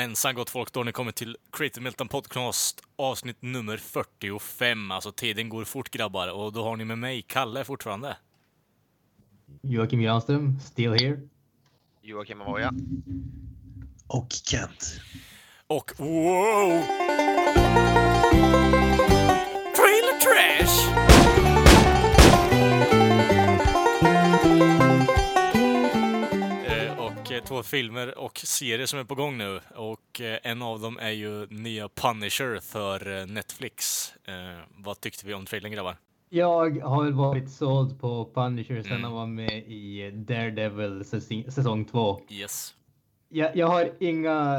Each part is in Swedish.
Jajamensan gott folk, då har ni kommit till Creative Milton Podcast avsnitt nummer 45. Alltså tiden går fort grabbar och då har ni med mig Kalle fortfarande. Joakim Granström, still here. Joakim Avoya. Och Kent. Och wow! Två filmer och serier som är på gång nu. Och eh, en av dem är ju nya Punisher för eh, Netflix. Eh, vad tyckte vi om trailern grabbar? Jag har väl varit såld på Punisher sen Mm. han var med i Daredevil säsong, säsong två. Yes. Jag, jag har inga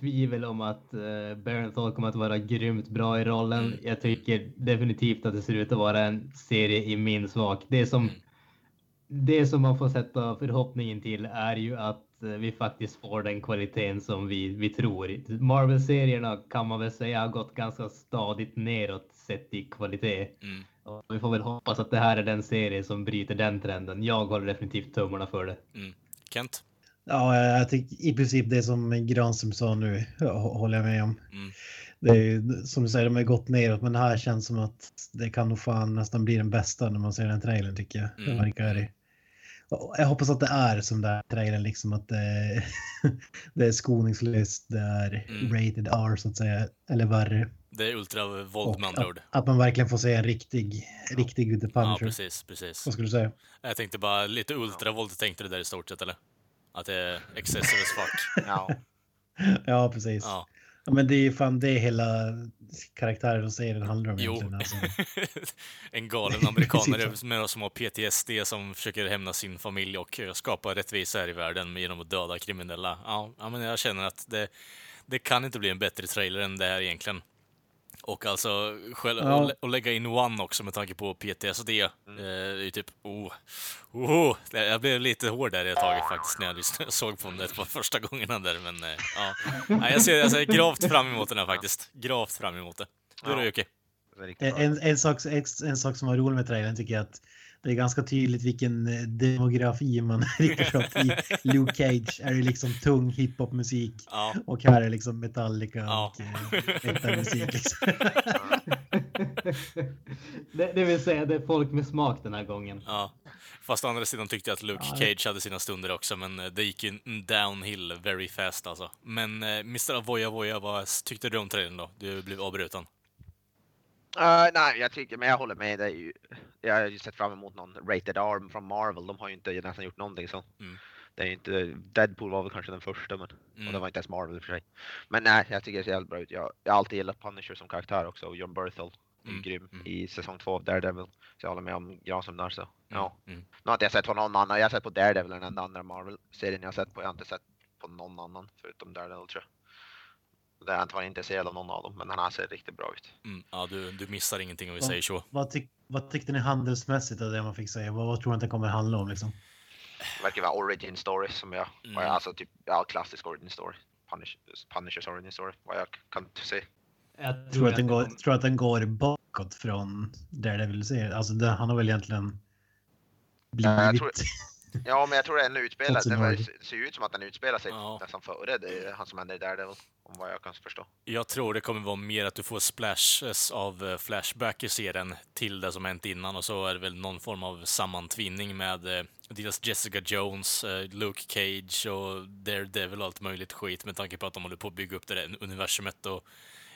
tvivel om att uh, Barenthal kommer att vara grymt bra i rollen. Mm. Jag tycker definitivt att det ser ut att vara en serie i min smak. Det som, Mm. det som man får sätta förhoppningen till är ju att vi faktiskt får den kvaliteten som vi, vi tror. Marvel-serierna kan man väl säga har gått ganska stadigt neråt sett i kvalitet. Mm. Och vi får väl hoppas att det här är den serie som bryter den trenden. Jag håller definitivt tummarna för det. Mm. Kent? Ja, jag tycker i princip det som Granström sa nu håller jag med om. Mm. Det är ju, som du säger, de har gått neråt, men det här känns som att det kan nog fan nästan bli den bästa när man ser den trailern tycker jag. Mm. Det verkar... Och Jag hoppas att det är som den trailern, liksom att det, det är skoningslöst, det är Mm. rated R så att säga, eller värre. Det är ultravåld med andra ord. att, att man verkligen får se en riktig, riktig The Ja, Punisher. precis, precis. Vad skulle du säga? Jag tänkte bara lite ultravåld tänkte du där i stort sett eller? Att det är excessive as fuck. Ja. Ja, precis. Ja. Ja, men det är ju fan det hela karaktären och serien handlar om Jo. Alltså. en galen amerikanare med som har PTSD som försöker hämna sin familj och eh, skapa rättvisa här i världen genom att döda kriminella. Ja, ja men jag känner att det, det kan inte bli en bättre trailer än det här egentligen. Och alltså, själv, Ja. och, lä- och lägga in One också med tanke på PTSD. Eh, det är typ, oh, oh, jag blev lite hård där ett tag faktiskt när jag lyssnade, såg på det på första gångerna där, men eh, ja. Nej, jag ser, jag ser gravt fram emot den här faktiskt. Gravt fram emot det. Du då. Jocke? Bra. En, en, sak, en, en sak som var rolig med trailern tycker jag att det är ganska tydligt vilken eh, demografi man riktar upp i. Luke Cage är det liksom tung hiphopmusik Ja. och här är liksom Metallica Ja. och eh, metalmusik. Liksom. det, det vill säga, det är folk med smak den här gången. Ja. Fast å andra sidan tyckte jag att Luke Ja. Cage hade sina stunder också, men eh, det gick ju downhill very fast alltså. Men Mr. Avoya Voya, vad tyckte du om trailern då? Du blev avbruten. Eh, nej, jag tycker, men jag håller med. Ju, jag har ju sett fram emot någon rated arm från Marvel. De har ju inte nästan gjort någonting så. Mm. Det är inte, Deadpool var väl kanske den första, men Mm. och det var inte ens Marvel i och för sig. Men nej, jag tycker det ser jävligt bra ut. Jag, jag har alltid gillat Punisher som karaktär också och John Berthel Mm, grym mm. i säsong två av Daredevil. Så jag håller med om Granström där så. Ja. Mm. Nu har inte jag sett på någon annan. Jag har sett på Daredevil, den enda andra Marvel-serien jag har sett på. Jag har inte sett på någon annan förutom Daredevil tror jag. Där jag inte varit intresserad av någon av dem, men den här ser riktigt bra ut. Mm. Ja, du, du missar ingenting om vi säger så. vad, tyck, vad tyckte ni handelsmässigt av det man fick säga? Vad, vad tror ni att det kommer handla om? Liksom? Det verkar vara origin story som jag, Mm. jag alltså typ, ja klassisk origin story. Punish, Punishers origin story, vad jag kan se. Jag Tror att den det går, tror att den går bakåt från Daredevil-serien? Alltså det, han har väl egentligen jag blivit... tror- Ja, men jag tror den utspelar, Fått sin det ser ju ut som att den utspelar sig Ja. nästan före det, han som händer Daredevil, om vad jag kan förstå. Jag tror det kommer vara mer att du får splashes av eh, Flashback i serien till det som hänt innan och så är det väl någon form av sammantvinning med eh, dels Jessica Jones, eh, Luke Cage och Daredevil och allt möjligt skit med tanke på att de håller på att bygga upp det där universumet och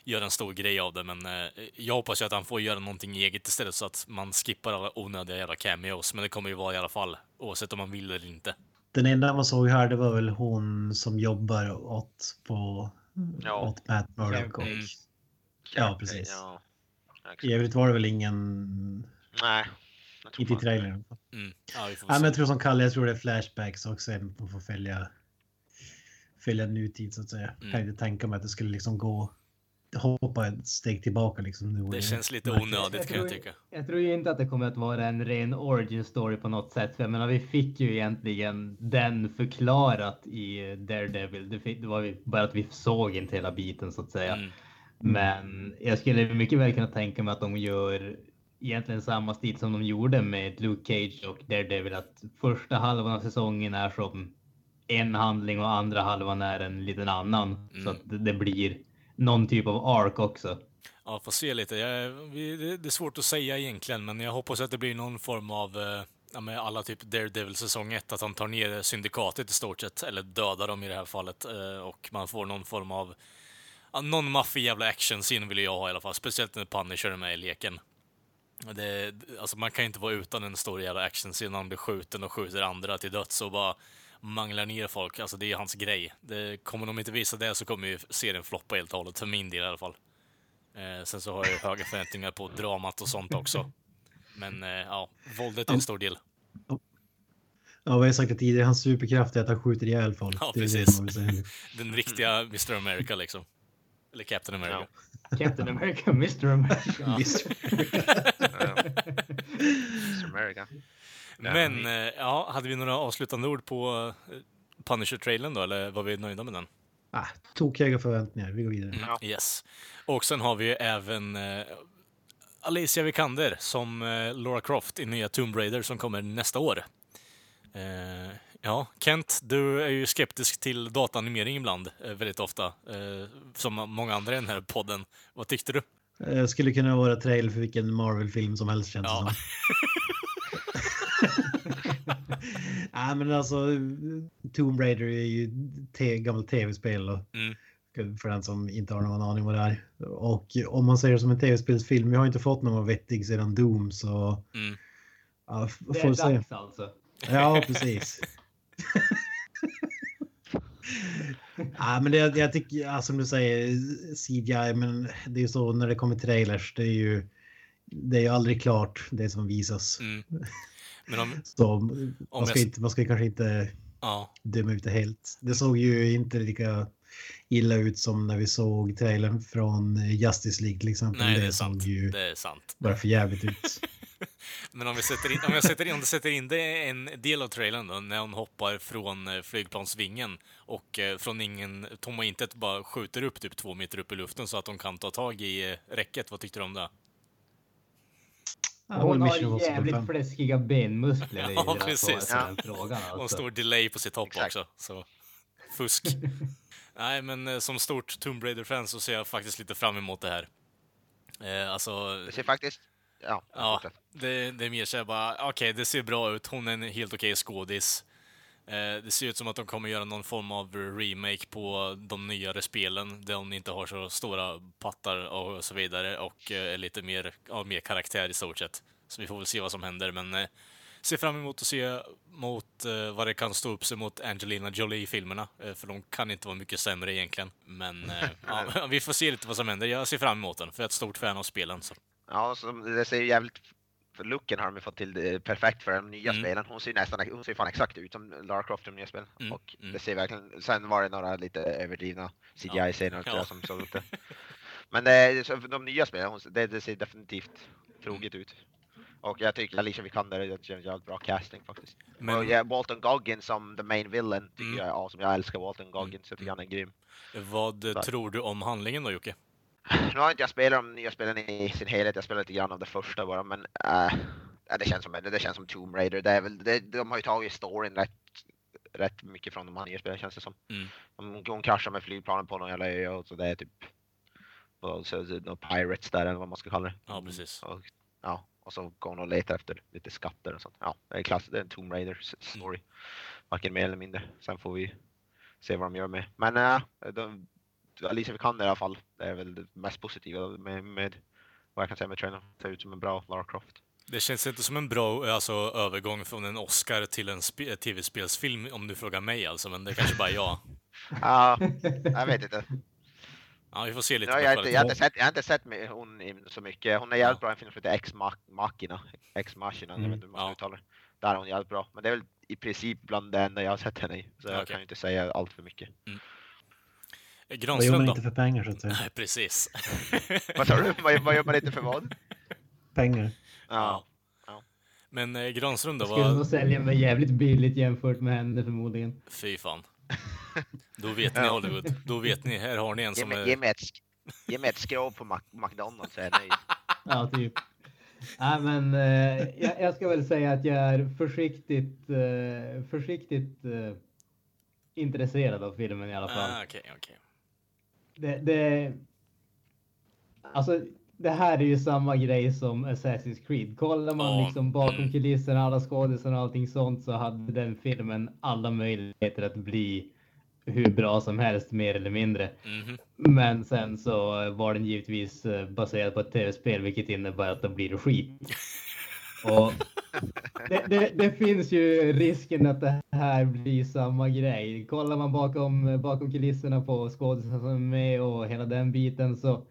göra en stor grej av det. Men jag hoppas ju att han får göra någonting eget istället så att man skippar alla onödiga jävla cameos. Men det kommer ju vara i alla fall, oavsett om man vill eller inte. Den enda man såg här det var väl hon som jobbar åt, på, Ja. åt Matt Murdock. Och, Mm. Ja, precis. Ja. I övrigt var det väl ingen... Nej. jag Inte i trailern. Mm. Ja, vi får Nej, men jag tror som Kalle, jag tror det är flashbacks också. Man får följa, fylla nutid så att säga. Mm. Kan inte tänka mig att det skulle liksom gå hoppa ett steg tillbaka liksom. Nu Det känns lite onödigt kan jag tror- tycka. Jag tror ju inte att det kommer att vara en ren origin story på något sätt. För jag menar, vi fick ju egentligen den förklarat i Daredevil. Det, fick, det var ju bara att vi såg inte hela biten så att säga. Mm. Men jag skulle mycket väl kunna tänka mig att de gör egentligen samma stil som de gjorde med Luke Cage och Daredevil. Att första halvan av säsongen är som en handling och andra halvan är en liten annan. Så Mm. att det, det blir någon typ av ark också. Ja, får se lite. Jag, vi, det, är svårt att säga egentligen, men jag hoppas att det blir någon form av, eh, ja, med alla typ Daredevil säsong 1, att han tar ner syndikatet i stort sett, eller dödar dem i det här fallet, eh, och man får någon form av, ja, någon maffig jävla actionscen vill jag ha i alla fall, speciellt när Punisher är med i leken. Det, alltså man kan inte vara utan en stor jävla actionscen när han blir skjuten och skjuter andra till döds och bara manglar ner folk. Alltså det är hans grej. Det, kommer de inte visa det så kommer ju serien floppa helt och hållet, för min del i alla fall. Eh, sen så har jag höga förväntningar på dramat och sånt också. Men eh, ja, våldet är en stor del. Ja, vi har ju sagt det tidigare, hans superkraft är att han skjuter ihjäl folk. Ja, Det är det precis. Den riktiga Mr. America liksom. Eller Captain America. Captain America, Mr. America. Mr. America. Men eh, ja, hade vi några avslutande ord på eh, Punisher-trailern då, eller var vi nöjda med den? Ah, tokhöga förväntningar, vi går vidare. Ja. Yes. Och sen har vi ju även eh, Alicia Vikander som eh, Laura Croft i nya Tomb Raider som kommer nästa år. Eh, ja, Kent, du är ju skeptisk till dataanimering ibland, eh, väldigt ofta. Eh, som många andra i den här podden. Vad tyckte du? Eh, skulle kunna vara trailer för vilken Marvel-film som helst känns det Ja. som. Nej men alltså Tomb Raider är ju te- gammalt tv-spel och Mm. för den som inte har någon aning vad det är. Och om man det som en tv-spelsfilm, jag har inte fått någon vettig sedan Doom så Mm. ja, Det får är se. dags alltså. Ja, precis. ja, men det, jag tycker, ja, som du säger, CGI, men det är ju så när det kommer trailers, det är ju, det är ju aldrig klart det som visas. Mm. Men om, Så man ska, jag- inte, man ska kanske inte ja, döma ut det helt. Det såg ju inte lika illa ut som när vi såg trailern från Justice League till exempel. nej, det är sant. ju Det är sant. bara för jävligt ut. Men om, vi sätter in, om jag sätter in, om du sätter in det en del av trailern då, när hon hoppar från eh, flygplansvingen och eh, från ingen, tomma intet bara skjuter upp typ två meter upp i luften så att de kan ta tag i eh, räcket. Vad tyckte du om det? Ja, Hon har jävligt 5. fläskiga benmuskler. ju Ja, precis. den frågan. Och en Alltså. stor delay på sitt hopp Exakt. också. Så fusk. Nej, men eh, som stort Tomb Raider-fan så ser jag faktiskt lite fram emot det här. Eh, alltså, Det ser faktiskt... Ja, Ja, det, det är mer såhär bara, okej, det ser bra ut, hon är en helt okej skådis. Eh, det ser ut som att de kommer göra någon form av remake på de nyare spelen, där hon inte har så stora pattar och så vidare, och eh, är lite mer, ja, mer karaktär i stort sett. Så vi får väl se vad som händer, men eh, ser fram emot att se mot eh, vad det kan stå upp sig mot Angelina Jolie-filmerna, eh, för de kan inte vara mycket sämre egentligen. Men eh, ja, vi får se lite vad som händer. Jag ser fram emot den, för jag är ett stort fan av spelen. Så. Ja, så det ser jävligt... Looken har de fått till det perfekt för de nya Mm. spelen. Hon ser nästan hon ser fan exakt ut som Lara Croft i de nya spelen. Mm, Och mm. det ser verkligen... Sen var det några lite överdrivna CGI-scener Ja. som såg ut det. Men det, så de nya spelen, det, det ser definitivt troget ut. Och jag tycker Alicia Vikander är en jävligt bra casting faktiskt. Men- Och ja, Walton Goggins som the main villain tycker Mm. jag är awesome. Jag älskar Walton Goggins, jag tycker han är grym. Vad eh, Tack. tror du om handlingen då, Jocke? Nu har inte jag spelat de nya spelen i sin helhet, jag spelade lite grann av det första bara, men äh, det, känns som, det, känns som Tomb Raider. Det är väl, det, de har ju tagit storyn rätt, rätt mycket från de här nya spelen känns det som. Mm. De, hon kraschar med flygplanen på någon jävla ö och så det är typ och så, så, några pirates där eller vad man ska kalla det. Ja, precis. Och, ja, och så går hon och letar efter lite skatter och sånt. Ja, det är, klass, det är en Tomb Raider story. Varken mer eller mindre. Sen får vi se vad de gör med. Men äh, de, Alicia Vikander i alla fall, det är väl det mest positiva med, med vad jag kan säga med trailern. Ser ut som en bra Lara Croft. Det känns inte som en bra alltså, övergång från en Oscar till en spe- tv-spelsfilm, om du frågar mig alltså, men det är kanske bara jag. Ja, jag vet inte. Ja, vi får se lite. Ja, jag, har inte, jag, har inte sett, jag har inte sett med hon så mycket. Hon är jävligt Ja. bra i en film som heter Ex Mach- Machina. Ex Machina, jag Mm. vet inte hur man ska Ja. uttala det. Där är hon jävligt bra. Men det är väl i princip bland det enda jag har sett henne i. Så jag Okej. kan ju inte säga allt för mycket. Mm. Vad gör Granström man då? inte för pengar så att säga? Nej, precis. Vad sa du? Vad, vad gör man inte för vad? Pengar. Ja. Men eh, Granström då? Jag skulle nog Vad... sälja mig jävligt billigt jämfört med henne förmodligen. Fy fan. Då vet ni. Hollywood. Då vet ni. Här har ni en som är... ge mig ett, ge mig ett skrov på Mac- McDonalds så är jag nöjd. Ja, typ. Nej, men eh, jag, jag ska väl säga att jag är försiktigt, eh, försiktigt eh, intresserad av filmen i alla fall. Ah, okej, okej. Det, det, alltså, det här är ju samma grej som Assassin's Creed. Kollar man Ja, liksom bakom mm. kulisserna, alla skådisar och allting sånt så hade den filmen alla möjligheter att bli hur bra som helst, mer eller mindre. Mhm. Men sen så var den givetvis eh, baserad på ett tv-spel, vilket innebär att det blir skit. Och det, det, det finns ju risken att det här blir samma grej. Kollar man bakom, bakom kulisserna på skådespelarna som är med och hela den biten så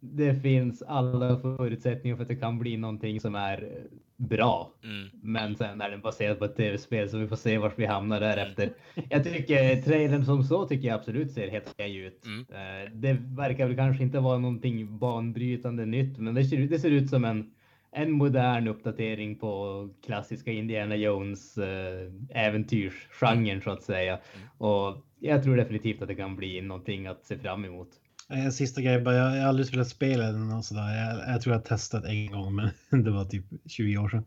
det finns alla förutsättningar för att det kan bli någonting som är bra. Mm. Men sen är den baserad på ett tv-spel så vi får se vart vi hamnar därefter. Jag tycker trailern som så tycker jag absolut ser helt okej ut. Mm. Eh, Det verkar väl kanske inte vara någonting banbrytande nytt, men det ser, det ser ut som en, en modern uppdatering på klassiska Indiana Jones eh, äventyrsgenren så att säga. Och jag tror definitivt att det kan bli någonting att se fram emot. En sista grej, bara, jag har aldrig spelat spelen och sådär. Jag, jag tror jag har testat en gång, men det var typ 20 år sedan.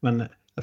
Men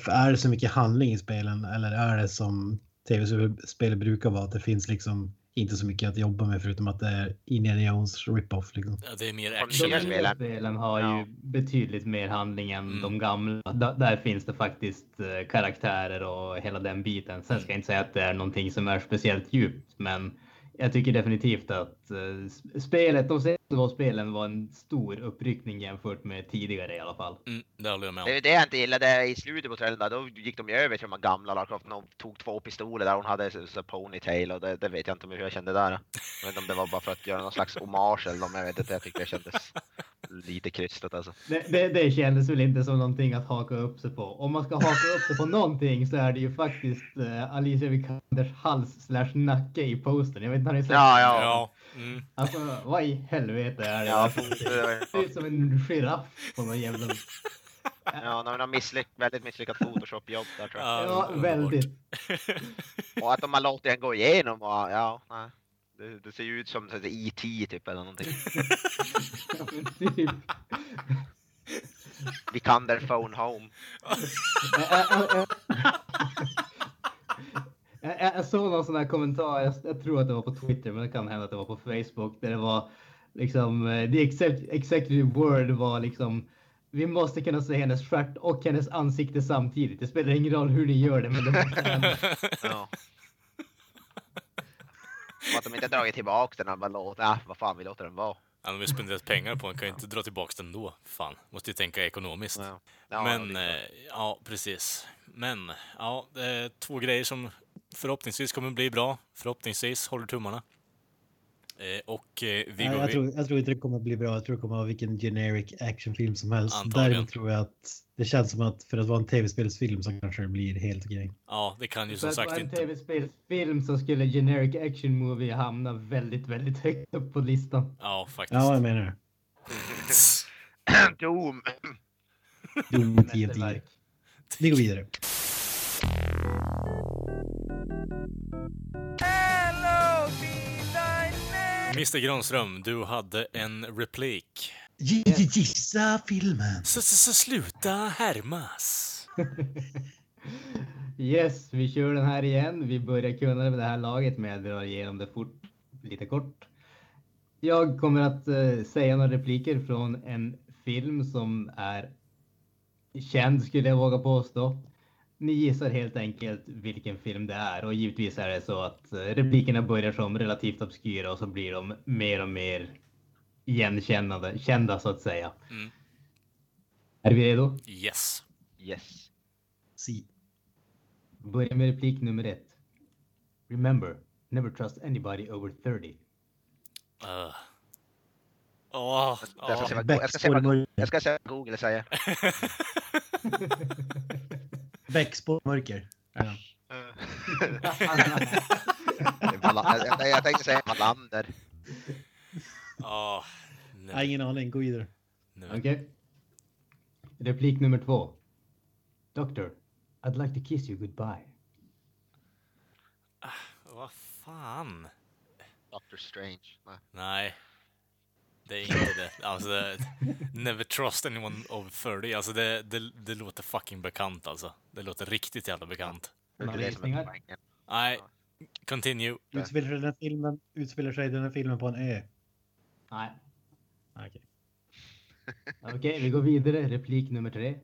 är det så mycket handling i spelen eller är det som tv-spel brukar vara, att det finns liksom inte så mycket att jobba med förutom att det är Indiana Jones rip-off liksom. Ja, det är mer action. De nya spelen. har Ja. ju betydligt mer handling än Mm. de gamla. Da- där finns det faktiskt eh, karaktärer och hela den biten. Sen ska jag inte säga att det är någonting som är speciellt djupt, men jag tycker definitivt att eh, spelet, de senaste två spelen var en stor uppryckning jämfört med tidigare i alla fall. Mm, det håller jag med Det om. är det jag inte gillade i slutet på trailern, då gick de ju över till de gamla Lara Croft. De tog två pistoler där hon hade så, så ponytail och det, det vet jag inte hur jag kände där. Jag vet inte om det var bara för att göra någon slags hommage eller om jag vet inte. Jag tyckte det kändes lite krystat alltså. Det, det, det kändes väl inte som någonting att haka upp sig på. Om man ska haka upp sig på någonting så är det ju faktiskt eh, Alicia Vikanders hals slash nacke i posten. Jag vet inte om ni sett Ja, ja. Ja. Mm. Alltså, vad i helvete är det? Ja, det det ser ut som en giraff på någon jävla... Ja, de har misslyck, väldigt misslyckat Photoshop-jobb där tror jag. Ja, väldigt. Och att de har låtit den gå igenom och ja, nej. Det, det ser ju ut som är E.T. typ eller någonting. Ja, men typ. Vi kan their phone home. Jag- såg någon sån här kommentar, jag, jag tror att det var på Twitter, men det kan hända att det var på Facebook, där det var liksom, eh, the exec- executive word var liksom, vi måste kunna se hennes stjärt och hennes ansikte samtidigt. Det spelar ingen roll hur ni gör det, men det måste hända. Ja. Och att de inte dragit tillbaka den, bara låt, ja, vad fan vi låter den vara. Han har ju spenderat pengar på den, kan ju inte dra tillbaka den då. Fan, måste ju tänka ekonomiskt. Ja. Ja, Men, eh, ja, precis. Men, ja, det är två grejer som förhoppningsvis kommer bli bra. Förhoppningsvis, håller tummarna. Eh, och eh, vi går jag, tror, jag tror inte det kommer att bli bra. Jag tror det kommer att vara vilken generic actionfilm som helst. Antagligen. Däremot tror jag att det känns som att för att vara en tv-spelsfilm så kanske det blir helt okej. Ja, det kan ju För som att vara sagt en inte... tv-spelsfilm så skulle generic action movie hamna väldigt, väldigt högt upp på listan. Ja, faktiskt. Ja, jag menar det. Doom! Doom 10 av 10. Mästerverk. Vi går vidare. Mr Granström, du hade en replik. Gissa filmen. Så, så, så sluta härmas. Yes, vi kör den här igen. Vi börjar kunna det med det här laget, men jag drar igenom det fort, lite kort. Jag kommer att eh, säga några repliker från en film som är känd, skulle jag våga påstå. Ni gissar helt enkelt vilken film det är och givetvis är det så att eh, replikerna börjar som relativt obskyra och så blir de mer och mer igenkännande, kända så att säga. Mm. Är vi redo? Yes. Yes. Si. Börja med replik nummer ett. Remember, never trust anybody over 30. Uh. Jag ska se vad, jag ska Bäckspår jag ska vad Google säger. Bäckspår mörker. Ja. Jag, jag tänkte säga Wallander. Jag har ingen aning, gå vidare. nu. Okej. Replik nummer två. Doctor, I'd like to kiss you goodbye. Vad fan? Doctor Strange. Nej. Nej. Det är inte det. Alltså, det- never trust anyone over 30. Alltså det, det, det låter fucking bekant alltså. Det låter riktigt jävla bekant. Nej. Continue. Utspelar sig den här filmen, utspelar sig den här filmen på en ö? Nej. Okej. Okej, vi går vidare. Replik nummer tre.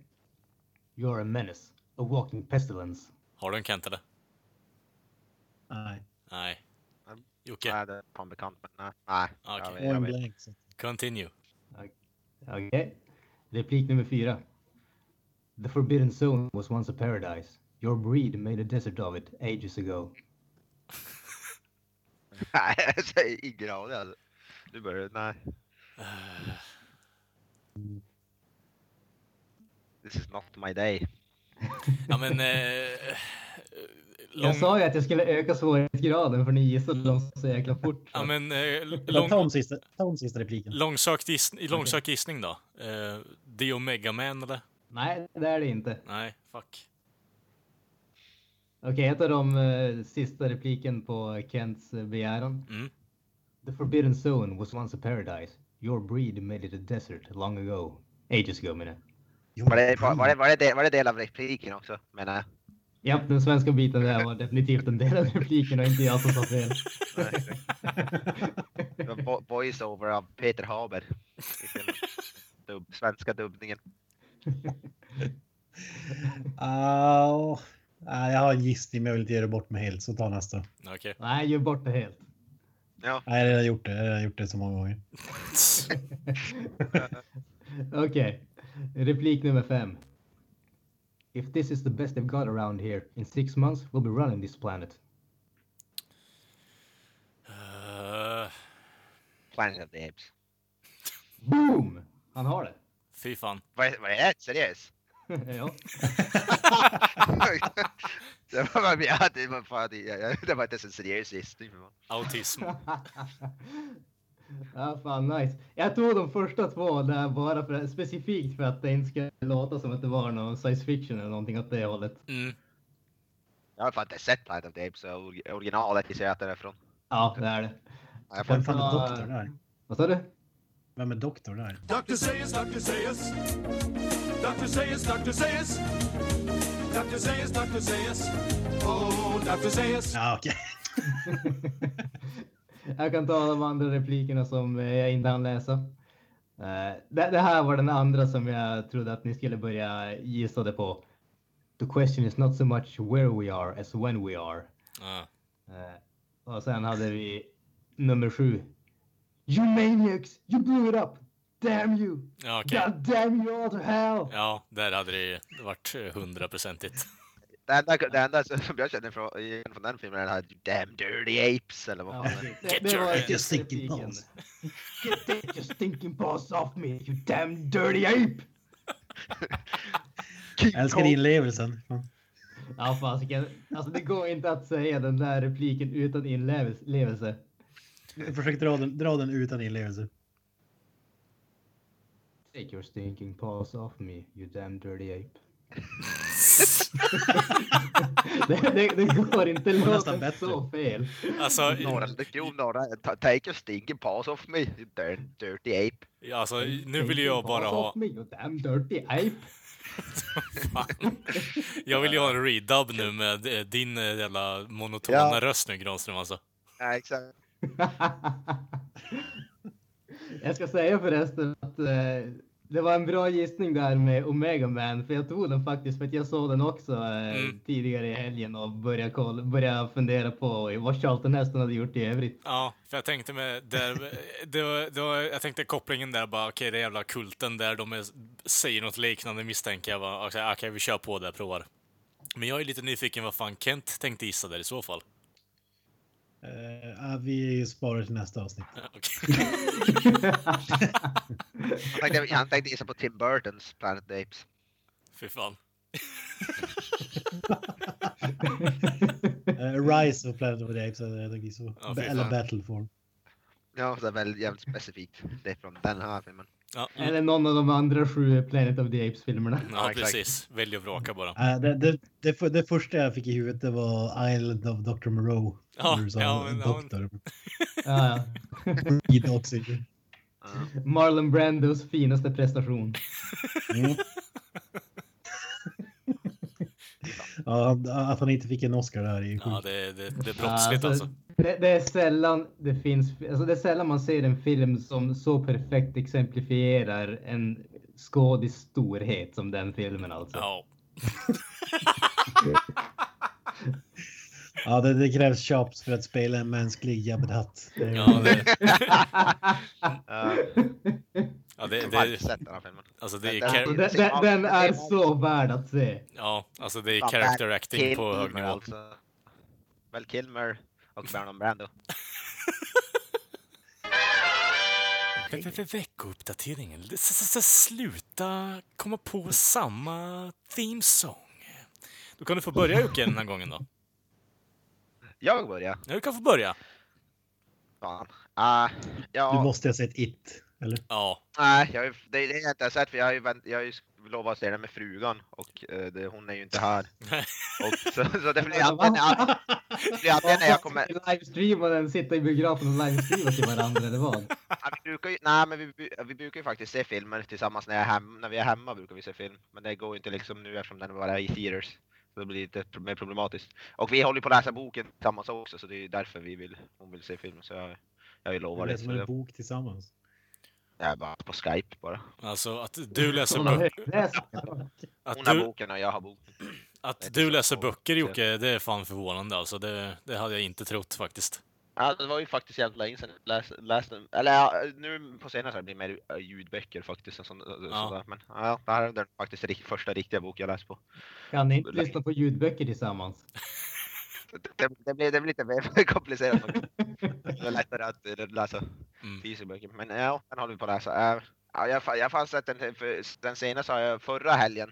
You're a menace. A walking pestilence. Har du en Kent eller? Nej. Nej. Mm. Jocke, Nej, det är fan bekant, men nej. Nej, jag vet- jag vet. Så. continue. Okej. Replik nummer fyra. The forbidden zone was once a paradise. Your breed made a desert of it ages ago. Nej, jag säger ingen aning alltså. Nu börjar det, nej. This is not my day. Ja men... Eh, lång, Jag sa ju att jag skulle öka svårighetsgraden för ni gissade dem så jäkla fort. ja men... Eh, Ja, ta, lång, om sista, ta om sista repliken. långsökt, giss, långsökt gissning då? Eh, Omega Man eller? Nej, det är det inte. Nej, fuck. Okej, jag tar de eh, sista repliken på Kents eh, begäran. Mm. The forbidden zone was once a paradise. Your breed made it a desert long ago. Ages ago menar jag. Var det, var, var, det, var, det var det del av repliken också? Menar jag. Japp, den svenska biten där var definitivt en del av repliken och inte jag som sa fel. Vo- voice-over av Peter Haber. Dubb, svenska dubbningen. Ah, jag har en gissning men jag vill inte göra bort mig helt så ta nästa. Okej. Nej, gör bort det helt. Ja, Nej, jag har gjort det. Jag har gjort det så många gånger. Okej, replik nummer fem. If this is the best they've got around here, in six months we'll be running this planet. Eh, Planet of the Apes. Boom! Han har det. fy fan. Det- var det? Seriöst? ja. det var bara, ja, det var fan, det, var inte ens en seriös gissning. Autism. ja, fan nice. Jag tog de första två där bara för, specifikt för att det inte ska låta som att det var någon science fiction eller någonting åt det hållet. Mm. Jag har fan inte sett Planet of the Apes, originalet gissar jag att det är från. Ja, det är det. Ja, Jag Vem får, fan är Ja. doktor där? Vad sa du? Vem är doktor där? Dr. Zayas, Dr. Zayas. Dr. Zayas, Dr. Zayas. Dr. Zayas, Dr. Zayas. Oh, Dr. Ja, okej. Jag kan ta de andra replikerna som jag inte hann läsa. Eh, Det, det här var den andra som jag trodde att ni skulle börja gissa det på. The question is not so much where we are as when we are. Ja. Eh, Och sen hade vi nummer sju. You maniacs! You blew it up! Damn you! Ja, okej. God damn you all to hell! Ja, där hade det varit eh, hundraprocentigt. det, enda, det enda som jag känner från, från den filmen är den här Damn Dirty Apes eller vad Ja, fan det Get your hands- sista stinking paws. Get take your stinking paws off me, you damn dirty ape! Jag älskar inlevelsen. Ja fasiken, alltså det går inte att säga den där repliken utan inlevelse. Försök dra den, dra den utan inlevelse. Take your stinking paws off me, you damn dirty ape. det, det, det går inte, bättre. så fel. Alltså, Några, jo, några, ta- take your stinking paws off me, you damn dirty ape. alltså nu vill jag bara Paws ha... off me, you damn dirty ape. Jag vill ju ha en redub nu med eh, din eh, jävla monotona Ja. röst nu Granström alltså. Ja, exakt. Jag ska säga förresten att eh, det var en bra gissning där med Omega Man, för jag tog den faktiskt för att jag såg den också eh, Mm. tidigare i helgen och började, kolla, började fundera på vad Charlton Heston hade gjort i övrigt. Ja, för jag tänkte med där, det var, det var, jag tänkte kopplingen där bara, okej det är jävla kulten där de är, säger något liknande misstänker jag. Okej, okej, vi kör på det, provar. Men jag är lite nyfiken vad fan Kent tänkte gissa där i så fall. Uh, vi sparar till nästa avsnitt. Ja, okej. Han tänkte, han tänkte gissa på Tim Burtons Planet Apes. Fy fan. Eh, Rise of Planet of the Apes fy Eller. Battleform. Ja, det är väl jävligt specifikt. Det är från den här filmen. Ja, Eller någon av de andra sju Planet of the Apes-filmerna. ja Ja, precis. Välj och vraka bara. Eh, det, det, det, för- det första jag fick i huvudet det var Island of Dr. Moreau. Ja, ja, men- ja, doktor. Ja, ja. Ja. Marlon Brandos finaste prestation. Mm. ja, att han inte fick en Oscar där är Ja, sjukt. det, det, det är brottsligt alltså. Det, det är sällan det finns, alltså det är sällan man ser en film som så perfekt exemplifierar en skådis storhet som den filmen alltså. Ja. Ja, det, det krävs chops för att spela en mänsklig Jabba Hutt. Ja, det, Ja, det, det, alltså det är, Den- den, den, är så värd att se. ja, alltså det är character acting på hög nivå. Alltså. Val Kilmer och Marlon Brando. Ve- ve- ve- Veckouppdateringen. S- s- s- Sluta komma på samma theme song. Då kan du få börja Jocke den här gången då. Jag börjar. Ja, du kan få börja. Fan. Uh, ja, Du måste ha sett It. Eller? Ja, nej, jag, har ju- det, det har jag inte sett för jag har ju, vänt, jag har ju lovat att se den med frugan och eh, det, hon är ju inte här. Och, så, så det blir alltid, när- det blir alltid när jag kommer... Livestreama den, sitta i biografen och livestreama till varandra eller vad? Ja, vi brukar ju, nej, men vi, vi- brukar ju faktiskt se filmer tillsammans när, jag är hem, när vi är hemma. brukar vi se film. Men det går ju inte liksom nu eftersom den bara är i theaters. Så det blir lite mer problematiskt. Och vi håller på att läsa boken tillsammans också så det är därför vi vill, hon vill se film. Så jag, jag vill lova Det det. är Så som en det bok tillsammans. Jag är bara på Skype bara. alltså att du läser, Hon har bö- högläst. att Hon har du, boken och jag har boken. att du läser böcker Jocke, det är fan förvånande alltså. Det, det hade jag inte trott faktiskt. Ja, det var ju faktiskt jävligt länge sedan jag läste, läste Eller ja, nu på senare så har det blivit mer eh, ljudböcker faktiskt. Och sånt, Ja. sådär. Men ja, det här är den faktiskt första riktiga bok jag läst på. Kan ni inte lyssna på ljudböcker tillsammans? Det, det, blir, det blir lite mer komplicerat. Det är lättare att eh, läsa Mm. Men ja, den håller vi på att läsa. Eh, Ja, jag, har fan sett den, för, den senaste har jag förra helgen.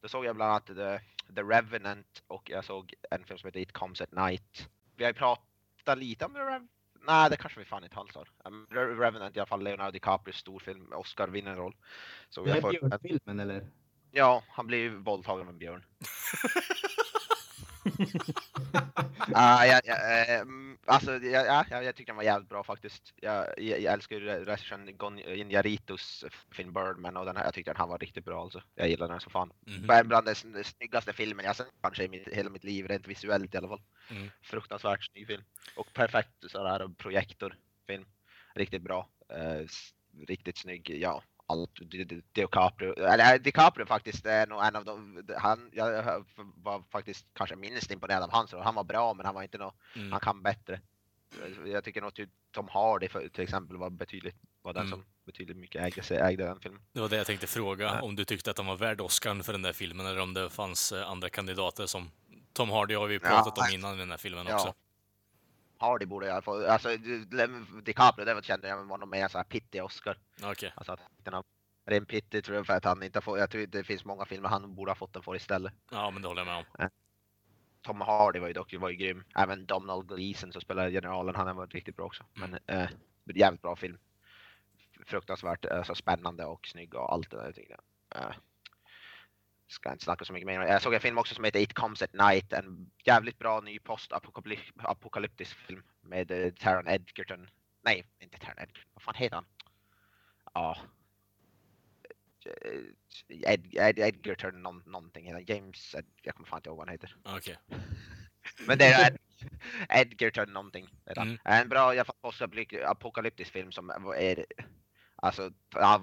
Då såg jag bland annat The, The Revenant och jag såg en film som heter It Comes at Night. Vi har ju pratat lite om The Revenant. Nej, det kanske vi fan inte alls har. Um, The Revenant i alla fall, Leonardo DiCaprios storfilm, Oscar vinner en roll. Så Det jag är björnfilmen eller? ja, han blir ju våldtagen av en björn. Ah, ja, ja, eh, mm, alltså, ja, ja, ja, jag tyckte den var jävligt bra faktiskt. Jag, jag, jag älskar ju regissören Gon Injaritos film Birdman och den här, jag tyckte den här var riktigt bra alltså. Jag gillar den så fan. Är bland den sn- snyggaste filmen jag sett kanske i mitt, hela mitt liv, rent visuellt i alla fall. Mm. Fruktansvärt snygg film. Och perfekt sådär projektorfilm. Riktigt bra. Eh, riktigt snygg, ja. Allt, Di- Di- DiCaprio, eller DiCaprio faktiskt är nog en av de, han, jag var faktiskt kanske minst imponerad av hans roll. Han var bra men han var inte nå Mm. han kan bättre. Jag tycker nog typ Tom Hardy för, till exempel var betydligt, var den Mm. som betydligt mycket ägde, sig- ägde den filmen. Det var det jag tänkte fråga, Ja. om du tyckte att han var värd Oscarn för den där filmen eller om det fanns eh, andra kandidater som Tom Hardy har vi ju Ja, pratat om innan i den här filmen Ja. också. Hardy borde alla fall, alltså DiCaprio det kände jag var nog mer såhär pittig Oscar. Okej. Alltså att den har ren pittig tror jag för att han inte får, jag tror det finns många filmer han borde ha fått den för istället. Ja, men det håller jag med om. Tom Hardy var ju dock var ju grym. Även Donald Gleason som spelar generalen, han har varit riktigt bra också. Men eh, jävligt bra film. Fruktansvärt alltså, spännande och snygg och allt det där jag. Eh, ska inte snacka så mycket mer. Jag såg en film också som heter It Comes at Night. En jävligt bra ny postapokalyptisk film med eh, Taron Edgerton. Nej, inte Taron Edgerton. Vad fan heter han? Ja. Eh, Ed, Ed, Edgerton någon, någonting. James, Ed, jag kommer fan inte ihåg vad han heter. Okej. Men det är Ed, Edgerton någonting. Mm. En bra postapokalyptisk film som är Alltså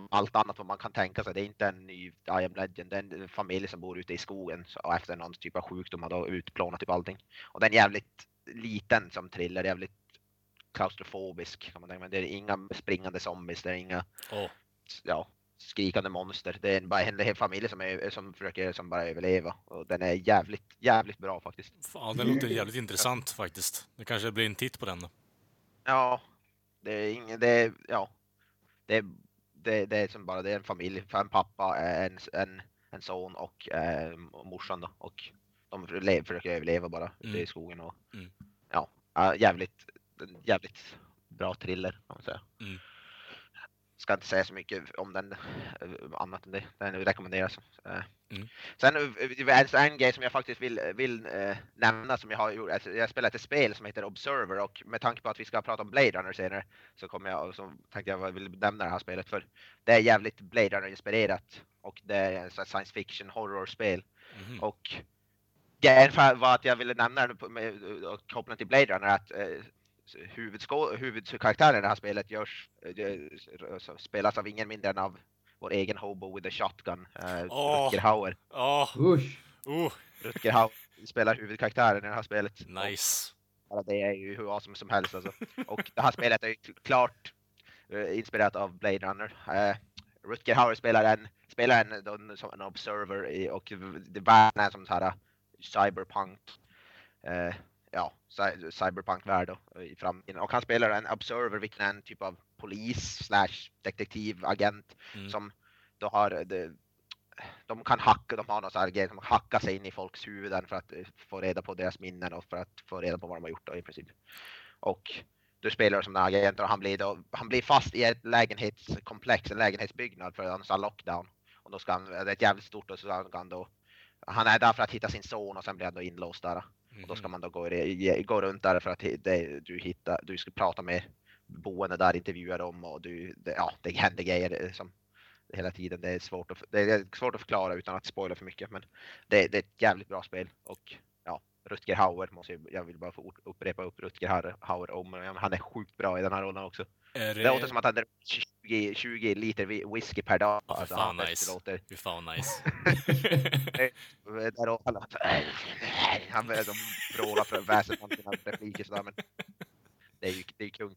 allt annat vad man kan tänka sig. Det är inte en ny I am legend. Det är en familj som bor ute i skogen och efter någon typ av sjukdom har då utplånat typ allting. Och den är jävligt liten som thriller. Jävligt klaustrofobisk kan man tänka. Men det är inga springande zombies. Det är inga Åh, ja, skrikande monster. Det är bara en hel familj som, är, som försöker som bara överleva. Och den är jävligt, jävligt bra faktiskt. fan, det låter jävligt intressant faktiskt. Det kanske blir en titt på den då. Ja, det är ingen, det är, ja. Det är, det, det är som bara, det är en familj, för en pappa, en, en, en son och eh, morsan då. Och de försöker överleva bara ute Mm. i skogen och Mm. ja, ja, jävligt, jävligt bra thriller kan man säga. Mm. Ska inte säga så mycket om den eh, annat än det. Den rekommenderas. Eh, Mm. Sen eh, en, en grej som jag faktiskt vill, vill eh, nämna som jag har gjort. Alltså, jag spelar ett spel som heter Observer och med tanke på att vi ska prata om Blade Runner senare så kommer jag så tänkte jag vill nämna det här spelet för det är jävligt Blade Runner inspirerat och det är ett science fiction horror-spel Mhm. och grejen var att jag ville nämna det och kopplat till Blade Runner att eh, huvudskå, huvudkaraktären i det här spelet görs, eh, så spelas av ingen mindre än av vår egen hobo with a shotgun, eh, Åh. Rutger Hauer. Åh, Usch! oh, Rutger Hauer spelar huvudkaraktären i det här spelet. nice. Och det är ju hur awesome som helst alltså. Och det här spelet är ju klart eh, inspirerat av Blade Runner. Eh, Rutger Hauer spelar en, spelar en, en, som en observer i, och det världen är som så här eh, cyberpunk. Eh, ja, cy- cyberpunk-värld i framtiden. Och han spelar en observer, vilken är en typ av polis slash detektivagent Mm. som då har det, de kan hacka, de har någon sån här grej som hackar sig in i folks huvuden för att eh, få reda på deras minnen och för att få reda på vad de har gjort då, i princip. Och du spelar som den här agenten och han blir, då, han blir fast i ett lägenhetskomplex, en lägenhetsbyggnad för en sån här lockdown. Och då ska han, det är ett jävligt stort och så ska han då, han är där för att hitta sin son och sen blir han då inlåst där. Och då ska man då gå, gå runt där för att det, du, hittar, du ska prata med boende där, intervjua dem och du, det, ja, det händer grejer eh, som hela tiden. Det är svårt att, det är svårt att förklara utan att spoila för mycket. Men det, det är ett jävligt bra spel och ja, Rutger Hauer måste jag, jag vill bara få upp- upprepa upp Rutger Hauer- om. Han är sjukt bra i den här rollen också. Är Det låter som att han dricker 20, 20 liter whisky per dag. Ja, för Alltså, fan han nice. låter Fy fan nice. där och alla, han de vrålar för väsen från sina repliker sådär men det är ju det är kung.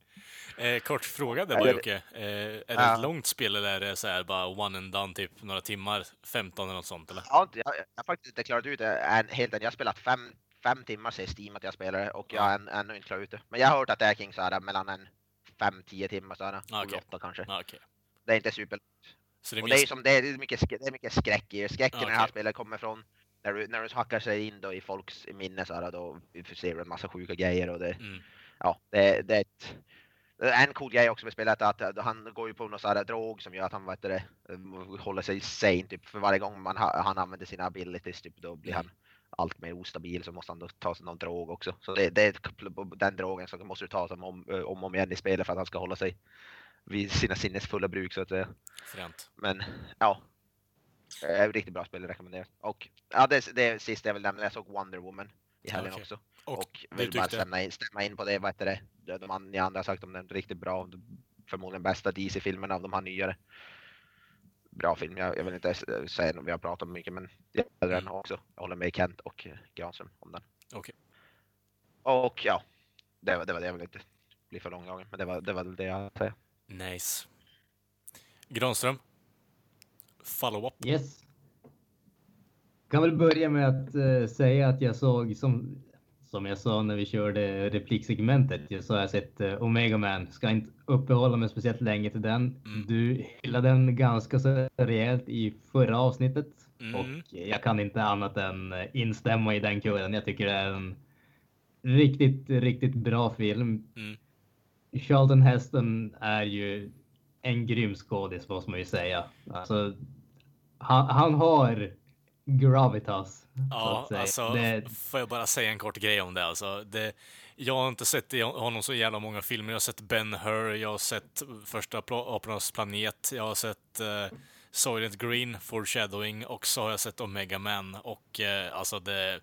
Eh, kort fråga där Är bara det- Jocke. Eh, är det Ja. ett långt spel eller är det så här bara one and done, typ några timmar, 15 eller något sånt eller? Jag har, inte, jag, jag har faktiskt inte klarat ut det än, helt än. Jag har spelat fem, fem timmar säger Steam att jag spelar det och jag har än, ännu inte klarat ut det. Men jag har hört att det är kring så här mellan en fem, tio timmar så här, Ah, sju, okej. åtta kanske. Ah, okej. Det är inte super. Så det är och det är minst... som det är, mycket, sk- det är mycket skräck i. Skräcken i det här spelet kommer från när du, när du hackar sig in då i folks minne så här, då ser du en massa sjuka grejer och det, Mm. ja, det, det är ett, en cool grej också med spelet är att han går ju på någon sån här drog som gör att han heter det, eh, håller sig sane typ för varje gång man ha, han använder sina abilities typ då blir Mm. han allt mer ostabil så måste han då ta sig någon drog också. Så det, det är den drogen som måste du ta som om, om och om igen i spelet för att han ska hålla sig vid sina sinnesfulla bruk så att säga. Fränt. Men ja. Eh, riktigt bra spel, rekommenderar. Och ja, det, det sista jag vill nämna, jag såg Wonder Woman i helgen Okej. också. Och, Och, vill bara stämma in, stämma in på det, vad heter det, de andra har sagt om den, riktigt bra. Förmodligen bästa DC-filmen av de här nyare. Bra film, jag, jag vill inte säga vi har pratat om mycket men jag gillar den också. Jag håller med Kent och eh, Granström om den. Okej. Och ja, det var, det var det, jag vill inte bli för långdragen men det var, det var väl det jag hade. Nice. Granström? Follow-up? Yes. Kan väl börja med att eh, säga att jag såg som, som jag sa när vi körde repliksegmentet. Jag sa jag sett uh, Omega Man. Ska inte uppehålla mig speciellt länge till den. Mm. Du hyllade den ganska så rejält i förra avsnittet Mm. och jag kan inte annat än eh, instämma i den kören. Jag tycker det är en riktigt, riktigt bra film. Mm. Charlton Heston är ju en grym skådis måste man ju säga. Alltså, han, han har gravitas. Ja, alltså, Det, får jag bara säga en kort grej om det alltså. Det, jag har inte sett honom så jävla många filmer. Jag har sett Ben Hur, jag har sett Första Apornas planet, jag har sett uh, Soylent Green, Foreshadowing och så har jag sett Omega Man. Och eh, alltså det,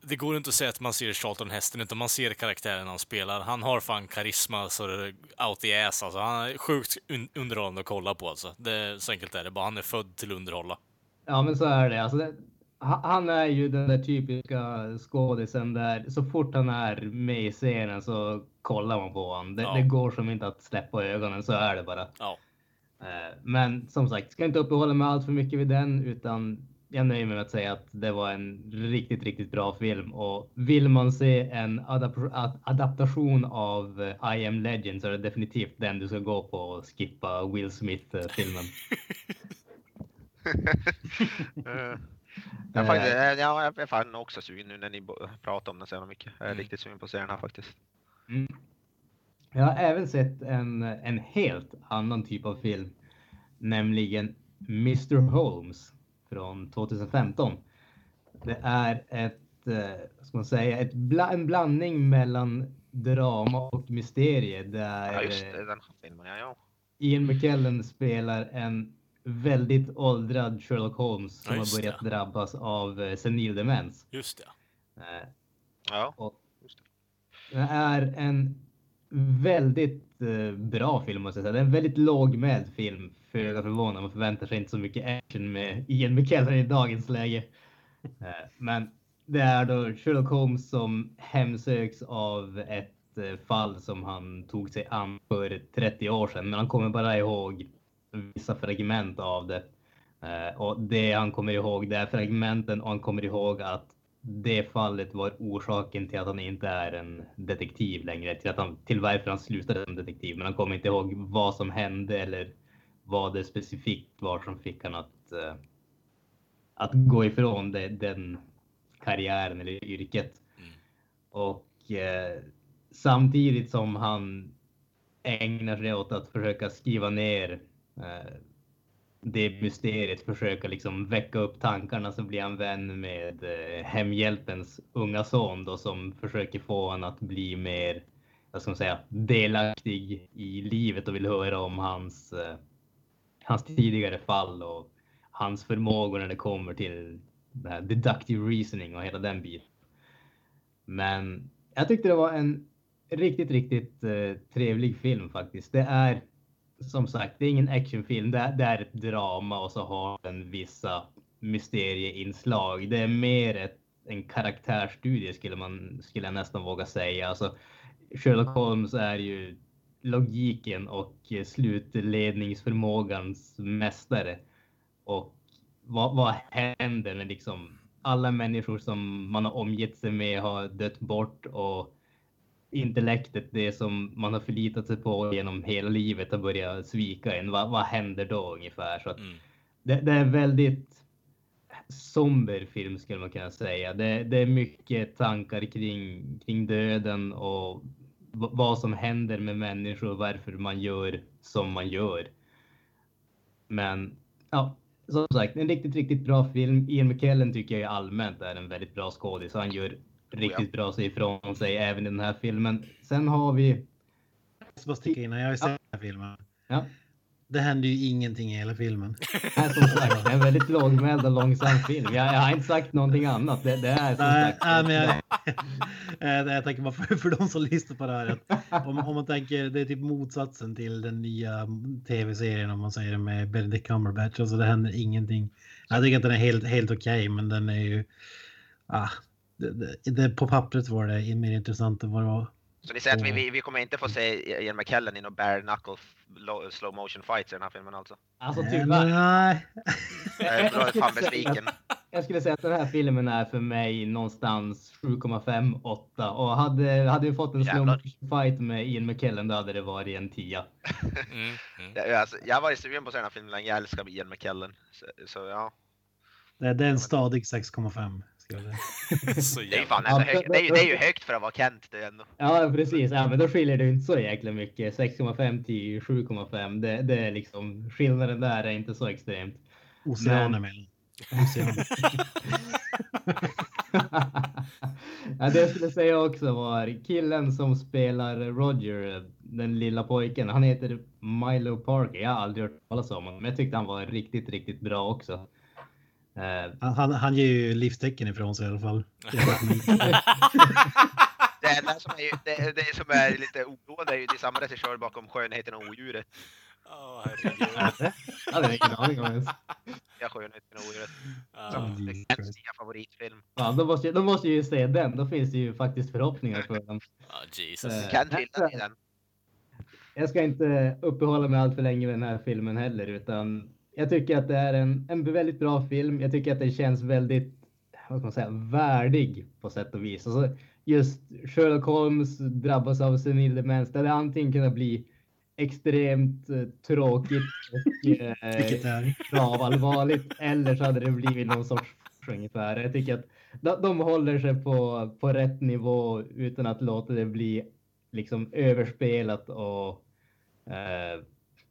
det går inte att säga att man ser Charlton Heston, utan man ser karaktären han spelar. Han har fan karisma så det är out the ass alltså. Han är sjukt un- underhållande att kolla på alltså. Det, så enkelt är det bara. Han är född till att underhålla. Ja, men så är det. Alltså, det. Han är ju den där typiska skådisen där så fort han är med i scenen så kollar man på honom. Det, Ja. det går som inte att släppa ögonen, så är det bara. Ja. Eh, Men som sagt, ska inte uppehålla mig allt för mycket vid den utan jag nöjer mig med att säga att det var en riktigt, riktigt bra film och vill man se en adap- ad- adaptation av eh, I am legend så är det definitivt den du ska gå på och skippa Will Smith-filmen. Eh, Jag, är Eh, faktiskt, eh, ja, jag är fan också sugen nu när ni pratar om den så jävla mycket. Jag är Mm. riktigt sugen på att se den här faktiskt. Mm. Jag har även sett en, en helt annan typ av film, nämligen Mr Holmes från 2015. Det är ett, eh, vad ska man säga, ett bla, en blandning mellan drama och mysterie där Ja, just eh, det, den här filmen. Ja, ja. Ian McKellen spelar en väldigt åldrad Sherlock Holmes som Ja, har börjat det. drabbas av eh, senil demens. Just det. Eh, ja. och Just det är en väldigt eh, bra film måste jag säga. Det är en väldigt lågmäld film. Föga förvånad. Man förväntar sig inte så mycket action med Ian McKellen i dagens läge. Eh, men det är då Sherlock Holmes som hemsöks av ett fall som han tog sig an för 30 år sedan. Men han kommer bara ihåg vissa fragment av det. Eh, och det han kommer ihåg, det är fragmenten och han kommer ihåg att det fallet var orsaken till att han inte är en detektiv längre, till, att han, till varför han slutade som detektiv. Men han kommer inte ihåg vad som hände eller vad det specifikt var som fick han att, eh, att gå ifrån det, den karriären eller yrket. Mm. Och eh, samtidigt som han ägnar sig åt att försöka skriva ner Eh, det mysteriet, försöka liksom väcka upp tankarna så blir han vän med eh, hemhjälpens unga son då som försöker få honom att bli mer, vad ska man säga, delaktig i livet och vill höra om hans, eh, hans tidigare fall och hans förmågor när det kommer till det här deductive reasoning och hela den biten. Men jag tyckte det var en riktigt, riktigt eh, trevlig film faktiskt. Det är som sagt, det är ingen actionfilm. Det, är- det är ett drama och så har den vissa mysterieinslag. Det är mer ett, en karaktärstudie skulle man skulle jag nästan våga säga. Alltså, Sherlock Holmes är ju logiken och slutledningsförmågans mästare. Och vad, vad händer när liksom alla människor som man har omgett sig med har dött bort och intellektet, det som man har förlitat sig på genom hela livet har börjat svika en. Vad, vad händer då ungefär? Så Mm. det, det är en väldigt somber film skulle man kunna säga. Det, det är mycket tankar kring, kring döden och vad som händer med människor och varför man gör som man gör. Men ja, som sagt, en riktigt, riktigt bra film. Ian McKellen tycker jag allmänt är en väldigt bra skådis. Han gör riktigt bra sig ifrån sig även i den här filmen. Sen har vi... Jag ska bara sticka in, jag har sett den här filmen. Ja, Det händer ju ingenting i hela filmen. här som sagt, det är en väldigt lågmäld och långsam film. Jag, jag har inte sagt någonting annat. Det, det är som Nej, sagt... nej, men jag, Eh, jag tänker bara för, för de som lyssnar på det här. Att om, om man tänker, det är typ motsatsen till den nya tv-serien om man säger det med Benedict Cumberbatch. Alltså det händer ingenting. Jag tycker att den är helt, helt okej, men den är ju... Ah, det, det, på pappret var det mer intressant än vad det var. Så ni säger att vi, vi, vi kommer inte få se Ian McKellen i någon bare knuckle slow motion fights i den här filmen alltså? Alltså Eh, tyvärr. Nej. Jag är fan besviken. Jag skulle säga att den här filmen är för mig någonstans 7,5-8 och hade, hade vi fått en slow Jävlar. motion fight med Ian McKellen då hade det varit en 10. Mm. Mm. Jag, alltså, jag var ju sugen på att se den här filmen länge, jag älskar Ian McKellen. Så, så ja, Det, det är en stadig 6,5. Så det är ju fan Ja, högt, det är ju, det är ju högt för att vara Kent det är ändå. Ja precis, ja, men då skiljer det inte så jäkla mycket. 6,5 till 7,5. Det, det är liksom skillnaden där är inte så extremt. Oceaner Men-. Oceaner. ja, det jag skulle säga också var killen som spelar Roger, den lilla pojken. Han heter Milo Parker. Jag har aldrig hört talas om honom, men jag tyckte han var riktigt, riktigt bra också. Eh, Han, han, han ger ju livstecken ifrån sig i alla fall. Det enda som är, ju, det, det som är lite oroande är ju det är samma regissör bakom Skönheten och odjuret. Åh, herregud. jag hade ingen aning om ens. Ja, Skönheten och odjuret. Det är Kents nya favoritfilm. Ja, då, måste, jag- då måste jag ju se den. Då finns det ju faktiskt förhoppningar för den. Ja, Jesus. Eh, ju den. Jag ska inte uppehålla mig allt för länge med den här filmen heller, utan jag tycker att det är en, en väldigt bra film. Jag tycker att den känns väldigt, vad ska man säga, värdig på sätt och vis. Alltså, just Sherlock Holmes drabbas av senil demens. Det hade antingen kunnat bli extremt eh, tråkigt och eh, är. gravallvarligt eller så hade det blivit någon sorts ungefär. Jag tycker att de, de håller sig på, på rätt nivå utan att låta det bli liksom överspelat och eh,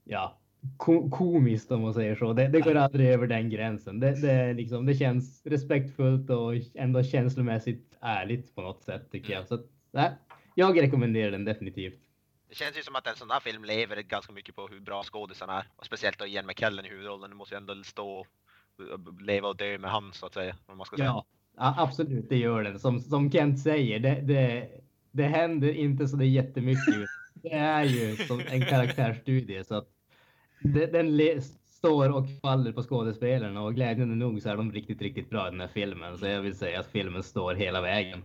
ja, ko komiskt om man säger så. Det, det går aldrig över den gränsen. Det, det, liksom, det känns respektfullt och ändå känslomässigt ärligt på något sätt tycker jag. Så att, nej, jag rekommenderar den definitivt. Det känns ju som att en sån där film lever ganska mycket på hur bra skådisarna är. Och speciellt då Ian McKellen i huvudrollen. Du måste ju ändå stå och leva och dö med han så att säga. Om man ska säga. Ja, ja, absolut, det gör den. Som, som Kent säger, det, det, det händer inte så det är jättemycket. Det är ju som en karaktärsstudie så att den står och faller på skådespelarna och glädjande nog så är de riktigt, riktigt bra i den här filmen. Så jag vill säga att filmen står hela vägen.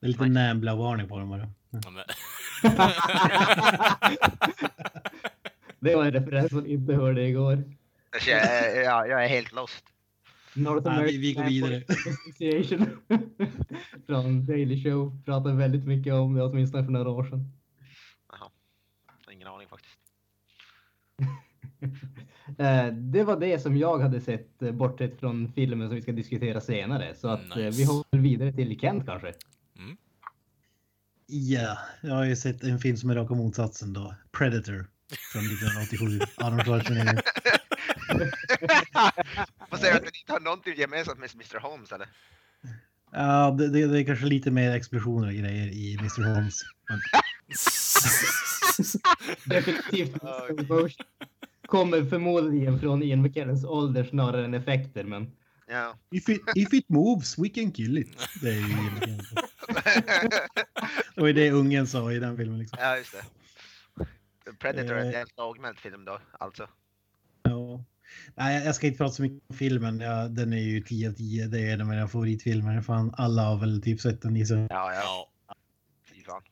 Det är lite Nambla-varning på dem bara. Ja. Det var en referens man inte hörde igår. Jag, är- jag, jag är helt lost. North Ja, vi- vi går American vidare. Association från Daily Show pratade väldigt mycket om det, åtminstone för några år sedan. Jaha. Ingen aning faktiskt. Eh, Det var det som jag hade sett eh, bortsett från filmen som vi ska diskutera senare. Så att eh, Nice. vi hoppar vidare till Kent kanske. Ja, jag har ju sett en film som är raka motsatsen då. Predator från 1987. Arnold Schwarzenegger. Vad säger du att den inte har någonting gemensamt med Mr Holmes eller? Ja, det, det, det är kanske lite mer explosioner och grejer i Mr. Holmes. Men, Definitivt. Kommer förmodligen från Ian McKellens ålder snarare än effekter, men Ja. if, it, if it moves, we can kill it. Det är ju Det var ju det ungen sa i den filmen. Liksom. ja, just det. Predator är en Eh. helt lågmäld film då, alltså. Ja. Nej, jag ska inte prata så mycket om filmen. Ja, den är ju 10 av 10. Det är en av mina favoritfilmer. Fan, alla har väl typ sett den. jag. Ja, ja. Ja, Fy fan.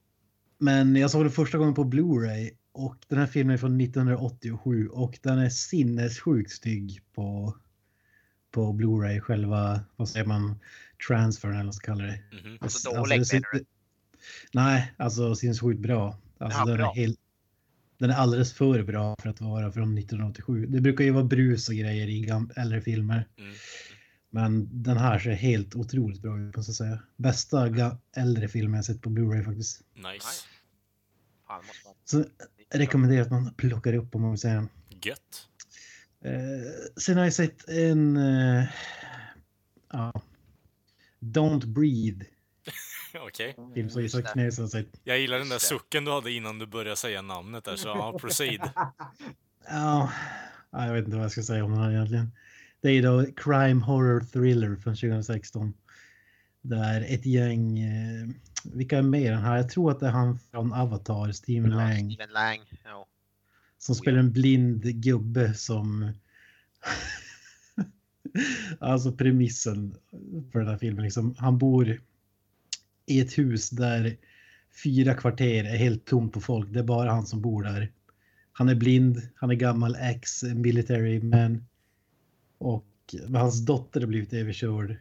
Men jag såg den första gången på Blu-ray och den här filmen är från 1987 och den är sinnessjukt stygg på, på Blu-ray. Själva, vad säger man, transfern eller vad man ska kalla det. mhm. Alltså det dålig sitter- menar du? Nej, alltså sinnessjukt bra. Alltså, Ja, den, bra. Är helt, den är alldeles för bra för att vara från 1987. Det brukar ju vara brus och grejer i gam- äldre filmer. Mm. Men den här ser helt otroligt bra ut, måste jag säga. Bästa ga- äldre film jag sett på Blu-ray faktiskt. Nice. Nice. Rekommenderar att man plockar upp om man vill säga. Gött. Eh, sen har jag sett en... Eh, ja. Don't Breathe. Okej. Film som Just Isak det. Knäs har sett. Jag gillar den där sucken du hade innan du började säga namnet där, så ja, proceed. Ja, ja, jag vet inte vad jag ska säga om den här egentligen. Det är då Crime Horror Thriller från 2016. Där ett gäng, eh, vilka är med i den här? Jag tror att det är han från Avatar, Steven Ja, Lang, Steven Lang. Ja. som spelar en blind gubbe som... alltså premissen för den här filmen, liksom, han bor i ett hus där fyra kvarter är helt tomt på folk. Det är bara han som bor där. Han är blind, han är gammal ex-military man. Och hans dotter har blivit överkörd.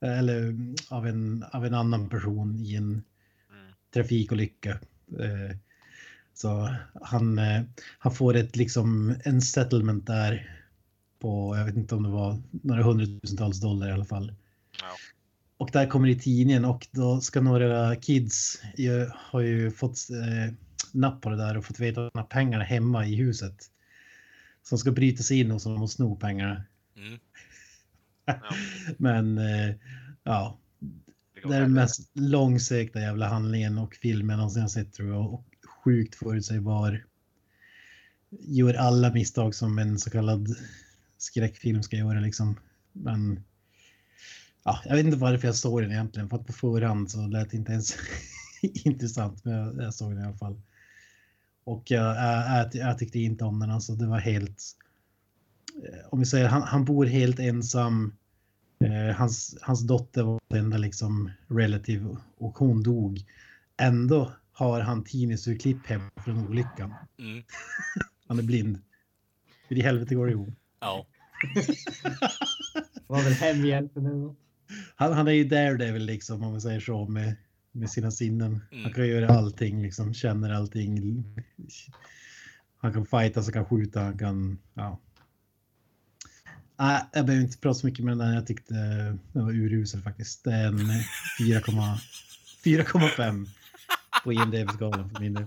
Eller mm, av en, av en annan person i en Mm. trafikolycka. Eh, Så han, eh, han får ett liksom en settlement där på, jag vet inte om det var några hundratusentals dollar i alla fall. Ja. Och där kommer det i tidningen och då ska några kids ju, har ju fått eh, napp på det där och fått veta att de har pengarna hemma i huset. Som ska bryta sig in hos dem och sno pengarna. Mm. Ja. Men eh, ja, Det är den mest långsökta jävla handlingen och filmen någonsin jag sett tror jag. Och sjukt förutsägbar. Gör alla misstag som en så kallad skräckfilm ska göra liksom. Men ja, jag vet inte varför jag såg den egentligen. För att på förhand så lät det inte ens intressant. Men jag, jag såg den i alla fall. Och jag, jag, jag, jag tyckte inte om den. Alltså det var helt... eh, Om vi säger han, han bor helt ensam. Eh, hans, hans dotter var den enda liksom relative och hon dog. Ändå har han tidningsurklipp hem från olyckan. Mm. Han är blind. Hur i helvete går det ihop? Ja. Det var väl hemhjälpen eller. Han, han är ju Daredevil liksom om man säger så med, med sina sinnen. Mm. Han kan göra allting liksom, känner allting. Han kan fighta, han kan skjuta, han kan, ja. Nej, jag behöver inte prata så mycket med den. Jag tyckte den var urusel faktiskt. Det är en 4,5 4,5 på IMDB-skalan för min del.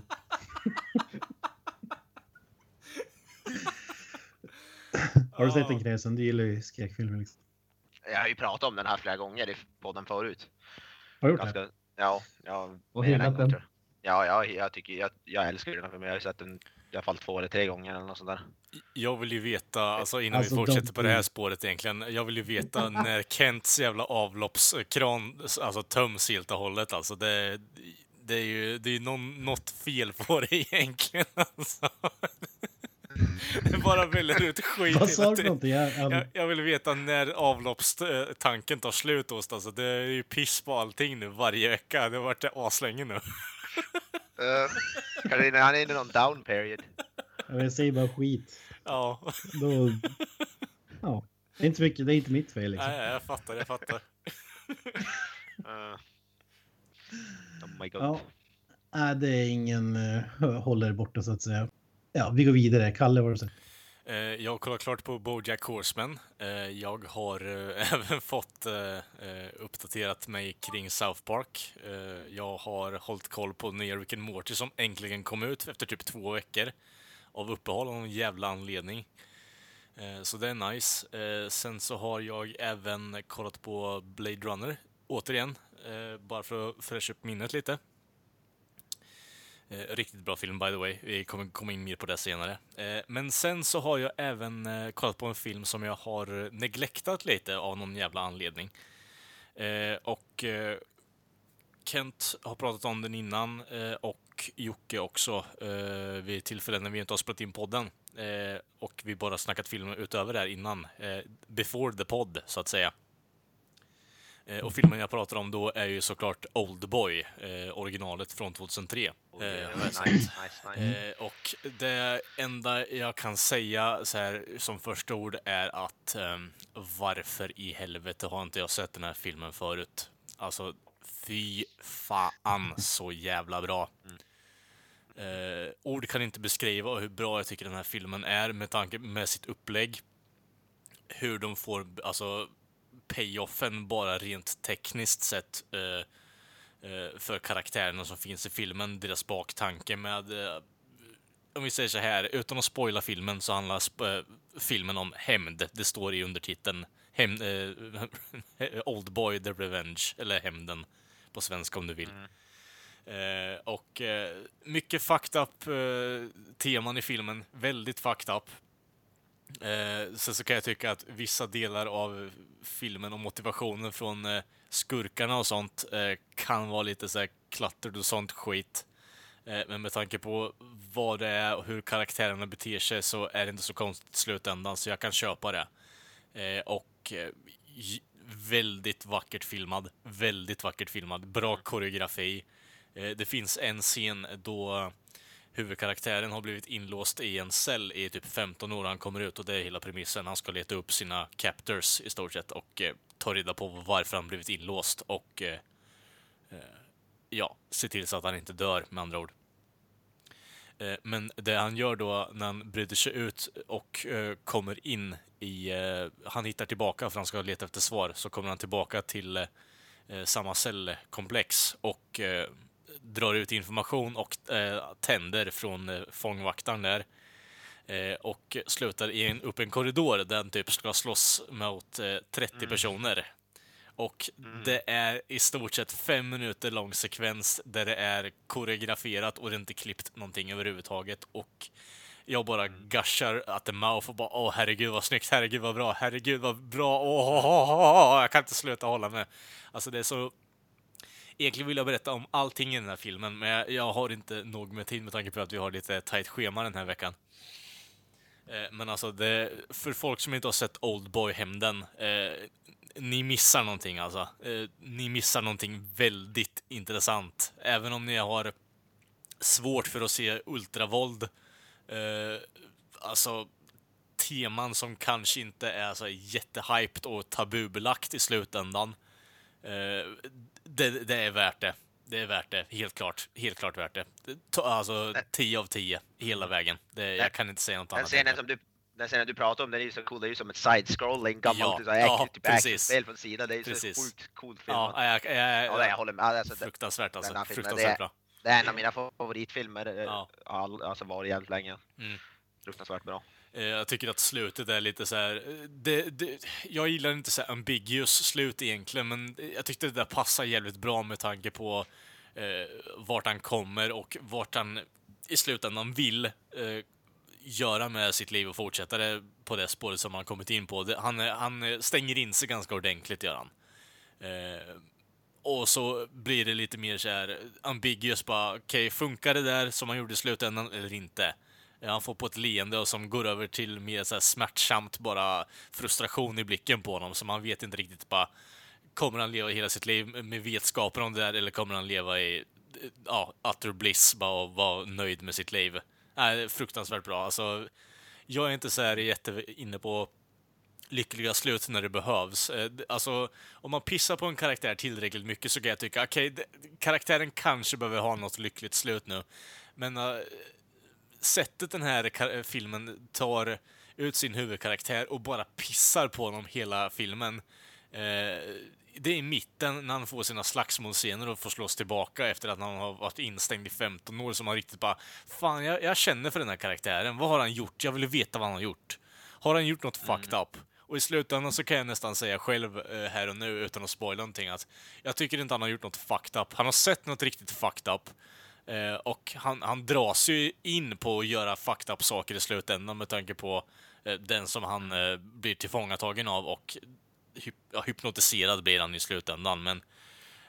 Har du sett den Kräsen? Du gillar ju skräckfilmer. Liksom. Jag har ju pratat om den här flera gånger i podden förut. Har du gjort det? Ganska, ja, ja. Och hyllat den. Ja, ja, jag tycker jag, jag älskar den. Jag har ju sett den i alla fall två eller tre gånger eller något sånt där. Jag vill ju veta, alltså innan Alltså, vi fortsätter de- på det här spåret egentligen, jag vill ju veta när Kents jävla avloppskran alltså, töms helt och hållet alltså. Det, det är ju det är någon, något fel på det egentligen alltså. Det bara väller ut skit Vad sa du någonting? Jag, jag, Jag, jag vill veta när avloppstanken tar slut hos. Alltså, det är ju piss på allting nu varje vecka. Det har varit aslänge nu. Uh, Carina, han är inne i någon down period. jag säger bara skit. Ja, Då, ja, det är inte mycket. Det är inte mitt fel liksom. Nej, jag fattar, jag fattar. Uh, oh my god. Ja. Nej, det är ingen uh, håller borta så att säga. Ja, vi går vidare. Kalle, vad har du sett? Eh, Jag har kollat klart på Bojack Horseman. Eh, Jag har eh, även fått eh, eh, uppdaterat mig kring South Park. Eh, Jag har hållit koll på nya Rick and Morty som äntligen kom ut efter typ två veckor av uppehåll av någon jävla anledning. Eh, Så det är nice. Eh, Sen så har jag även kollat på Blade Runner, återigen, eh, bara för att fräscha upp minnet lite. Eh, riktigt bra film by the way. Vi kommer komma in mer på det senare. Eh, men sen så har jag även eh, kollat på en film som jag har eh, neglektat lite av någon jävla anledning. Eh, och eh, Kent har pratat om den innan eh, och Jocke också eh, vid tillfällen när vi inte har spelat in podden. Eh, och vi bara snackat film utöver det här innan. Eh, before the pod, så att säga. Eh, och filmen jag pratar om då är ju såklart Oldboy, eh, originalet från 2003. Oh, Eh, yeah, nice, nice, nice. Eh, och det enda jag kan säga så här som första ord är att ehm, varför i helvete har inte jag sett den här filmen förut? Alltså, fy fan så jävla bra. Eh, ord kan inte beskriva hur bra jag tycker den här filmen är med tanke med sitt upplägg. Hur de får, alltså, payoffen bara rent tekniskt sett eh, eh, för karaktärerna som finns i filmen, deras baktanke med eh, om vi säger så här, utan att spoila filmen så handlar sp- filmen om hämnd. Det står i undertiteln Hämnd, eh, Old Boy the Revenge, eller Hämnden på svenska om du vill. Eh, och eh, mycket fucked up eh, teman i filmen, väldigt fucked up. Eh, sen så kan jag tycka att vissa delar av filmen och motivationen från eh, skurkarna och sånt eh, kan vara lite så här cluttered och sånt skit. Eh, men med tanke på vad det är och hur karaktärerna beter sig så är det inte så konstigt i slutändan, så jag kan köpa det. Eh, och eh, väldigt vackert filmad. Väldigt vackert filmad. Bra koreografi. Eh, det finns en scen då huvudkaraktären har blivit inlåst i en cell i typ 15 år. Han kommer ut och det är hela premissen. Han ska leta upp sina captors i stort sett och eh, ta reda på varför han blivit inlåst och eh, eh, ja, se till så att han inte dör med andra ord. Eh, Men det han gör då när han bryter sig ut och eh, kommer in i... Eh, han hittar tillbaka för han ska leta efter svar. Så kommer han tillbaka till eh, samma cellkomplex och drar ut information och eh, tänder från eh, fångvaktaren där. Eh, och slutar i en, upp en korridor där han typ ska slåss mot eh, 30 personer. Och det är i stort sett fem minuter lång sekvens där det är koreograferat och det är inte klippt någonting överhuvudtaget. Och jag bara gushar at the mouth och bara åh herregud vad snyggt, herregud vad bra, herregud vad bra, åh, åh, åh, åh. jag kan inte sluta hålla med. Alltså det är så... Egentligen vill jag berätta om allting i den här filmen, men jag, har inte nog med tid med tanke på att vi har lite tajt schema den här veckan. Eh, men alltså, det, för folk som inte har sett Oldboy-hämnden, eh, ni missar någonting alltså. Eh, ni missar någonting väldigt intressant. Även om ni har svårt för att se ultravåld, eh, alltså teman som kanske inte är så jättehyped och tabubelagt i slutändan. Eh, det, det är värt det. Det är värt det, helt klart. Helt klart värt det. Alltså 10 av 10, hela vägen. Det, jag kan inte säga något Den annat. scenen som du, den scenen du pratar om, den är ju så cool. Det är ju som ett side-scrolling gammalt Ja, så här ja, typ actionspel från sidan. Det är ju så sjukt coolt filmat. Ja, jag, jag, jag, Ja, jag håller med. Alltså, fruktansvärt alltså. filmen, Fruktansvärt bra. det är en av mina favoritfilmer. Ja. Ja. All, alltså varit jävligt länge. Mm. Fruktansvärt bra. Eh, jag tycker att slutet är lite så här. Eh, det, det, jag gillar inte så här ambiguous slut egentligen, men jag tyckte det där passar jävligt bra med tanke på eh, vart han kommer och vart han i slutändan vill eh, göra med sitt liv och fortsätta det på det spåret som han kommit in på. Det, han, han stänger in sig ganska ordentligt, gör han. Eh, och så blir det lite mer så här ambiguous bara, okej, funkar det där som han gjorde i slutändan eller inte? Han får på ett leende och som går över till mer så här smärtsamt bara frustration i blicken på honom, så man vet inte riktigt bara, kommer han leva hela sitt liv med vetskapen om det där eller kommer han leva i ja, utter bliss bara och vara nöjd med sitt liv? Äh, fruktansvärt bra. Alltså, jag är inte så här jätte inne på lyckliga slut när det behövs. Eh, alltså, om man pissar på en karaktär tillräckligt mycket så kan jag tycka, okej, okay, karaktären kanske behöver ha något lyckligt slut nu. Men uh, sättet den här filmen tar ut sin huvudkaraktär och bara pissar på honom hela filmen. Eh, det är i mitten när han får sina slagsmålscener och får slås tillbaka efter att han har varit instängd i 15 år som han riktigt bara Fan, jag, jag känner för den här karaktären. Vad har han gjort? Jag vill veta vad han har gjort. Har han gjort något fucked up? Och i slutändan så kan jag nästan säga själv eh, här och nu utan att spoila någonting att jag tycker inte han har gjort något fucked up. Han har sett något riktigt fucked up. Eh, och han, han dras ju in på att göra fucked up saker i slutändan med tanke på eh, den som han eh, blir tillfångatagen av och hyp, ja, hypnotiserad blir han i slutändan. Men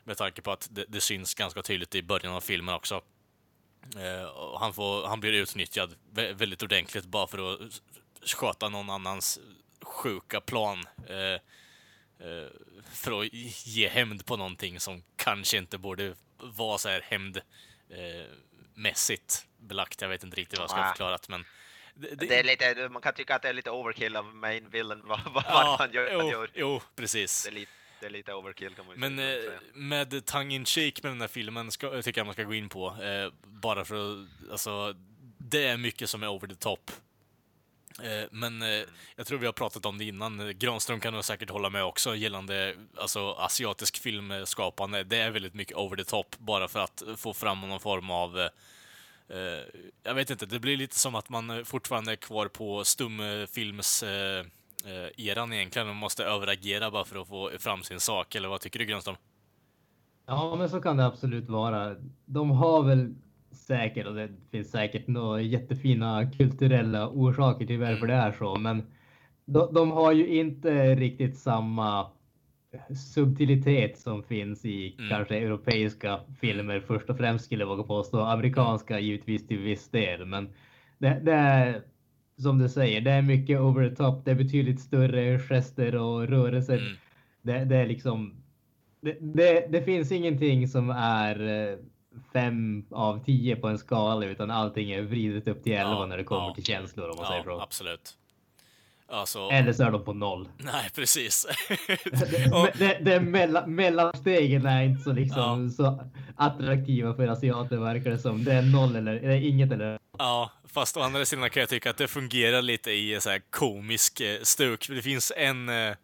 med tanke på att det, det syns ganska tydligt i början av filmen också. Eh, och han, får, han blir utnyttjad vä- väldigt ordentligt bara för att sköta någon annans sjuka plan. Eh, eh, för att ge hämnd på någonting som kanske inte borde vara så här hämnd eh, mässigt belagt. Jag vet inte riktigt vad jag ska Nej. förklara det, men det, Det är lite, man kan tycka att det är lite overkill av main villain vad, vad ja, han gör. jo, gör. jo, precis. Det, är lite, det är lite overkill kan man Men eh, säga. med tongue in cheek med den här filmen ska, tycker jag man ska gå in på. Eh, bara för att, alltså, det är mycket som är over the top. Eh, men eh, jag tror vi har pratat om det innan. Eh, Granström kan nog säkert hålla med också gällande alltså, asiatisk filmskapande. Det är väldigt mycket over the top bara för att få fram någon form av jag vet inte, det blir lite som att man fortfarande är kvar på stumfilms eran egentligen och måste överagera bara för att få fram sin sak. Eller vad tycker du Grönström? Ja, men så kan det absolut vara. De har väl säkert, och det finns säkert några jättefina kulturella orsaker till varför det är så, men de, de har ju inte riktigt samma subtilitet som finns i Mm. kanske europeiska filmer först och främst skulle jag våga påstå. Amerikanska givetvis till viss del, men det, det är som du säger, det är mycket over the top. Det är betydligt större gester och rörelser. Mm. Det, det är liksom det, det, det finns ingenting som är eh, fem av tio på en skala utan allting är vridet upp till elva Ja, när det kommer ja. till känslor om man säger Ja, så. absolut. Alltså, Eller så är de på noll. nej precis. Det, Och- det, det mellan, mellanstegen är inte så, liksom, Ja. så attraktiva för asiater verkar det som. Det är noll eller, eller inget eller Ja, fast å andra sidan kan jag tycka att det fungerar lite i så här komisk eh, stuk. Det finns en eh,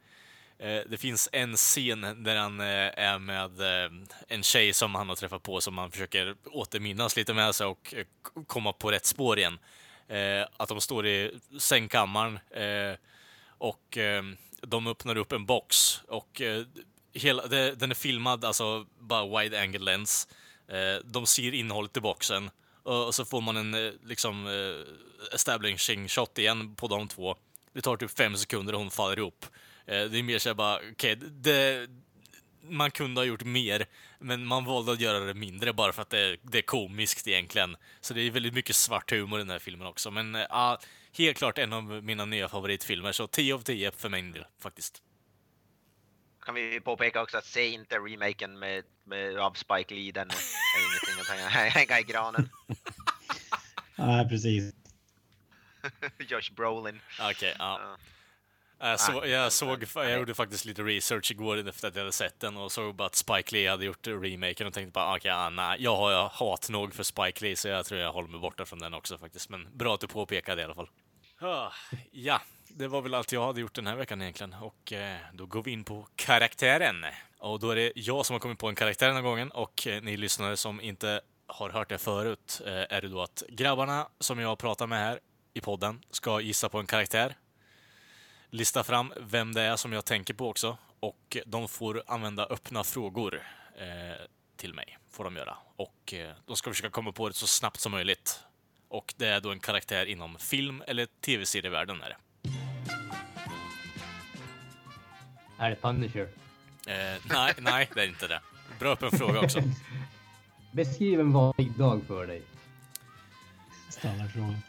Eh, det finns en scen där han eh, är med eh, en tjej som han har träffat på som han försöker återminnas lite med sig och eh, komma på rätt spår igen. Eh, Att de står i sängkammaren eh, och eh, de öppnar upp en box och eh, hela, det, den är filmad, alltså bara wide angle lens. Eh, De ser innehållet i boxen och och så får man en eh, liksom eh, establishing shot igen på de två. Det tar typ fem sekunder och hon faller ihop. Eh, Det är mer såhär bara, okej, det, man kunde ha gjort mer, men man valde att göra det mindre bara för att det, det är komiskt egentligen. Så det är väldigt mycket svart humor i den här filmen också. Men eh, ja, helt klart en av mina nya favoritfilmer, så 10 av 10 för min del faktiskt. Kan vi påpeka också att se inte remaken med, med av Spike Lee, den är ingenting att hänga, i granen. Ja, precis. Josh Brolin. Okej, ja. Ja. Jag, så, jag, såg, jag gjorde faktiskt lite research igår efter att jag hade sett den och såg bara att Spike Lee hade gjort remaken och tänkte bara okej, ah, nej, jag har hat nog för Spike Lee så jag tror jag håller mig borta från den också faktiskt. Men bra att du påpekade det i alla fall. Ah, Ja, det var väl allt jag hade gjort den här veckan egentligen. Och eh, då går vi in på karaktären. Och då är det jag som har kommit på en karaktär den här gången och eh, ni lyssnare som inte har hört det förut eh, är det då att grabbarna som jag pratar med här i podden ska gissa på en karaktär. Lista fram vem det är som jag tänker på också och de får använda öppna frågor eh, till mig. Får de göra. Och eh, de ska försöka komma på det så snabbt som möjligt. Och det är då en karaktär inom film eller tv-serievärlden är det. Är det Punisher? Eh, nej, nej, det är inte det. Bra öppen fråga också. Beskriv en vanlig dag för dig. Standardfrågan.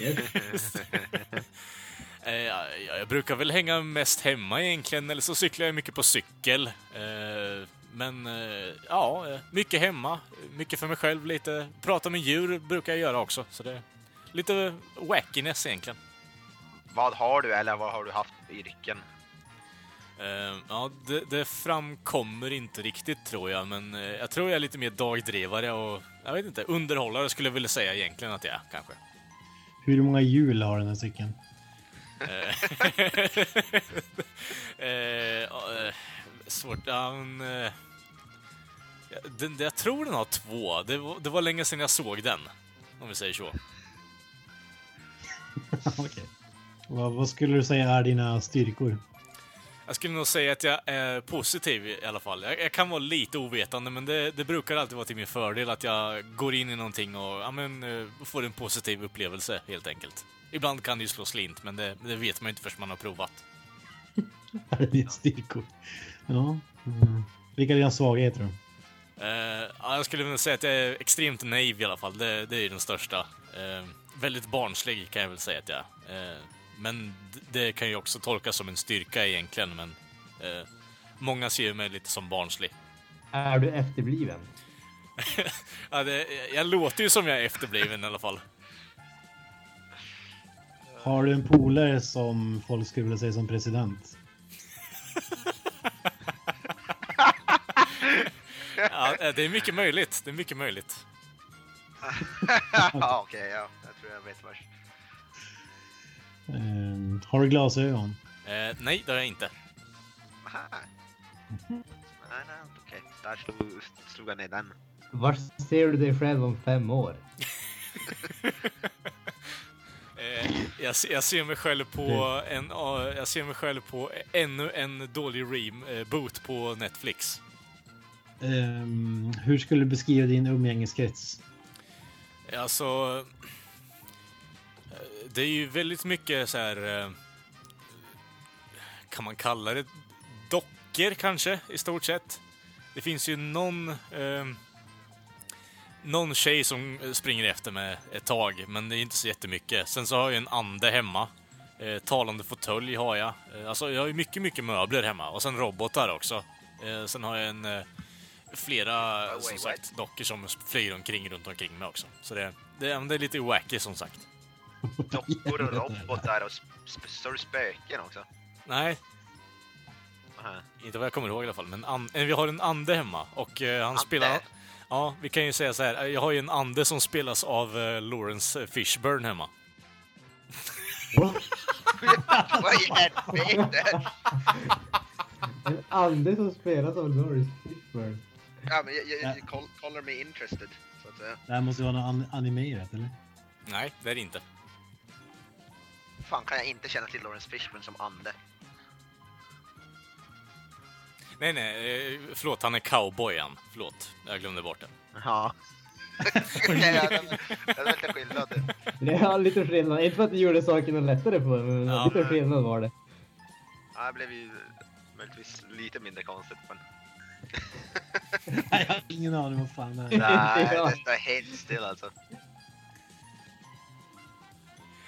Eh, ja, jag brukar väl hänga mest hemma egentligen, eller så cyklar jag mycket på cykel. Eh, men eh, ja, mycket hemma, mycket för mig själv, lite prata med djur brukar jag göra också. Så det är lite wackiness egentligen. Vad har du eller vad har du haft i yrken? Eh, ja, det, det framkommer inte riktigt tror jag, men eh, jag tror jag är lite mer dagdrivare och jag vet inte, underhållare skulle jag vilja säga egentligen att jag är kanske. Hur många hjul har den här cykeln? Eh, ja, eh, svårt. Eh, ja, den, jag tror den har två. Det var, det var länge sedan jag såg den. Om vi säger så. Okej. Vad, vad skulle du säga är dina styrkor? Jag skulle nog säga att jag är positiv i alla fall. Jag, jag kan vara lite ovetande, men det, det brukar alltid vara till min fördel att jag går in i någonting och ja, men, eh, får en positiv upplevelse, helt enkelt. Ibland kan det ju slå slint, men det, det vet man ju inte förrän man har provat. Är det dina styrkor? Ja. Mm. Vilka är dina svagheter då? Ja, jag skulle vilja säga att jag är extremt naiv i alla fall. Det, det är ju den största. Eh, väldigt barnslig kan jag väl säga att jag är. Eh, Men det kan ju också tolkas som en styrka egentligen, men eh, många ser ju mig lite som barnslig. Är du efterbliven? Ja, det, jag låter ju som jag är efterbliven i alla fall. Har du en polare som folk skulle vilja säga som president? Ja, eh, det är mycket möjligt. Det är mycket möjligt. ja, okej, ja. Jag tror jag vet vars. Ehm, har du glasögon? Eh, nej, det har jag inte. Aha. Nej, nej, okej. Där slog, slog jag ner den. Var ser du dig själv om fem år? Eh, jag, jag ser mig själv på en, ja, jag ser mig själv på ännu en dålig reboot på Netflix. Ehm, hur skulle du beskriva din umgängeskrets? Alltså... eh, Det är ju väldigt mycket så här... eh, Kan man kalla det dockor kanske, i stort sett. Det finns ju någon... Eh, någon tjej som springer efter mig ett tag, men det är inte så jättemycket. Sen så har jag en ande hemma. Eh, talande fåtölj har jag. Eh, alltså, jag har ju mycket, mycket möbler hemma. Och sen robotar också. Eh, sen har jag en... Eh, flera, wait, som sagt, dockor som flyger omkring runt omkring mig också. Så det, det, det är lite wacky som sagt. Dockor och robotar och sp- spöken också. Nej, inte vad jag kommer ihåg i alla fall. Men an, eh, vi har en ande hemma och eh, han Ande? spelar... Ja, vi kan ju säga så här. Jag har ju en ande som spelas av eh, Lawrence Fishburne hemma. Vad i helvete? En ande som spelas av Norris Fishburne. Ja, men jag, jag, jag call, color me interested, så att säga. Det här måste ju vara något an- animerat, eller? Nej, det är det inte. Fan, kan jag inte känna till Lawrence Fishburne som ande? Nej, nej, eh, förlåt, han är cowboy han. Förlåt, jag glömde bort det. Ja. Ja, det det är lite skillnad. Det är lite skillnad. Inte för att det gjorde saken lättare på men Ja. lite skillnad var det. Ja, det blev ju möjligtvis lite mindre konstigt, men... Nej, jag har ingen aning vad fan det är. Nej, Ja. det står helt still alltså.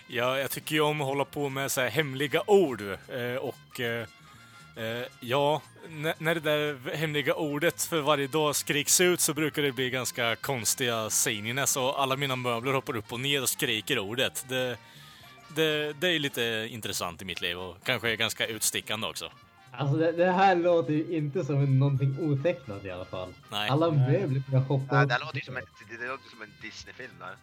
Ja, jag tycker ju om att hålla på med så här hemliga ord. Eh, och eh, ja, n- när det där hemliga ordet för varje dag skriks ut så brukar det bli ganska konstiga sceniness och alla mina möbler hoppar upp och ner och skriker ordet. Det, det, det är lite intressant i mitt liv och kanske är ganska utstickande också. Alltså det, det här låter ju inte som någonting otecknat i alla fall. Nej. Alla möbler börjar hoppa upp. det låter som en, det, det låter som en Disney-film där.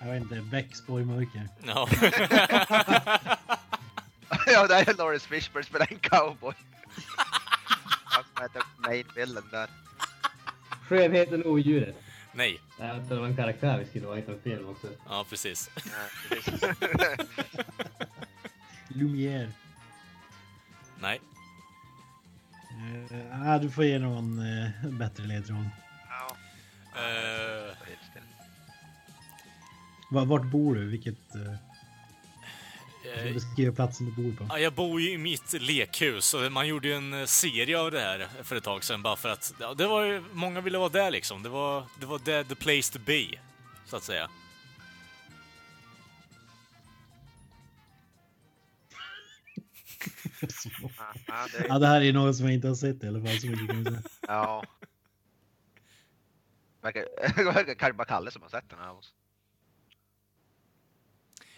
Jag vet inte, Beck spår i mörker. Ja. ja, det är Lawrence Fishburne spelar en cowboy. Han som heter main villain där. Skönheten och odjuret. Nej. Nej, Det var en karaktär vi skulle ha hittat en film också. Ja, precis. Ja, precis. Lumière. Nej. Uh, ah, du får ge någon eh, bättre ledtråd. ja. Va- Vart bor du? Vilket... Uh, eh, beskriva platsen du bor på. Ja, jag bor ju i mitt lekhus och man gjorde ju en eh, serie av det här för ett tag sedan bara för att ja, det var ju, många ville vara där liksom. Det var, det var the, the place to be, så att säga. Ja, det, här är något som jag inte har sett i alla fall. Så mycket kan jag säga. ja. Verkar, det verkar kanske bara Kalle som har sett den här av oss.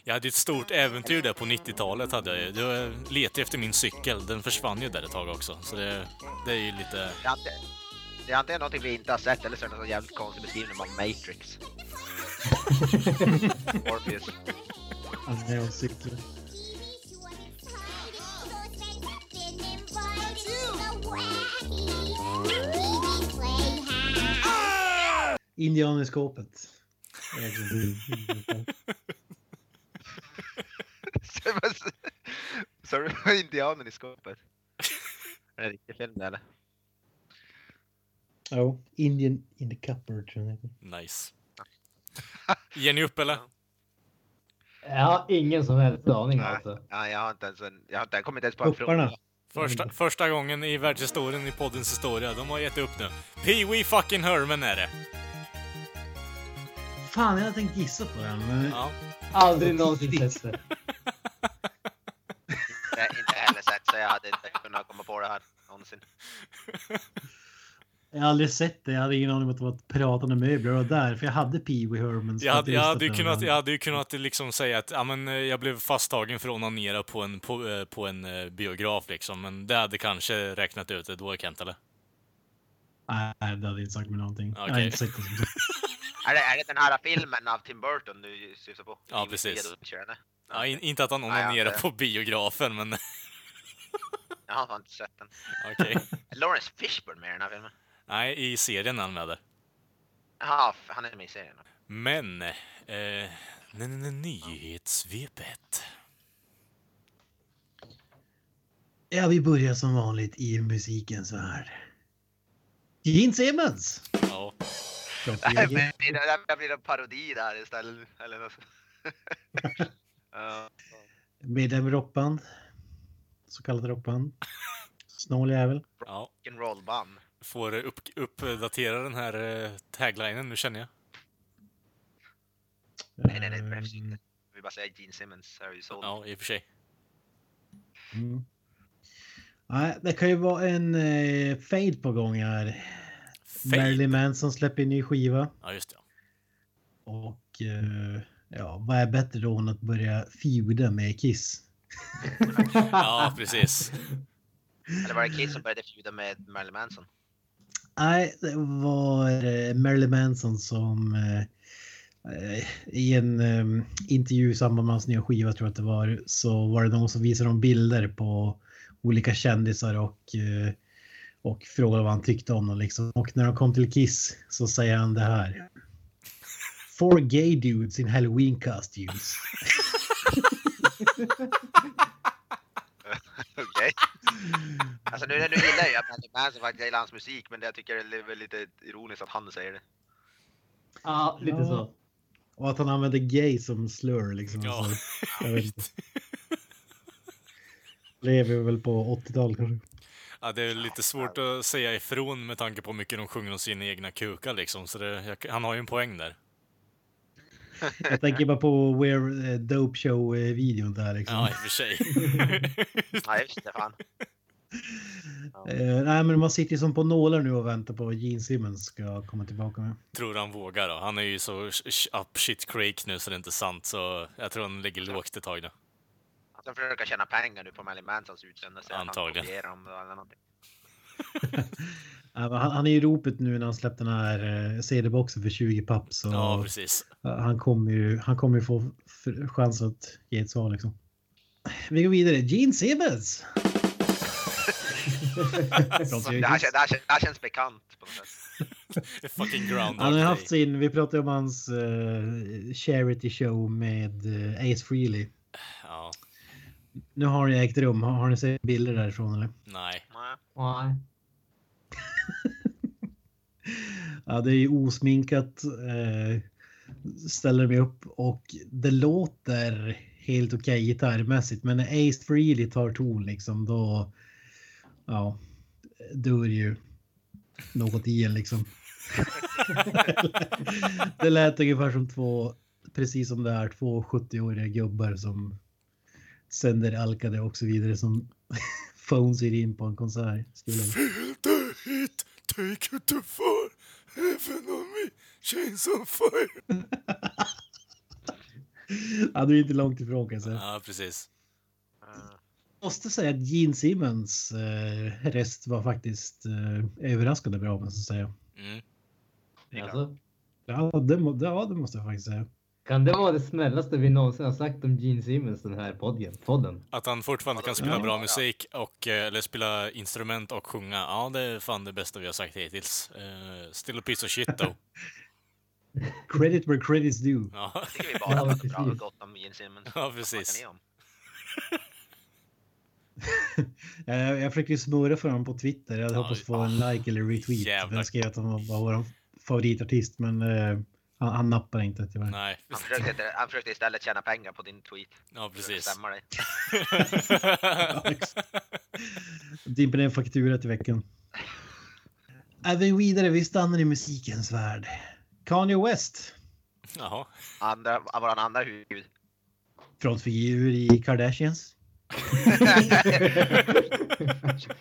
Jag hade ett stort äventyr där på 90-talet. Hade jag, jag letade efter min cykel. Den försvann ju där ett tag också. Så det, det är ju lite... Det är, antingen, det är antingen någonting vi inte har sett eller så är det någon jävligt konstig beskrivning av Matrix. Morpheus. Alltså, när jag cyklar. Indian i skåpet. Jag vet inte. Så du var indianen i skåpet? Är det en riktig film det eller? Jo, Indian in the cupboard tror jag. Nice. Ger ni upp eller? Jag har ingen som helst aning alltså. Ja, jag har inte ens en, jag har inte, jag kommer inte ens på en fråga. Första, första gången i världshistorien, i poddens historia. De har gett upp nu. Pee Wee fucking Herman är det. Fan, jag hade tänkt gissa på den. Men... Ja. Aldrig någonsin sett det. Det är inte heller sett så jag hade inte kunnat komma på det här någonsin. Jag har aldrig sett det. Jag hade ingen aning om att det var pratande möbler och där. För jag hade Pee Wee Herman. så Jag hade, jag, hade ju kunnat, jag hade ju kunnat liksom säga att ja, men, eh, jag blev fasttagen för att onanera på en, på, eh, på en eh, biograf liksom. Men det hade kanske räknat ut det då, Kent, eller? Nej, det hade inte sagt mig någonting. Jag har inte sett det. Är det, är det den här filmen av Tim Burton du syftar på? Ja, precis. Ja, in, inte att han onanerar på biografen, men Jag har inte sett den. okej. Är Lawrence Fishburne med i den här filmen? Nej, i serien är han med där. Jaha, f- han är med i serien. Men, eh, n- n- n- nyhetssvepet. Ja, vi börjar som vanligt i musikens värld. Gene Simmons! Ja, Det blir, en parodi där istället. Eller något. Ja. Medlem i rockband. Så kallat rockband. Snål jävel. ja. Rock'n'roll-band. Får upp, uppdatera den här eh, taglinen nu känner jag. Nej, nej, nej, det behövs inte. Vill bara säga Gene Simmons är ju såld. Ja, i och för sig. Mm. Nej, det kan ju vara en eh, fade på gång här. Fade. Marilyn Manson släpper en ny skiva. Ja, just det. Och eh, ja, vad är bättre då än att börja feuda med Kiss? Ja, precis. Eller var det Kiss som började feuda med Marilyn Manson? Nej, det var eh, Marilyn Manson som eh, eh, i en eh, intervju i samband med hans nya skiva tror jag att det var, så var det någon som visade dem bilder på olika kändisar och, eh, och frågade vad han tyckte om dem. Liksom. Och när de kom till Kiss så säger han det här. Four gay dudes in halloween costumes. Okej. Alltså nu, nu gillar jag Marilyn Manson faktiskt, jag gillar hans musik, men jag tycker det är lite ironiskt att han säger det. Ja, lite så. Och att han använder gay som slur liksom. Ja. Alltså, jag vet inte. Lever väl på 80-talet kanske. Ja, det är lite svårt att säga ifrån med tanke på hur mycket de sjunger om sina egna kukar liksom. Så det, jag, han har ju en poäng där. Jag tänker bara på Where eh, Dope Show-videon där liksom. Ja, i och för sig. Ja, just det. Fan. Eh, nej, men man sitter ju som på nålar nu och väntar på vad Gene Simmons ska komma tillbaka med. tror han vågar då. Han är ju så up shit creek nu så det är inte sant. Så jag tror han ligger lågt ett tag nu. Att de försöker tjäna pengar nu på Marilyn Mansons utseende. så att han Antagligen. kopierar dem eller någonting. Men Han, han är i ropet nu när han släppte den här eh, CD-boxen för 20 papp. Så Ja, precis. han kommer ju, han kommer ju få chans att ge ett svar liksom. Vi går vidare. Gene Simmons. Det här, kän- det, här, kän- det här känns bekant på något sätt. Fucking Groundhog Han har ju haft sin, vi pratade om hans eh, charity show med eh, Ace Frehley. Ja, Nu har det ägt rum. Har, har ni sett bilder därifrån eller? nej. Nej. Ja, det är ju osminkat. Eh, ställer mig upp och det låter helt okej gitarrmässigt. Men när Ace Frehley tar ton liksom då. Ja, då är ju något i en liksom. det lät ungefär som två, precis som det är, två 70-åriga gubbar som sänder alkade och så vidare som phones in på en konsert. Skulle... Heat, take it to far, heaven on me, chains on fire. Ja, du är inte långt ifrån kan jag säga. Ja, precis. Eh, måste säga att Gene Simmons eh, röst var faktiskt eh, överraskande bra, måste jag säga. Mm. Alltså, Ja det, må, ja, det måste jag faktiskt säga. Kan det vara det snällaste vi någonsin har sagt om Gene Simmons den här podden? podden? Att han fortfarande kan spela Ja. bra musik och, eh, eller spela instrument och sjunga. Ja, det är fan det bästa vi har sagt hittills. Uh, still a piece of shit though. Credit where credit's due. Ja, Jag tycker vi Ja, bara pratar bra och gott om Gene Simmons. ja precis. om? jag, jag försökte ju smurra för honom på Twitter. Jag hade Ja, hoppats få ah, en like eller retweet. jävlar. Jag skrev att han var vår favoritartist, men eh, han, han nappade inte tyvärr. Nej. Han försökte, han försökte istället tjäna pengar på din tweet. Ja, precis. Stämmer det? Dimper ner en faktura till veckan. Även vidare, vi stannar i musikens värld. Kanye West, Jaha. Andra, våran andra huvud. frontfigur i Kardashians.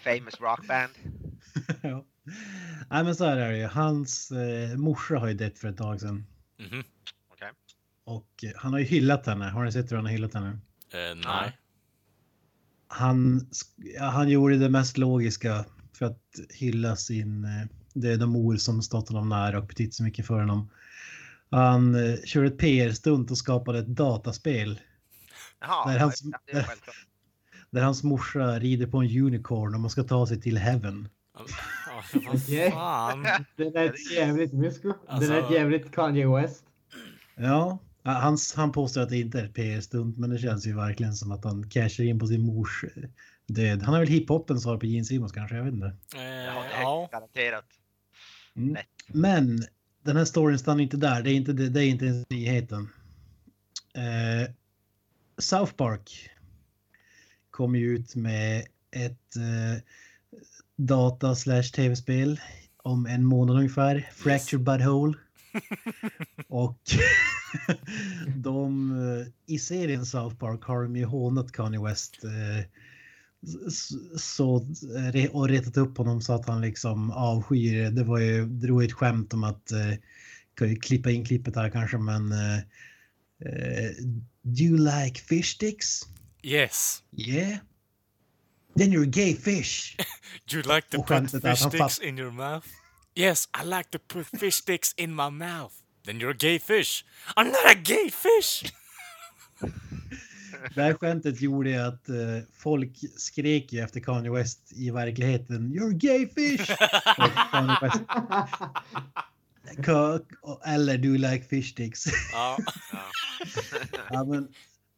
Famous rock band. ja. Nej men så här är det ju. Hans eh, morsa har ju dött för ett tag sedan. Mhm. Okej. Och eh, han har ju hyllat henne. Har ni sett hur han har hyllat henne? Eh, nej. Han, han gjorde det mest logiska för att hylla sin eh, döda mor som stått honom nära och betytt så mycket för honom. Han eh, körde ett PR-stunt och skapade ett dataspel Jaha, Där hans- det är självklart. där hans morsa rider på en unicorn och man ska ta sig till heaven. Ja, vad Okej. fan. Det lät jävligt mysko. Alltså- Det lät jävligt Kanye West. Ja, han, han påstår att det inte är ett PR-stunt, men det känns ju verkligen som att han cashar in på sin mors eh, död. Han har väl hiphopens svar på Gene Simmons kanske, jag vet inte. Eh, Ja, det är ja. garanterat. Mm. Men den här storyn stannar inte där. Det är inte, det, det är inte ens nyheten. Eh, South Park kom ju ut med ett eh, data slash tv-spel om en månad ungefär. Fractured Butthole. Och de eh, i serien South Park har de ju hånat Kanye West eh, så, re- och retat upp honom så att han liksom avskyr det. Det var ju, det var ju ett skämt om att eh, kan ju klippa in klippet här kanske men eh, eh, Do you like fish sticks? Yes. Yeah. Then you're a gay fish. You like to put skämtet är att fish sticks in your mouth? Yes, I like to put fish sticks in my mouth. Then you're a gay fish. I'm not a gay fish! Det här skämtet gjorde att eh, folk skrek ju efter Kanye West i verkligheten. You're a gay fish! West, "Ka- Eller do you like fish sticks? Ja. Ja. Ja, men,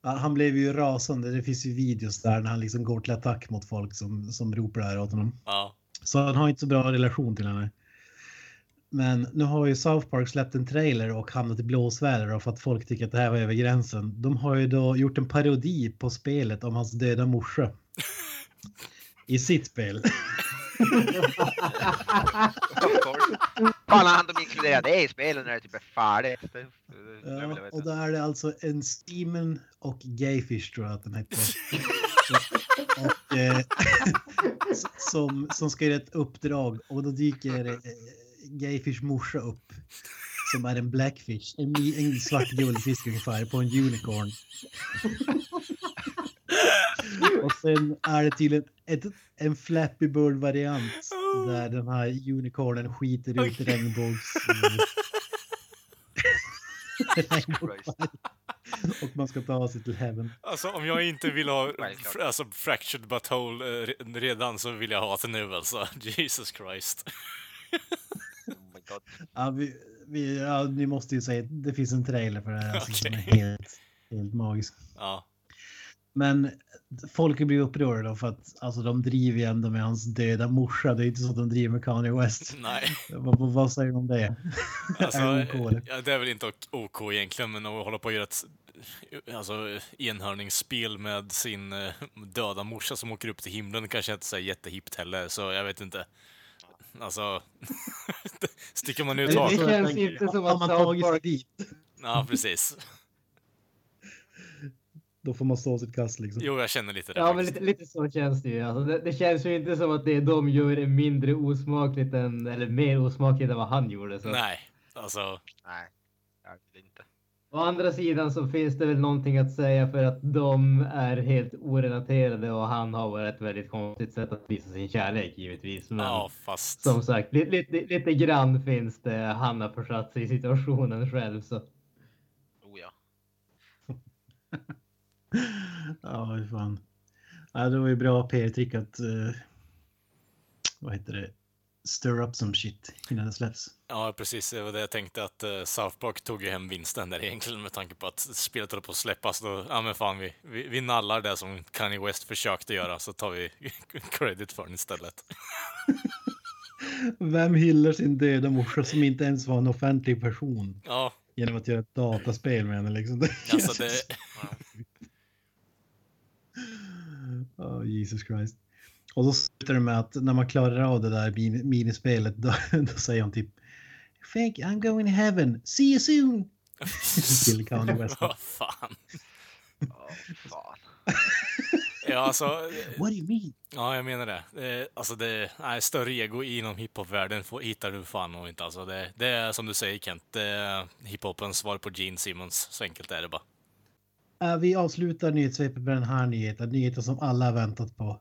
han blev ju rasande. Det finns ju videos där när han liksom går till attack mot folk som, som ropar det här åt honom. ja. Så han har inte så bra relation till henne. Men nu har ju South Park släppt en trailer och hamnat i blåsväder för att folk tycker att det här var över gränsen. De har ju då gjort en parodi på spelet om hans döda morsa. I sitt spel. Fan, han de inkluderade det i spelet när det typ är färdigt. Ja, och då är det alltså en Steamen och Gayfish tror jag att den hette. och, eh, som, som ska göra ett uppdrag och då dyker eh, Gayfish morsa upp. Som är en blackfish, en, en svart guldfisk ungefär på en unicorn. och sen är det tydligen ett, en Flappy Bird-variant där den här unicornen skiter ut regnbågs... regnbågsfärg. Och man ska ta sig till heaven. Alltså om jag inte vill ha alltså, fractured butthole eh, re- redan så vill jag ha det nu alltså. Jesus Christ. Oh my god. Ja, vi, vi, ja, ni måste ju säga det finns en trailer för det här alltså, som är helt, helt magisk. Ja. Men folk blir upprörda för att alltså, de driver ju ändå med hans döda morsa. Det är inte så att de driver med Kanye West. Nej. vad, vad, säger du om det? Alltså, Är det OK, ja, det är väl inte ok- egentligen, men att hålla på och göra ett alltså, enhörningsspel med sin eh, döda morsa som åker upp till himlen kanske inte är så jättehippt heller, så jag vet inte. Alltså, sticker man ut Det- det känns inte som att man tagit sig dit, Ja, precis. Då får man stå sitt kast liksom. Jo, jag känner lite det Ja, men faktiskt. lite, lite så känns det ju. Alltså, det, det känns ju inte som att det de gör är mindre osmakligt än, eller mer osmakligt än vad han gjorde. Så. Nej, alltså, Nej, jag vill inte. Å andra sidan så finns det väl någonting att säga för att de är helt orelaterade och han har bara ett väldigt konstigt sätt att visa sin kärlek givetvis. Men ja, fast... som sagt, lite, lite, lite grann finns det. Han har försatt sig i situationen själv. Så. Oh ja. Ja, fan. Ja, det var ju bra PR-trick att... eh, vad heter det? Stir up some shit innan det släpps. Ja, precis. Det var det jag tänkte att uh, South Park tog ju hem vinsten där egentligen med tanke på att spelet höll på att släppas. Då, ja men fan, vi, vi, vi nallar det som Kanye West försökte göra så tar vi credit för den istället. Vem hyllar sin döda morsa som inte ens var en offentlig person Ja, genom att göra ett dataspel med henne liksom? alltså det... Oh, Jesus Christ. Och då slutar det med att när man klarar av det där min- minispelet då, då säger hon typ Thank you, I'm going to heaven. See you soon. Till Kanye West. Vad fan. Ja, fan. Ja, alltså... What do you mean? Ja, jag menar det. Eh, Alltså det nej, större ego inom hiphop-världen får- hittar du fan nog inte. Alltså det, det är som du säger Kent, är hiphopens svar på Gene Simmons. Så enkelt är det bara. Äh, vi avslutar nyhetssvepet med den här nyheten. Nyheten som alla har väntat på.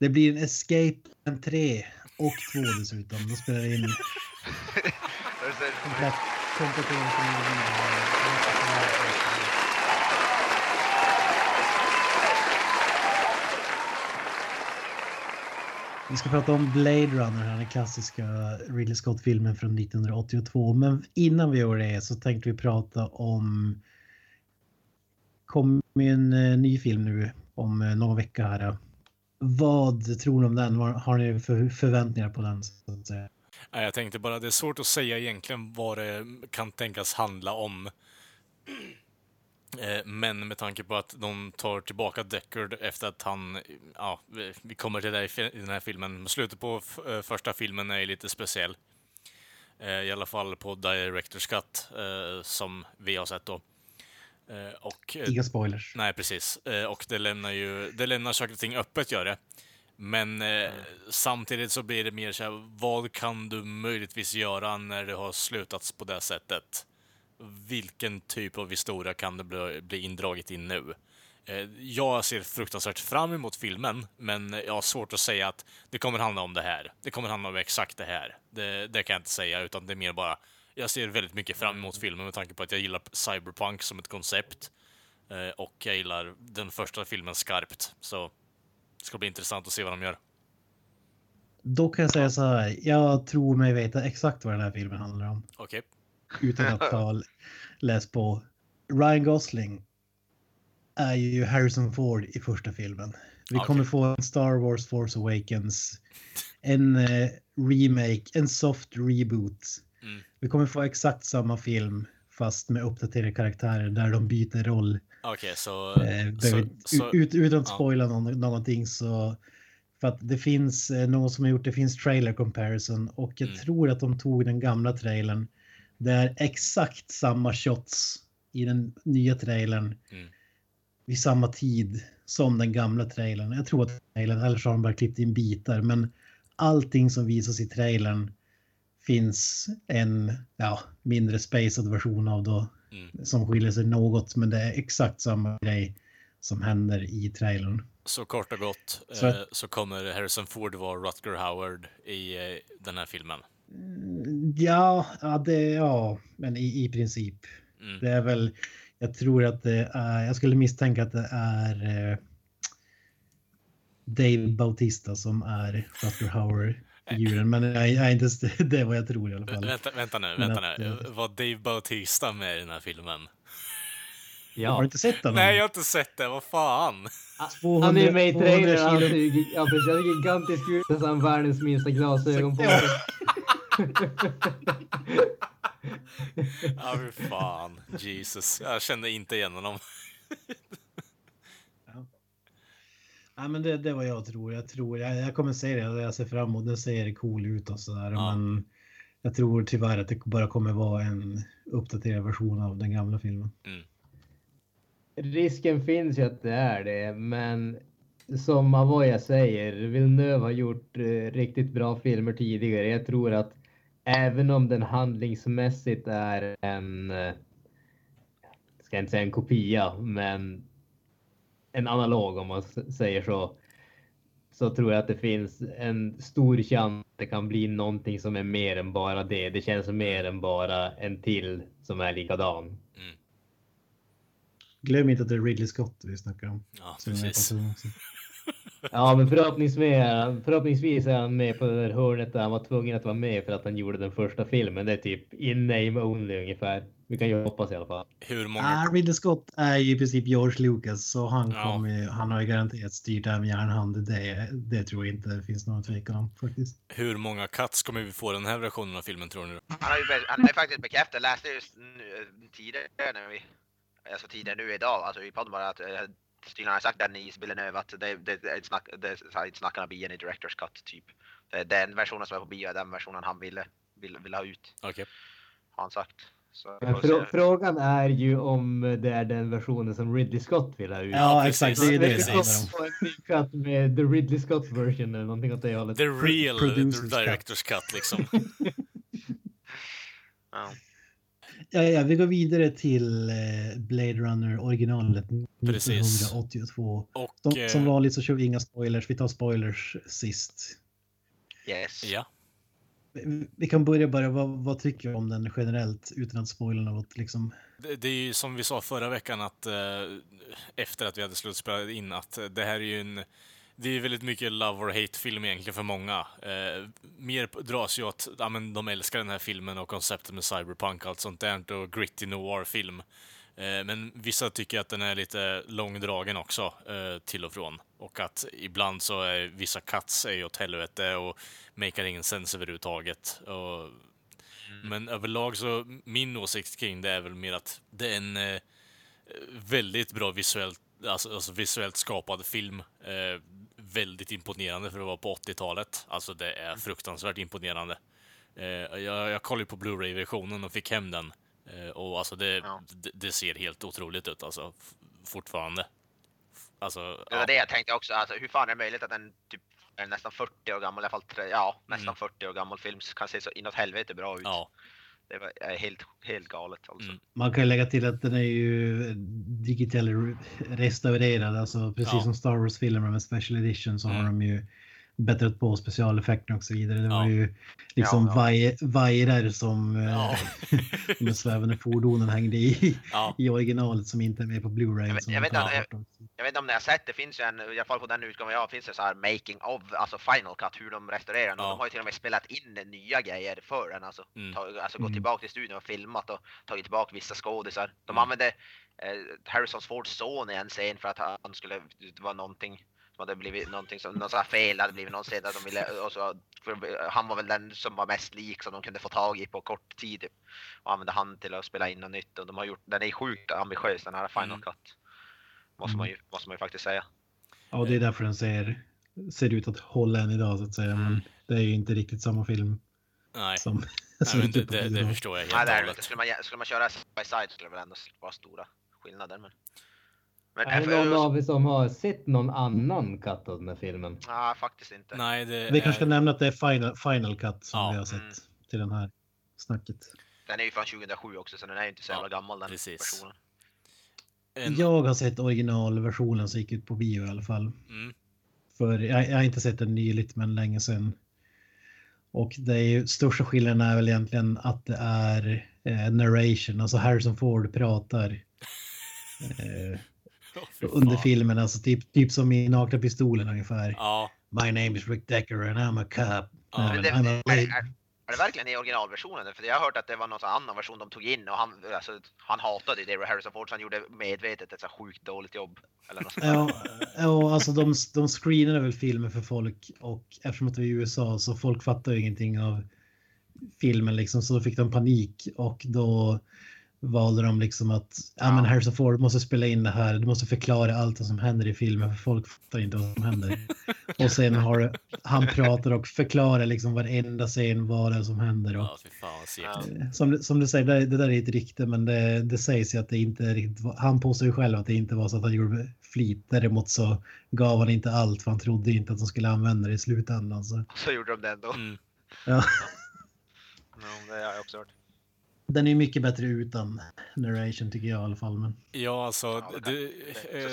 Det blir en Escape en 3 och 2 dessutom. Då spelar det in komplett komplettering Vi ska prata om Blade Runner, den klassiska Ridley Scott-filmen från 1982. Men innan vi gör det så tänkte vi prata om kom ju en eh, ny film nu om eh, någon vecka här. Vad tror ni om den? Vad har ni för förväntningar på den? Så att säga? Jag tänkte bara, det är svårt att säga egentligen vad det kan tänkas handla om. Eh, men med tanke på att de tar tillbaka Deckard efter att han, ja, vi- kommer till det i den här filmen. Slutet på första filmen är ju lite speciell. I alla fall på Director's Cut, som vi har sett då. Eh, Och eh, Inga spoilers. Nej, precis. Eh, Och det lämnar ju det lämnar saker och ting öppet, gör det. Men eh, samtidigt så blir det mer så här, vad kan du möjligtvis göra när det har slutats på det sättet? Vilken typ av historia kan det bli, bli indraget i nu? Jag ser fruktansvärt fram emot filmen, men jag har svårt att säga att det kommer handla om det här. Det kommer handla om exakt det här. Det, det kan jag inte säga, utan det är mer bara jag ser väldigt mycket fram emot filmen med tanke på att jag gillar cyberpunk som ett koncept. Eh, och jag gillar den första filmen skarpt. Så det ska bli intressant att se vad de gör. Då kan jag säga så här. Jag tror mig veta exakt vad den här filmen handlar om. Okej. Utan att ha läst på. Ryan Gosling är ju Harrison Ford i första filmen. Vi Okej. kommer få en Star Wars Force Awakens. En eh, remake, en soft reboot. Mm. Vi kommer få exakt samma film fast med uppdaterade karaktärer där de byter roll. Okej, så... Eh, så, ut, utan att ja. spoila någon, någonting så för att det finns eh, någon som har gjort det finns trailer comparison och jag Mm. tror att de tog den gamla trailern. Det är exakt samma shots i den nya trailern Mm. vid samma tid som den gamla trailern. Jag tror att trailern, eller så har de bara klippt in bitar, men allting som visas i trailern finns en ja, mindre spacad version av då Mm. som skiljer sig något, men det är exakt samma grej som händer i trailern. Så kort och gott Så- eh, så kommer Harrison Ford vara Rutger Howard i eh, den här filmen. Ja, ja, det, ja men i, i princip. Mm. Det är väl, jag tror att det är, jag skulle misstänka att det är eh, Dave Bautista som är Rutger Hauer-figuren. Men jag, jag inte, det är vad jag tror i alla fall. Vänta, vänta nu, vänta att, nu. eh, Var Dave Bautista med i den här filmen? Har Ja, du inte sett den? Nej, jag har inte sett det. Vad fan? 200 han är med i 200 trailern. Han ja, precis, han är gigantisk ut. Så har han världens minsta glasögon på sig. Ja, hur fan. Jesus. Jag kände inte igen honom. Ja, men det, det är vad jag tror. Jag tror, jag, jag kommer se det. Jag ser fram emot det. ser cool ut och sådär. Ja. Men jag tror tyvärr att det bara kommer vara en uppdaterad version av den gamla filmen. Risken finns ju att det är det, men som Avoya säger, Villeneuve har gjort eh, riktigt bra filmer tidigare. Jag tror att även om den handlingsmässigt är en, eh, ska inte säga en kopia, men en analog om man säger så, så tror jag att det finns en stor chans att det kan bli någonting som är mer än bara det. Det känns mer än bara en till som är likadan. Glöm inte att det är Ridley Scott vi snackar om. Ja, precis. Ja, men förhoppningsvis förhoppningsvis är han med på det där hörnet där han var tvungen att vara med för att han gjorde den första filmen. Det är typ in name only ungefär. Vi kan ju hoppas i alla fall. Hur många... Ah, Ridley Scott är ju i princip George Lucas så han, Ja. kommer, ju- han har ju garanterat styrt med järnhand. Det, det tror jag inte det finns någon tvekan om faktiskt. Hur många cuts kommer vi få den här versionen av filmen, tror ni? Han har ju han har ju faktiskt bekräftat, läste just nu, tidigare när vi, alltså tidigare nu idag, alltså i podden bara att eh, Tydligen har sagt den i Villeneuve att det, det, det, it's not, det, it's not gonna be any director's cut typ. Är Den versionen som är på bio är den versionen han ville, ville, ville ha ut, Okej. har han sagt. Frå- frågan är ju om det är den versionen som Ridley Scott vill ha ut. Ja, exakt. Det är det ny cut med the Ridley Scott version eller någonting åt det hållet. The real producers cut. director's cut, liksom. Ja. Ja, ja, vi går vidare till eh, Blade Runner originalet Precis. 1982. Och... Som, eh, som vanligt så kör vi inga spoilers. Vi tar spoilers sist. Yes. Ja. Vi- kan börja bara. Vad, vad tycker du om den generellt utan att spoila något? Liksom. Det, det är ju som vi sa förra veckan att eh, efter att vi hade slutspelat in att det här är ju en det är väldigt mycket love or hate-film egentligen för många. Eh, mer dras ju åt, ja men de älskar den här filmen och konceptet med cyberpunk och allt sånt där och gritty noir-film. Eh, men vissa tycker att den är lite långdragen också, eh, till och från. Och att ibland så är vissa cuts är ju åt helvete och makar ingen sens överhuvudtaget. Och men överlag så, min åsikt kring det är väl mer att det är en eh, väldigt bra visuellt, alltså, alltså visuellt skapad film. Eh, väldigt imponerande för att vara på 80-talet. Alltså det är fruktansvärt imponerande. Eh, jag, jag kollade på Blu-ray-versionen och fick hem den. Eh, och alltså det, Ja. det, det ser helt otroligt ut alltså, fortfarande. Alltså, Det var ja. det jag tänkte också, alltså, hur fan är det möjligt att en typ är nästan 40 år gammal, i alla fall tre, ja, nästan Mm. 40 år gammal film kan se så inåt helvete bra ut. ja. Det var är helt, helt galet alltså. Mm. Man kan lägga till att den är ju digitalt re- restaurerad. Alltså precis Ja. som Star Wars-filmer med special edition så har Mm. de ju bättrat på specialeffekter och så vidare. Det var Ja. ju liksom Ja, ja. vaj- vajrar som Ja. eh, de svävande fordonen hängde i, ja. i originalet som inte är med på Blu-ray. Jag jag vet inte. Jag om ni har sett, det finns ju en, i alla fall på den utgåvan jag finns det så här making of, alltså final cut, hur de restaurerar den. Ja. De har ju till och med spelat in nya grejer för den, alltså, Mm. Ta, alltså gått Mm. tillbaka till studion och filmat och tagit tillbaka vissa skådisar. De Mm. använde eh, Harrison Fords son i en scen för att han skulle, det var någonting som hade blivit någonting som, någon sån här fel, hade blivit någon att de ville, och så, han var väl den som var mest lik som de kunde få tag i på kort tid. typ. Och använde han till att spela in något nytt och de har gjort, den är sjukt ambitiös den här final Mm. cut. Måste man ju, måste man ju faktiskt säga. Ja, och det är därför den ser, ser ut att hålla än idag så att säga. Men det är ju inte riktigt samma film Nej. som, Nej, som men det, typ det, det förstår jag helt Nej, och hållet. inte. Skulle man, skulle man köra side by side skulle det väl ändå vara stora skillnader. Men, men Är det för- någon av er som har sett någon annan cut av den här filmen? Nej, faktiskt inte. Nej, det Vi kanske ska är... nämna att det är Final, final Cut som Ja. vi har sett Mm. till den här snacket. Den är ju från 2007 också, så den är ju inte så jävla gammal den precis. versionen. En, Jag har sett originalversionen som gick ut på bio i alla fall. mm, För jag, jag har inte sett den nyligt men länge sedan. Och det är ju största skillnaden är väl egentligen att det är eh, narration, alltså Harrison Ford pratar eh, fy under filmen, alltså typ, typ som i Nakna Pistolen ungefär. Ja, My name is Rick Decker and I'm a cop. Ja, men det, I'm a är, är, är det verkligen i originalversionen? För jag har hört att det var någon annan version de tog in och han, alltså, han hatade det Harrison Ford så han gjorde medvetet ett så sjukt dåligt jobb. Eller något. Ja, ja, alltså de, de screenade väl filmer för folk och eftersom att det var i USA så folk fattar ju ingenting av filmen liksom så då fick de panik och då valde de liksom att ja, men. Harrison Ford måste spela in det här. Du måste förklara allt vad som händer i filmen för folk fattar inte vad som händer. och sen har han pratar och förklarar liksom varenda scen vad det är som händer. Och, ja fan. Ja. som, som du säger, det, det där är ett rykte, men det, det sägs ju att det inte riktigt var, Han påstår ju själv att det inte var så att han gjorde flit. Däremot så gav han inte allt, för han trodde inte att de skulle använda det i slutändan. Så, Så gjorde de det ändå. Mm. ja. Ja, det har jag också hört. Den är mycket bättre utan narration tycker jag i alla fall. Men, Ja, alltså, Ja, kan- du, eh,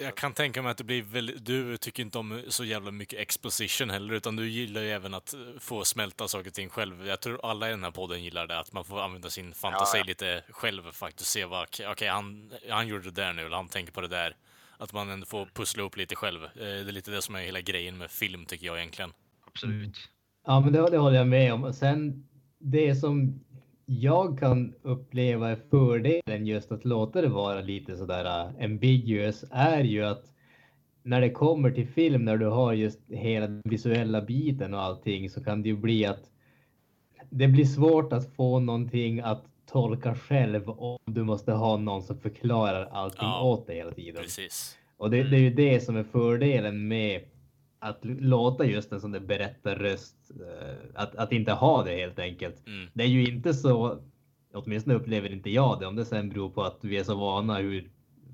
jag kan tänka mig att det blir väldigt, du tycker inte om så jävla mycket exposition heller, utan du gillar ju även att få smälta saker och ting själv. Jag tror alla i den här podden gillar det, att man får använda sin fantasi Ja, ja. lite själv faktiskt, se vad, okej, han, han gjorde det där nu, eller han tänker på det där. Att man ändå får pussla upp lite själv. Eh, Det är lite det som är hela grejen med film, tycker jag egentligen. Absolut. Ja, men det, det håller jag med om. Och sen det som jag kan uppleva fördelen just att låta det vara lite sådär uh, ambiguous är ju att när det kommer till film, när du har just hela den visuella biten och allting så kan det ju bli att det blir svårt att få någonting att tolka själv om du måste ha någon som förklarar allting Ja, åt dig hela tiden. Precis. Och det, det är ju det som är fördelen med att låta just en sån där berättarröst, eh, att, att inte ha det helt enkelt. Mm. Det är ju inte så, åtminstone upplever inte jag det, om det sen beror på att vi är så vana hur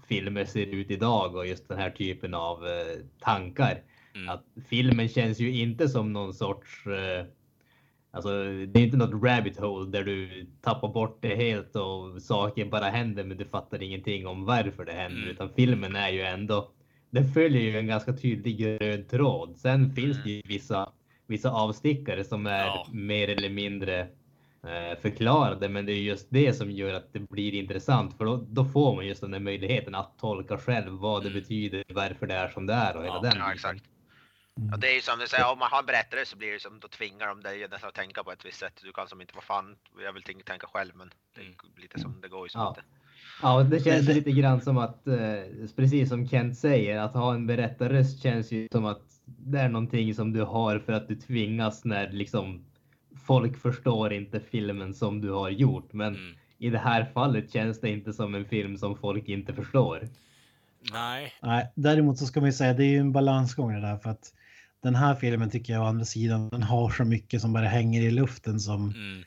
filmer ser ut idag och just den här typen av eh, tankar. Mm. Att filmen känns ju inte som någon sorts, eh, alltså det är inte något rabbit hole där du tappar bort det helt och saker bara händer men du fattar ingenting om varför det händer. Mm. Utan filmen är ju ändå, den följer ju en ganska tydlig röd tråd. Sen finns det ju vissa, vissa avstickare som är Ja. mer eller mindre eh, förklarade, men det är just det som gör att det blir intressant, för då, då får man just den där möjligheten att tolka själv vad det Mm. betyder, varför det är som det är och hela Ja, den Ja, exakt. Ja, det är ju som du säger, om man har en berättare så blir det som, då tvingar de dig nästan att tänka på ett visst sätt. Du kan som inte, vad fan, jag vill tänka- tänka själv men det är Mm. lite som det går ju som Ja. inte. Ja, det känns lite grann som att, eh, precis som Kent säger, att ha en berättarröst känns ju som att det är någonting som du har för att du tvingas när liksom folk förstår inte filmen som du har gjort. Men Mm. i det här fallet känns det inte som en film som folk inte förstår. Nej. nej, däremot så ska man ju säga det är ju en balansgång det där för att den här filmen tycker jag å andra sidan den har så mycket som bara hänger i luften som Mm.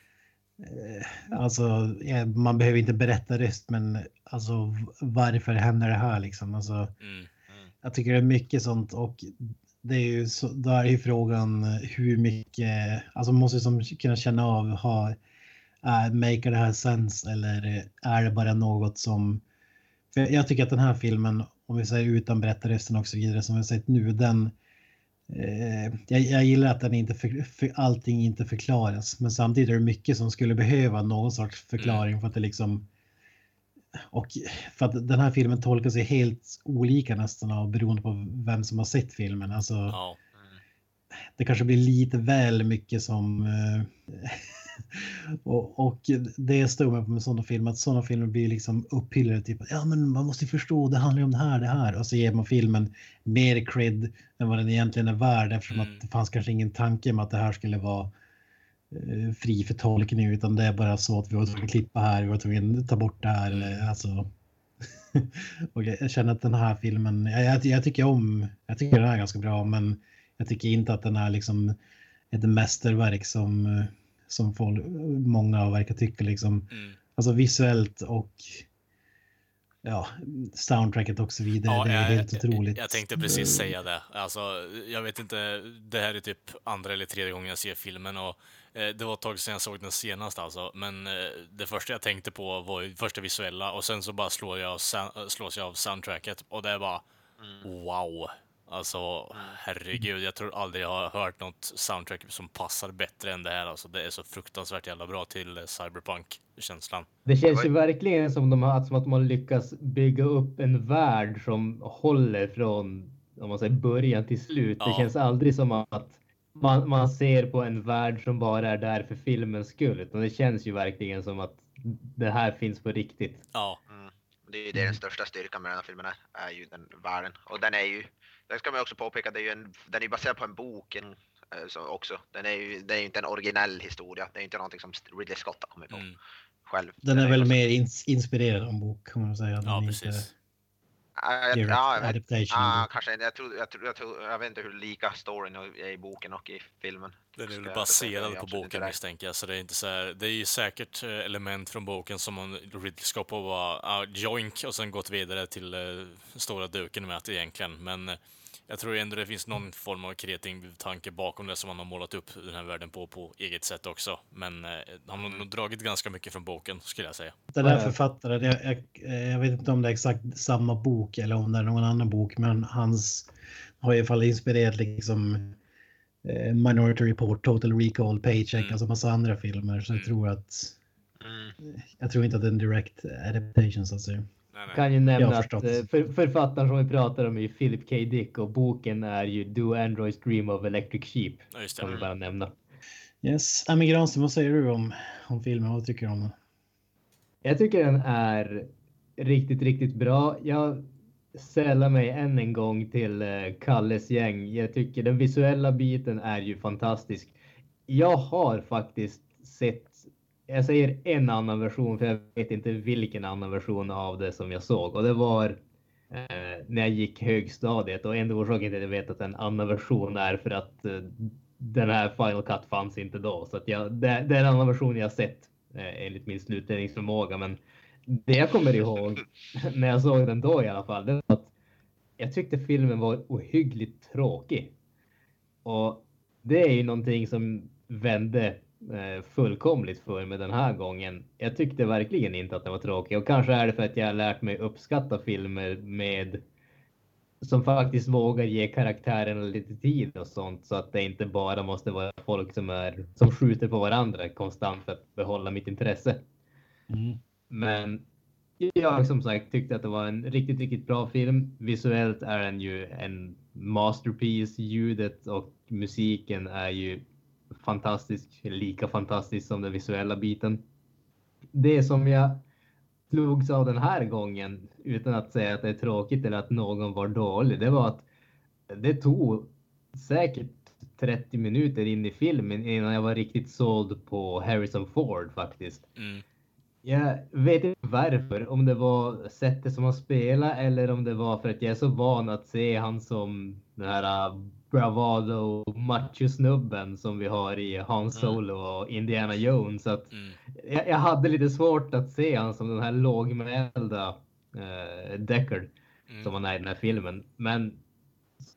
Eh, alltså man behöver inte berätta röst men alltså varför händer det här liksom alltså Mm. Jag tycker det är mycket sånt och det är ju så, där är ju frågan eh, hur mycket, alltså man måste som kunna känna av, ha, äh, make det här sense eller är det bara något som, för jag tycker att den här filmen, om vi säger utan berättarrösten och så vidare som vi har sett nu, den, jag, jag gillar att den inte, för, för, allting inte förklaras, men samtidigt är det mycket som skulle behöva någon sorts förklaring för att det liksom och för att den här filmen tolkas ju helt olika nästan av beroende på vem som har sett filmen. Alltså, Ja. det kanske blir lite väl mycket som... och, och det stod mig på med sådana filmer, att sådana filmer blir liksom upphyllade. Typ, ja men man måste ju förstå, det handlar ju om det här, det här. Och så ger man filmen mer cred än vad den egentligen är värd eftersom Mm. att det fanns kanske ingen tanke med att det här skulle vara eh, fri för tolkning utan det är bara så att vi var tvungna att klippa här, vi var tvungna att ta bort det här. Eller, alltså. och jag jag känner att den här filmen, jag, jag, jag tycker om, jag tycker den är ganska bra men jag tycker inte att den är liksom ett mästerverk som, eh, som folk, många verkar tycka liksom. Mm. Alltså visuellt och ja, soundtracket och så vidare. Ja, det är jag, helt jag, otroligt. jag tänkte precis säga det. Alltså, jag vet inte, det här är typ andra eller tredje gången jag ser filmen och Eh, Det var ett tag sedan jag såg den senast alltså, men eh, det första jag tänkte på var första visuella och sen så bara slår jag, slås jag av soundtracket och det är bara wow. Alltså herregud, jag tror aldrig jag har hört något soundtrack som passar bättre än det här. Alltså, det är så fruktansvärt jävla bra till eh, cyberpunk-känslan. Det känns ju verkligen som, de har, som att de har lyckats bygga upp en värld som håller från om man säger början till slut. Det Ja. känns aldrig som att man, man ser på en värld som bara är där för filmens skull. Utan det känns ju verkligen som att det här finns på riktigt. Ja. Det är ju det den största styrkan med den här filmen är, är ju den världen. Och den är ju, den ska man ju också påpeka, det är ju en, den är ju baserad på en bok en, eh, så också. Den är ju, det är ju inte en originell historia, det är inte någonting som Ridley Scott har kommit på mm, själv. Den är väl också- mer ins inspirerad av en bok kan man säga. Den ja är precis. Inte Ja, jag, ja, adaptation. Ja, kanske inte. Jag, tror, jag, tror, jag, tror, jag vet inte hur lika storyn är i boken och i filmen. Den är väl baserad på boken misstänker jag, så det är inte så här, Det är ju säkert eh, element från boken som man Ridley Scott på bara ah, joink och sen gått vidare till eh, stora duken med det egentligen. Men eh, jag tror ändå det finns någon form av kreativ tanke bakom det som man har målat upp den här världen på på eget sätt också. Men eh, han har nog dragit ganska mycket från boken skulle jag säga. Den här författaren, jag, jag, jag vet inte om det är exakt samma bok eller om det är någon annan bok, men hans har i alla fall inspirerat liksom eh, Minority Report, Total Recall, Paycheck, Mm. alltså massa andra filmer. Så jag Mm. tror att, Mm. jag tror inte att det är en direct adaptation så att säga. Nej, nej. Kan ju nämna att eh, för, författaren som vi pratar om är Philip K. Dick och boken är ju Do Androids Dream of Electric Sheep. Ja, just Kan vi det. bara nämna. Yes, Ami Granström, vad säger du om, om filmen? Vad tycker du om den? Jag tycker den är riktigt, riktigt bra. Jag sällar mig än en gång till eh, Kalles gäng. Jag tycker den visuella biten är ju fantastisk. Jag har faktiskt sett, jag säger en annan version för jag vet inte vilken annan version av det som jag såg och det var eh, när jag gick högstadiet och enda orsaken till att jag vet att en annan version är för att eh, den här Final Cut fanns inte då. Så att jag, det, det är en annan version jag sett eh, enligt min slutledningsförmåga. Men det jag kommer ihåg när jag såg den då i alla fall, det var att jag tyckte filmen var ohyggligt tråkig. Och det är ju någonting som vände fullkomligt för mig den här gången. Jag tyckte verkligen inte att den var tråkig och kanske är det för att jag har lärt mig uppskatta filmer med som faktiskt vågar ge karaktärerna lite tid och sånt så att det inte bara måste vara folk som är som skjuter på varandra konstant för att behålla mitt intresse. Mm. Men jag som sagt tyckte att det var en riktigt, riktigt bra film. Visuellt är den ju en masterpiece. Ljudet och musiken är ju fantastisk, lika fantastisk som den visuella biten. Det som jag slogs av den här gången, utan att säga att det är tråkigt eller att någon var dålig, det var att det tog säkert 30 minuter in i filmen innan jag var riktigt såld på Harrison Ford faktiskt. Mm. Jag vet inte varför, om det var sättet som han spelade eller om det var för att jag är så van att se han som den här uh, bravado macho-snubben som vi har i Han Solo och Indiana Jones. Så att Mm. jag, jag hade lite svårt att se han som den här lågmälda uh, Deckard Mm. som han är i den här filmen. Men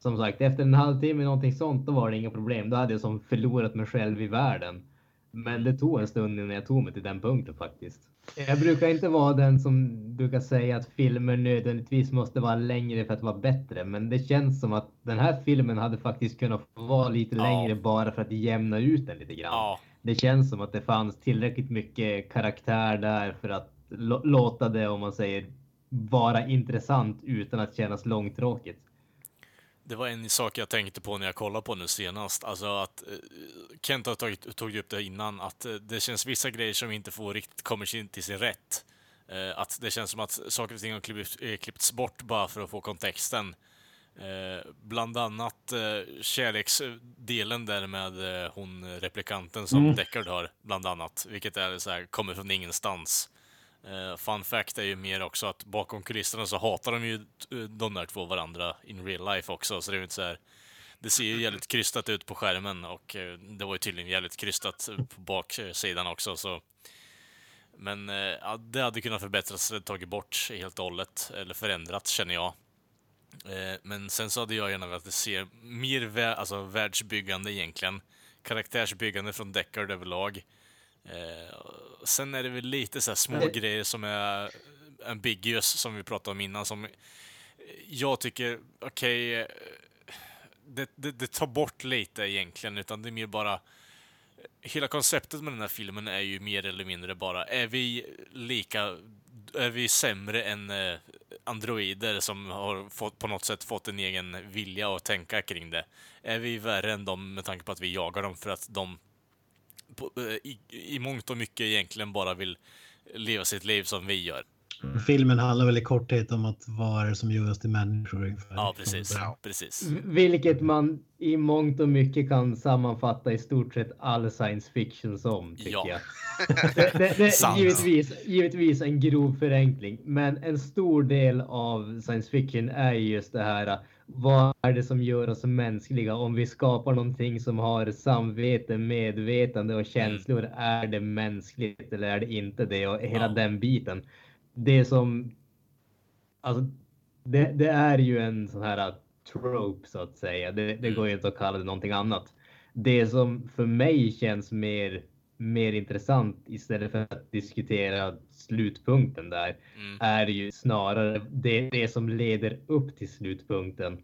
som sagt, efter en halvtimme någonting sånt, då var det inga problem. Då hade jag som förlorat mig själv i världen. Men det tog en stund innan jag tog mig till den punkten faktiskt. Jag brukar inte vara den som brukar säga att filmer nödvändigtvis måste vara längre för att vara bättre. Men det känns som att den här filmen hade faktiskt kunnat vara lite Ja. längre bara för att jämna ut den lite grann. Ja, Det känns som att det fanns tillräckligt mycket karaktär där för att lå- låta det, om man säger, vara intressant utan att kännas långtråkigt. Det var en sak jag tänkte på när jag kollade på nu senast. Alltså att eh, Kent har tagit, tog upp det innan, att eh, det känns vissa grejer som inte får riktigt kommer till sin rätt. Eh, att det känns som att saker och ting har klippts, eh, klippts bort bara för att få kontexten. Bland annat kärleksdelen där med hon replikanten som Mm. Deckard har, bland annat. Vilket är så här, kommer från ingenstans. Uh, fun fact är ju mer också att bakom kulisserna så hatar de ju eh, de där två varandra in real life också, så det är ju inte så här. Det ser ju jävligt krystat ut på skärmen och uh, det var ju tydligen jävligt krystat på baksidan också, så. Men uh, ja, det hade kunnat förbättras, eller tagit bort helt och hållet, eller förändrats känner jag. Men sen så hade jag gärna velat se mer vä- alltså, världsbyggande egentligen. karaktärsbyggande från Deckard överlag. Eh, sen är det väl lite så här små Det- grejer som är ambiguous, som vi pratade om innan, som jag tycker, okej, eh, det, det, det tar bort lite egentligen, utan det är mer bara Hela konceptet med den här filmen är ju mer eller mindre bara, är vi lika, är vi sämre än eh, androider som har fått, på något sätt fått en egen vilja att tänka kring det? Är vi värre än dem med tanke på att vi jagar dem för att de på, eh, i, i mångt och mycket egentligen bara vill leva sitt liv som vi gör? Filmen handlar väl i korthet om att vad är det som gör oss till människor ungefär. Ja, precis. Ja. Precis. Vilket man i mångt och mycket kan sammanfatta i stort sett all science fiction som, tycker Ja. jag. Det, det, det, givetvis, givetvis en grov förenkling, men en stor del av science fiction är ju just det här. Vad är det som gör oss mänskliga? Om vi skapar någonting som har samvete, medvetande och känslor, är det mänskligt eller är det inte det? Och hela Ja. den biten. Det som Alltså, det, det är ju en sån här trope så att säga. Det, det går ju inte att kalla det någonting annat. Det som för mig känns mer, mer intressant istället för att diskutera slutpunkten där Mm. är ju snarare det, det som leder upp till slutpunkten.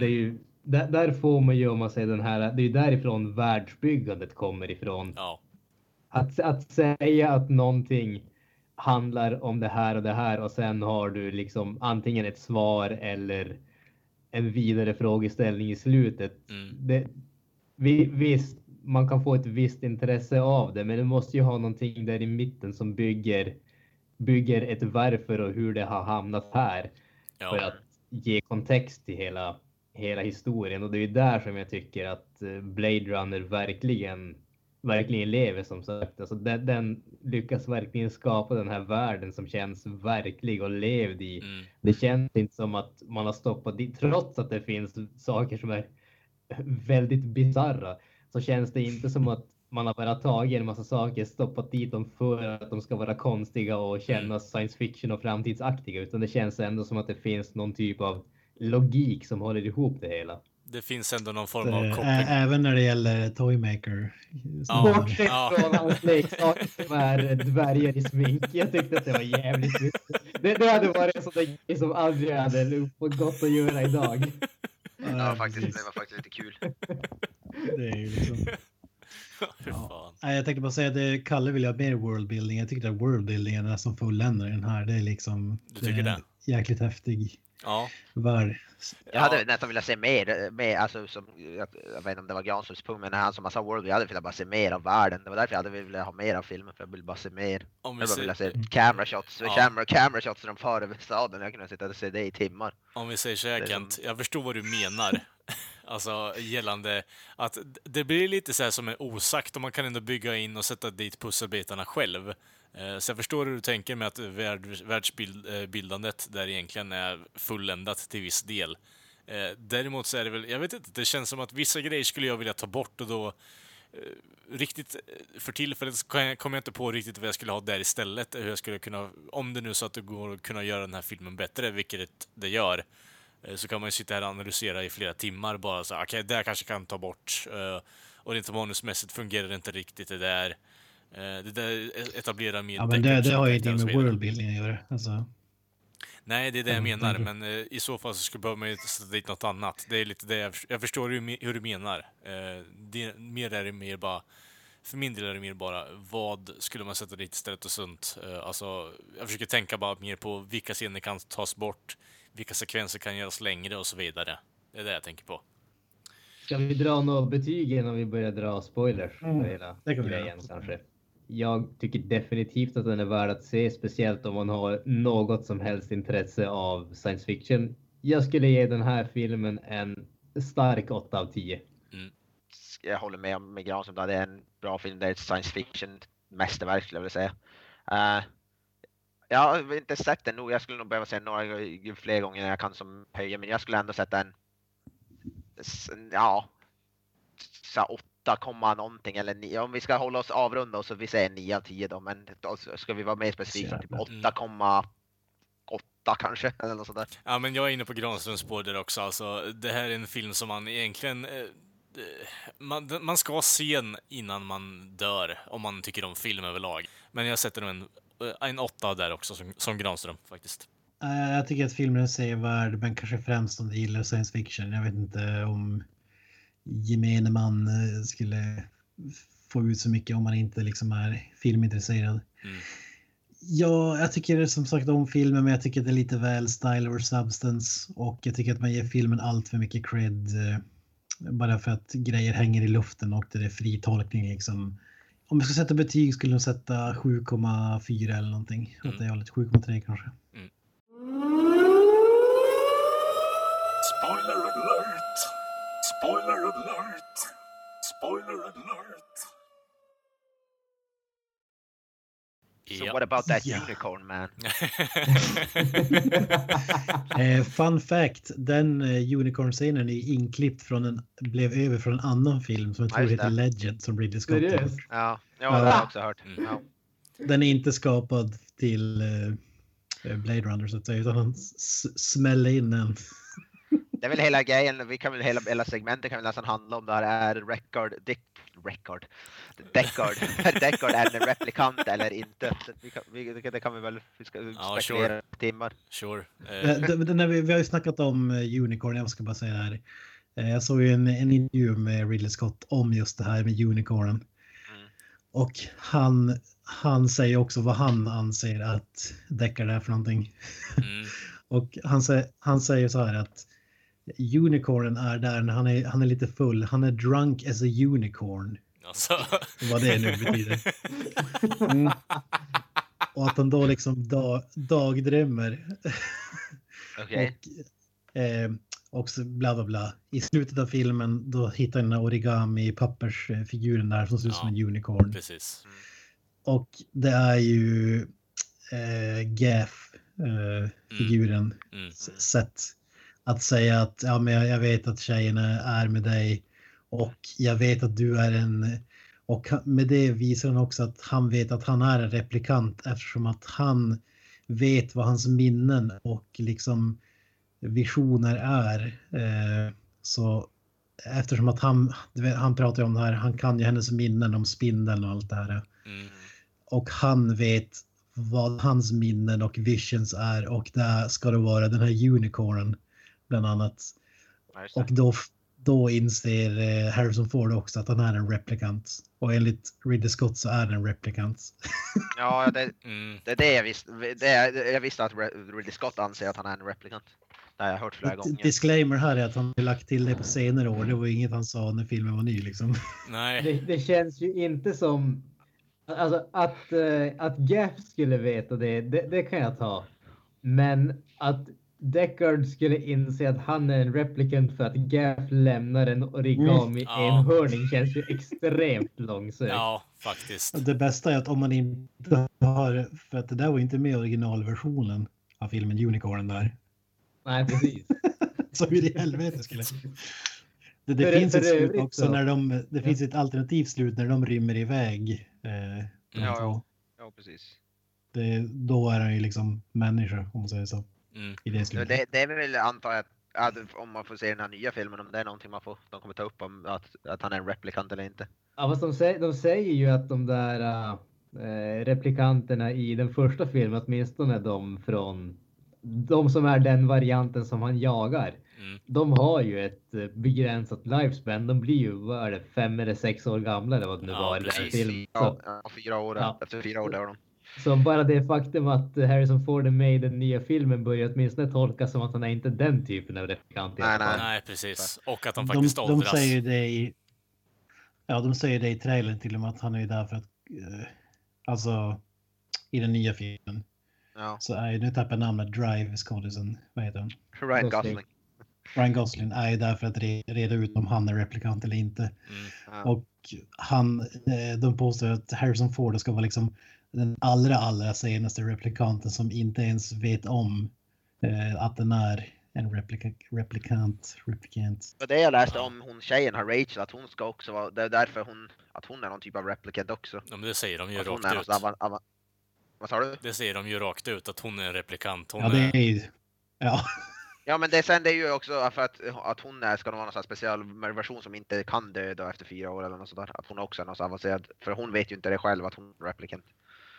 Det är ju, där, där får man ju om man säger den här, det är ju därifrån världsbyggandet kommer ifrån. Ja. Att, att säga att någonting handlar om det här och det här och sen har du liksom antingen ett svar eller en vidare frågeställning i slutet. Mm. Det, vi, visst, man kan få ett visst intresse av det, men det måste ju ha någonting där i mitten som bygger, bygger ett varför och hur det har hamnat här för Ja. att ge kontext till hela, hela historien. Och det är där som jag tycker att eh, Blade Runner verkligen, verkligen lever som sagt. Alltså den, den lyckas verkligen skapa den här världen som känns verklig och levd i. Mm. Det känns inte som att man har stoppat dit, trots att det finns saker som är väldigt bizarra, så känns det inte som att man har bara tagit en massa saker, stoppat dit dem för att de ska vara konstiga och kännas science fiction och framtidsaktiga, utan det känns ändå som att det finns någon typ av logik som håller ihop det hela. Det finns ändå någon form av Ä- koppling. Även när det gäller Toymaker. Ja. Bortsett ja. från hans leksaker som är dvärgar i smink. Jag tyckte att det var jävligt det, det hade varit en sån där grej som aldrig hade fått gott att göra idag. Ja, faktiskt, det var faktiskt lite kul. Det är ju liksom... Nej, jag tänkte bara säga att Kalle vill ha mer worldbuilding. Jag tycker att worldbuildingen är som fulländar den här. Det är liksom... Du tycker det? är det? Jäkligt häftig Ja. värld. Jag hade nästan velat se mer, mer alltså, som, jag, jag vet inte om det var Granströms punkt, men han som han sa World, jag hade velat bara se mer av världen. Det var därför jag hade velat ha mer av filmen, för jag vill bara se mer. Om vi, Jag bara säger, ville se camera shots, Ja. camera, camera shots när de far över staden. Jag kunde sitta och se det i timmar. om vi säger så här Det Kent, jag förstår vad du menar. Alltså gällande att det blir lite så här som är osagt och man kan ändå bygga in och sätta dit pusselbitarna själv. Eh, så jag förstår hur du tänker med att världsbildandet eh, där egentligen är fulländat till viss del. Eh, däremot så är det väl, jag vet inte, det känns som att vissa grejer skulle jag vilja ta bort och då riktigt för tillfället så kommer jag inte på riktigt vad jag skulle ha där istället. Hur jag skulle kunna, om det nu så att det går att kunna göra den här filmen bättre, vilket det gör, så kan man ju sitta här och analysera i flera timmar bara så okej, det där kanske kan ta bort. eh, Och rent manusmässigt fungerar det inte riktigt det där. Eh, Det där etablerar mer Ja, men det, det har ju inte med worldbuilding att göra. Alltså, Nej, det är det jag menar, men eh, i så fall så skulle man ju sätta dit något annat. Det är lite det jag, jag förstår hur, hur du menar. Eh, det, mer är det mer bara, för min del är det mer bara, vad skulle man sätta dit istället och sånt. Eh, alltså, jag försöker tänka bara mer på vilka scener kan tas bort, vilka sekvenser kan göras längre och så vidare. Det är det jag tänker på. Ska vi dra några betyg innan vi börjar dra spoilers Mm, hela det kan vi grejen göra. kanske? Jag tycker definitivt att den är värd att se, speciellt om man har något som helst intresse av science fiction. Jag skulle ge den här filmen en stark 8 av 10. Jag håller med om med Granström, det är en bra film. Det är ett science fiction mästerverk skulle jag vilja säga. Eh, jag har inte sett den nog. Jag skulle nog behöva se några fler gånger än jag kan som höja, men jag skulle ändå sätta en ja, så här 8, komma någonting eller 9. Om vi ska hålla oss avrunda och så vi säger 9 av 10 då, men då ska vi vara mer specifika, typ Mm. 8,8 kanske eller något sånt där. Ja, men jag är inne på Granströms spår där också. Alltså, det här är en film som man egentligen... Eh, man, man ska se den innan man dör, om man tycker om film överlag. Men jag sätter nog en, en åtta där också, som, som Granström faktiskt. Eh, Jag tycker att filmen är sevärd, men kanske främst om du gillar science fiction. Jag vet inte om gemene man eh, skulle få ut så mycket om man inte liksom är filmintresserad. Mm. Ja, jag tycker som sagt om filmen, men jag tycker att det är lite väl style or substance och jag tycker att man ger filmen allt för mycket cred eh, bara för att grejer hänger i luften och det är fri tolkning liksom. Om jag ska sätta betyg skulle jag sätta 7,4 eller någonting. Mm. Åt det hållet, 7,3 kanske. Spoiler alert! Spoiler alert! Spoiler alert! So Ja. what about that Ja. unicorn man? Eh, fun fact, den eh, unicorn-scenen är inklippt från en, blev över från en annan film som jag Ja, tror heter. Legend som Ridley Scott har gjort. Ja, det har jag också hört. Mm. Ja. Den är inte skapad till eh, Blade Runner så att säga, utan han smäller in en. Det är väl hela grejen, vi kan väl hela, hela segmentet kan väl nästan handla om det här är record, dick, record, Deckard, Deckard är en replikant eller inte. Vi kan, vi, det kan- vi väl, vi ska Ja, spekulera sure. timmar. Sure. Eh, det- det- när vi, vi har ju snackat om eh, Unicorn, jag ska bara säga det här. Eh, jag såg ju en, en intervju med Ridley Scott om just det här med Unicornen. Mm. Och han, han säger också vad han anser att Deckard är för någonting. mm, Och han, han säger så här att unicornen är där när han är, han är lite full. Han är drunk as a unicorn. alltså. Vad det nu betyder. Mm. Och att han då liksom dag, dagdrömmer. Okej. Och, eh, och så bla bla bla. I slutet av filmen då hittar han den origami pappersfiguren där som ser ut som Ja. en unicorn. Precis. Och det är ju eh, Gaff eh, figuren Mm. s- sätt att säga att ja, men jag, vet att tjejerna är med dig och jag vet att du är en och med det visar han också att han vet att han är en replikant eftersom att han vet vad hans minnen och liksom visioner är. Eh, så eftersom att han, han pratar om det här, han kan ju hennes minnen om spindeln och allt det här Mm. och han vet vad hans minnen och visions är och där ska det vara den här unicornen bland annat. Och då, då inser eh, Harrison Ford också att han är en replikant. Och enligt Ridley Scott så är han en replikant. Ja, det, Mm. det är det jag visste. Det är, jag visste att Ridley Scott anser att han är en replikant. Det har jag hört flera gånger. Disclaimer här är att han har lagt till det på senare år. Det var inget han sa när filmen var ny liksom. Nej. Det, det känns ju inte som... Alltså att, eh, att Gaff skulle veta det, det, det kan jag ta. Men att Deckard skulle inse att han är en replicant för att Gaff lämnar en origami Ja. enhörning känns ju extremt långsökt. Ja, faktiskt. Det bästa är att om man inte har, för att det där var inte med i originalversionen av filmen Unicorn där. Nej, precis. Så hur i helvete skulle det, det För- finns för ett slut också så- när de, det Ja. finns ett alternativt slut när de rymmer iväg. Eh, Ja, ja. Ja, precis. det, då är han ju liksom människa om man säger så. Mm. I det slutet. Det, det är väl antar jag att om man får se den här nya filmen, om det är någonting man får, de kommer ta upp om att, att han är en replikant eller inte. Ja, fast de, säger, de säger ju att de där äh, replikanterna i den första filmen, åtminstone de från de som är den varianten som han jagar. Mm. De har ju ett eh, begränsat lifespan. De blir ju, vad är det, fem eller sex år gamla eller vad det nu Ja, var i den här precis. filmen. Ja, fyra år, Ja. efter fyra år dör de. Så bara det faktum att Harrison Ford är med i den nya filmen börjar åtminstone tolkas som att han är inte den typen av replikant. Nej, fall. Nej, precis. Och att de de, faktiskt de åldras. säger det i... Ja, de säger det i trailern till och med att han är där för att... Eh, alltså, i den nya filmen Ja. så är ju, nu tappar jag namnet, Drive skådisen, vad heter han? Ryan Gosling. Gosling. Ryan Gosling är ju där för att re, reda ut om han är replikant eller inte. Mm. Ja. Och han, eh, de påstår att Harrison Ford ska vara liksom den allra, allra senaste replikanten som inte ens vet om eh, att den är en replika, replikant. replikant. Det jag läste om hon tjejen har Rachel, att hon ska också vara, det är därför hon, att hon är någon typ av replikant också. Ja, men det säger de ju rakt ut. avan, avan, vad sa du? Det säger de ju rakt ut, att hon är en replikant. Hon Ja, det är... ju... Ja, Ja men det sen det är ju också för att, att hon är, ska vara någon sån här specialversion som inte kan dö då efter fyra år eller något sådär. Att hon också är någon avancerad, för hon vet ju inte det själv att hon är replicant.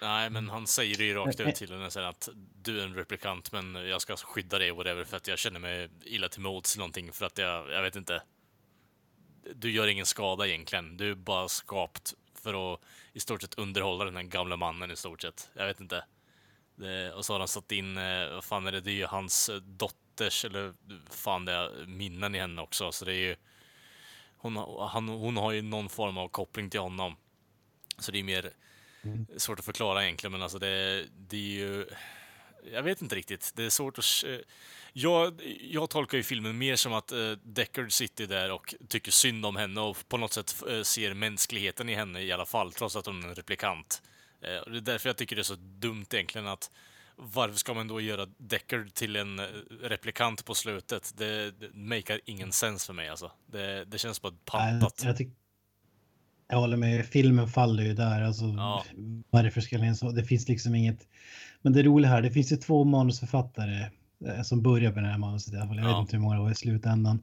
Nej, men han säger det ju rakt ut till henne sen att du är en replikant, men jag ska skydda dig whatever för att jag känner mig illa till mods någonting för att jag, jag vet inte. Du gör ingen skada egentligen. Du är bara skapt för att i stort sett underhålla den här gamla mannen i stort sett. Jag vet inte. Det, och så har han satt in, eh, vad fan är det, det är ju hans eh, dotters, eller fan det är minnen i henne också, så det är ju hon, han, hon har ju någon form av koppling till honom. Så det är mer svårt att förklara egentligen, men alltså det, det är ju... Jag vet inte riktigt. Det är svårt att... eh, Jag, jag tolkar ju filmen mer som att uh, Deckard sitter där och tycker synd om henne och på något sätt eh, ser mänskligheten i henne i alla fall, trots att hon är en replikant. Eh, och det är därför jag tycker det är så dumt egentligen att varför ska man då göra Deckard till en eh, replikant på slutet? Det, det makar ingen sens för mig alltså. Det, det känns bara pantat. Jag, jag, tyck, jag håller med, filmen faller ju där. Alltså, Ja. Varför ska den så? Det finns liksom inget. Men det roliga här, det finns ju två manusförfattare eh, som börjar med det här manuset i alla fall. Jag Ja. vet inte hur många det var i slutändan.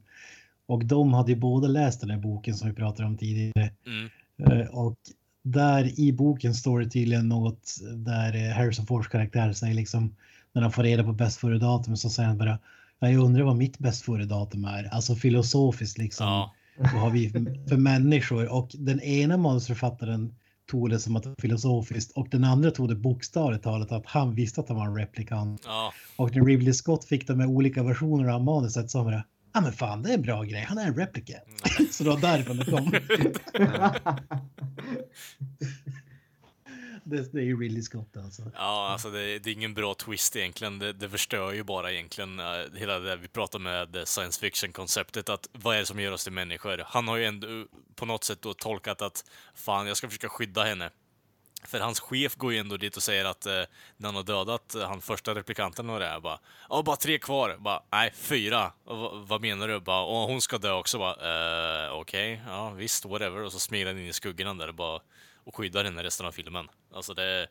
Och de hade ju båda läst den här boken som vi pratade om tidigare. Mm. Eh, Och där i boken står det tydligen något där eh, Harrison Fords karaktär säger liksom när han får reda på bäst före datum så säger han bara "Ja, jag undrar vad mitt bäst före datum är. Alltså filosofiskt liksom. Ja. Vad har vi för, för människor? Och den ena manusförfattaren tog det som att det var filosofiskt och den andra tog det bokstavligt talat att han visste att han var en replikant. Ja. Och när Ridley Scott fick de här olika versionerna av manuset så han bara Ja men fan det är en bra grej, han är en replikant. så det var därifrån det kom. det, det är ju Ridley Scott alltså. Ja, alltså det, det är ingen bra twist egentligen. Det, det förstör ju bara egentligen uh, hela det vi pratar med eh, science fiction-konceptet. Att vad är det som gör oss till människor? Han har ju ändå eh, på något sätt då tolkat att fan, jag ska försöka skydda henne. För hans chef går ju ändå dit och säger att eh, när han har dödat eh, han första replikanten och det här, bara ja, bara tre kvar. Bara, nej, fyra. Och, vad- menar du? Bara, och hon ska dö också. Bara, eh, okej, ja visst, whatever. Och så smilar han in i skuggorna där och bara och skyddar henne resten av filmen. Alltså det,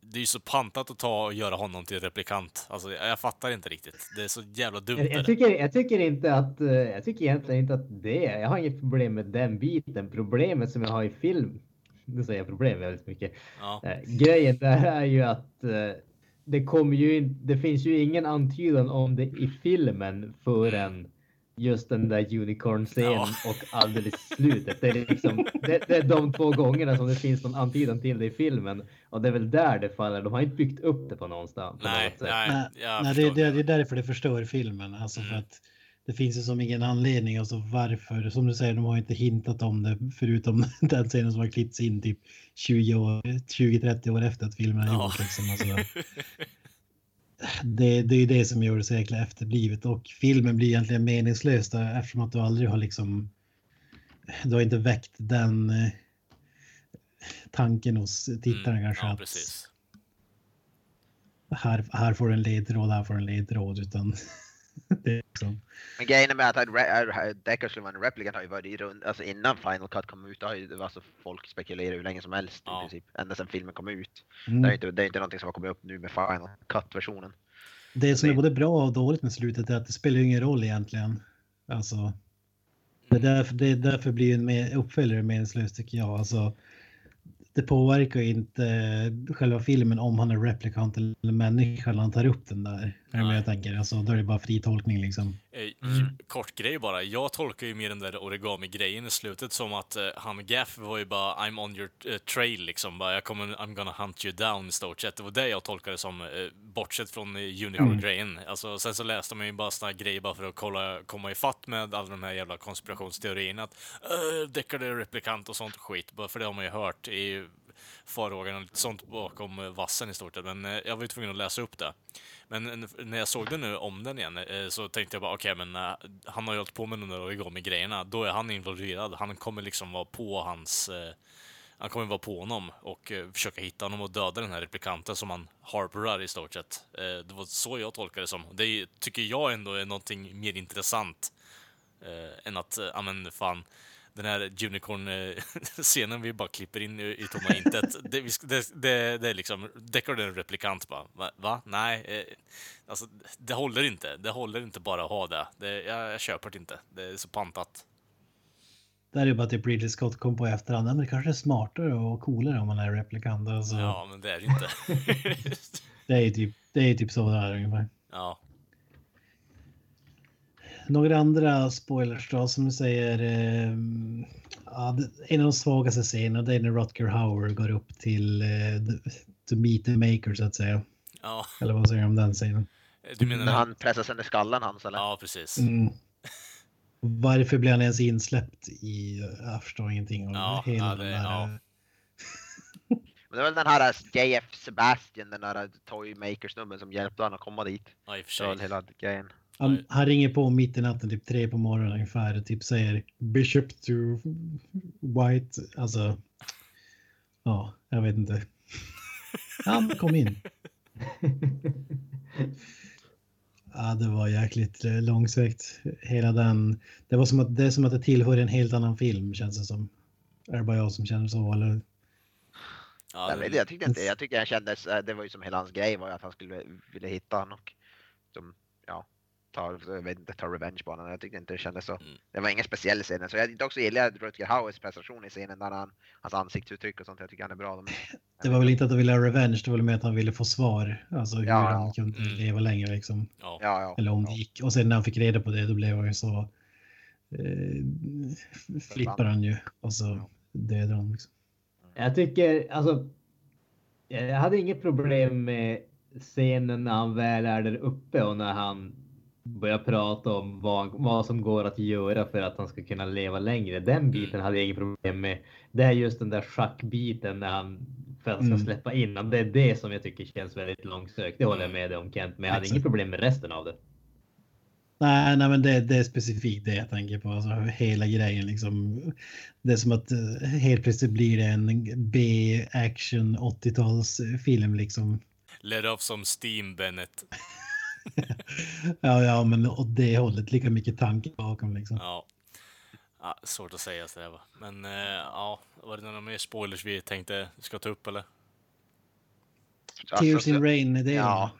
det är ju så pantat att ta och göra honom till replikant. Alltså jag, fattar inte riktigt. Det är så jävla dumt. Jag, jag, tycker, jag tycker inte att, eh, jag tycker egentligen inte att det jag har inget problem med den biten. Problemet som jag har i film, nu säger jag problem väldigt mycket. Ja, Eh, grejen där är ju att eh, det kommer ju det finns ju ingen antydan om det i filmen förrän just den där unicorn-scenen Ja. och alldeles slutet. Det är, liksom, det, det är de två gångerna som det finns någon antydan till det i filmen och det är väl där det faller. De har inte byggt upp det på någonstans. på nej, något sätt. nej, Nej, det, det, det är därför det förstör filmen. Alltså för Mm. att det finns ju som ingen anledning. Alltså varför? Som du säger, de har inte hintat om det förutom den scenen som har klippts in typ 20 år, 20-30 år efter att filmen har Ja. gjorts. Liksom. Alltså, det, det är det som gör det så jäkla efterblivet och filmen blir egentligen meningslös då, eftersom att du aldrig har liksom du har inte väckt den eh, tanken hos tittaren Mm, kanske Ja, att precis. här, här får du en ledtråd, här får du en ledtråd utan liksom, Men grejen är med att Re- Deckard skulle vara en replikant har ju varit i rund, alltså innan Final Cut kom ut, har ju alltså folk spekulerat hur länge som helst Ja. i princip. Ända sedan filmen kom ut. mm. Det, är inte, det är inte någonting som har kommit upp nu med Final Cut-versionen. Det som är både bra och dåligt med slutet är att det spelar ju ingen roll egentligen. Alltså, det, är därför, det är därför blir en uppföljare meningslös tycker jag. Alltså, det påverkar ju inte själva filmen om han är replikant eller människa när han tar upp den där. Är jag tänker? Alltså, då är det bara fri tolkning liksom. Eh, Mm. Kort grej bara. Jag tolkar ju mer den där origami-grejen i slutet som att eh, han Gaff var ju bara I'm on your eh, trail liksom. Bara, jag kommer, I'm gonna hunt you down i stort sett. Det var det jag tolkade som, eh, bortsett från eh, unicorn-grejen. Alltså, sen så läste man ju bara såna grejer bara för att kolla, komma ifatt med alla de här jävla konspirationsteorierna. Att uh, Deckard är replikant och sånt skit. Bara för det har man ju hört i farhågan och lite sånt bakom eh, vassen i stort sett. Men eh, jag var ju tvungen att läsa upp det. Men eh, när jag såg det nu om den igen så tänkte jag bara okej, men han har ju hållit på med de där origami-grejerna. Då är han involverad. Han kommer liksom vara på hans... Han kommer vara på honom och försöka hitta honom och döda den här replikanten som han harborar i stort sett. Det var så jag tolkade det som. Det tycker jag ändå är någonting mer intressant än att, ja men fan, den här Unicorn-scenen vi bara klipper in i, tomma intet. Det, det, det, det är liksom, Deckard är en replikant bara. Va? Va? Nej. Eh, alltså, det håller inte. Det håller inte bara att ha det. det jag, jag köper det inte. Det är så pantat. Det är ju bara att Ridley Scott kom på i efterhand. Men det kanske är smartare och coolare om man är replikant. Alltså, Ja, men det är det inte. det, är ju typ, det är typ så det är ungefär. ja. Några andra spoilers då som du säger. Eh, ja, en av de svagaste scenerna det är när Rutger Hauer går upp till eh, the- to meet the maker så att säga. ja. Eller vad säger du om den scenen? Du menar... När han pressar sönder skallen hans eller? Ja, precis. Mm. Varför blir han ens insläppt i, jag förstår ingenting om Ja, hela ja, den det- där. ja. Men det var väl den här JF Sebastian, den där Toy Maker-snubben som hjälpte honom att komma dit. Ja, i och för Så sig. hela grejen. Han, han ringer på mitt i natten, typ tre på morgonen ungefär, och typ säger Bishop to White, alltså. Ja, jag vet inte. Han kom in. Ja, det var jäkligt eh, långsökt. Hela den. Det var som att det är som att det tillhör en helt annan film känns det som. Är det bara jag som känner så eller? Ja, det- jag tyckte inte, jag tyckte jag kändes, det var ju som hela hans grej var att han skulle vilja hitta honom och som, ja, ta, jag vet inte, ta revenge på honom. Jag tyckte inte det kändes så. Mm. Det var ingen speciell scen. Så jag också gillar jag Rutger Hauers prestation i scenen där han, hans ansiktsuttryck och sånt. Jag tycker han är bra. Men, Det var väl inte att han ville ha revenge, det var väl mer att han ville få svar. Alltså hur Ja, han kunde mm. leva längre liksom. ja. Ja. Eller om det gick. Och sen när han fick reda på det då blev han ju så... Eh, flippar han ju och så dödar han liksom. Jag tycker alltså. Jag hade inget problem med scenen när han väl är där uppe och när han börjar prata om vad, vad som går att göra för att han ska kunna leva längre. Den biten hade jag inget problem med. Det är just den där schackbiten när han för att han ska Mm. släppa in honom. Det är det som jag tycker känns väldigt långsökt. Det håller jag med dig om Kent, men jag hade inget problem med resten av det. Nej, nej men det, det är specifikt det jag tänker på. Alltså, hela grejen liksom. Det är som att eh, helt plötsligt blir det en B-action 80-talsfilm liksom. Led off som Steam Bennett. Ja, ja, men åt det hållet lika mycket tanke bakom liksom. Ja. ja. Svårt att säga så det va. Men eh, ja, var det några mer spoilers vi tänkte ska ta upp eller? Alltså, Tears in så- Rain, det är Ja,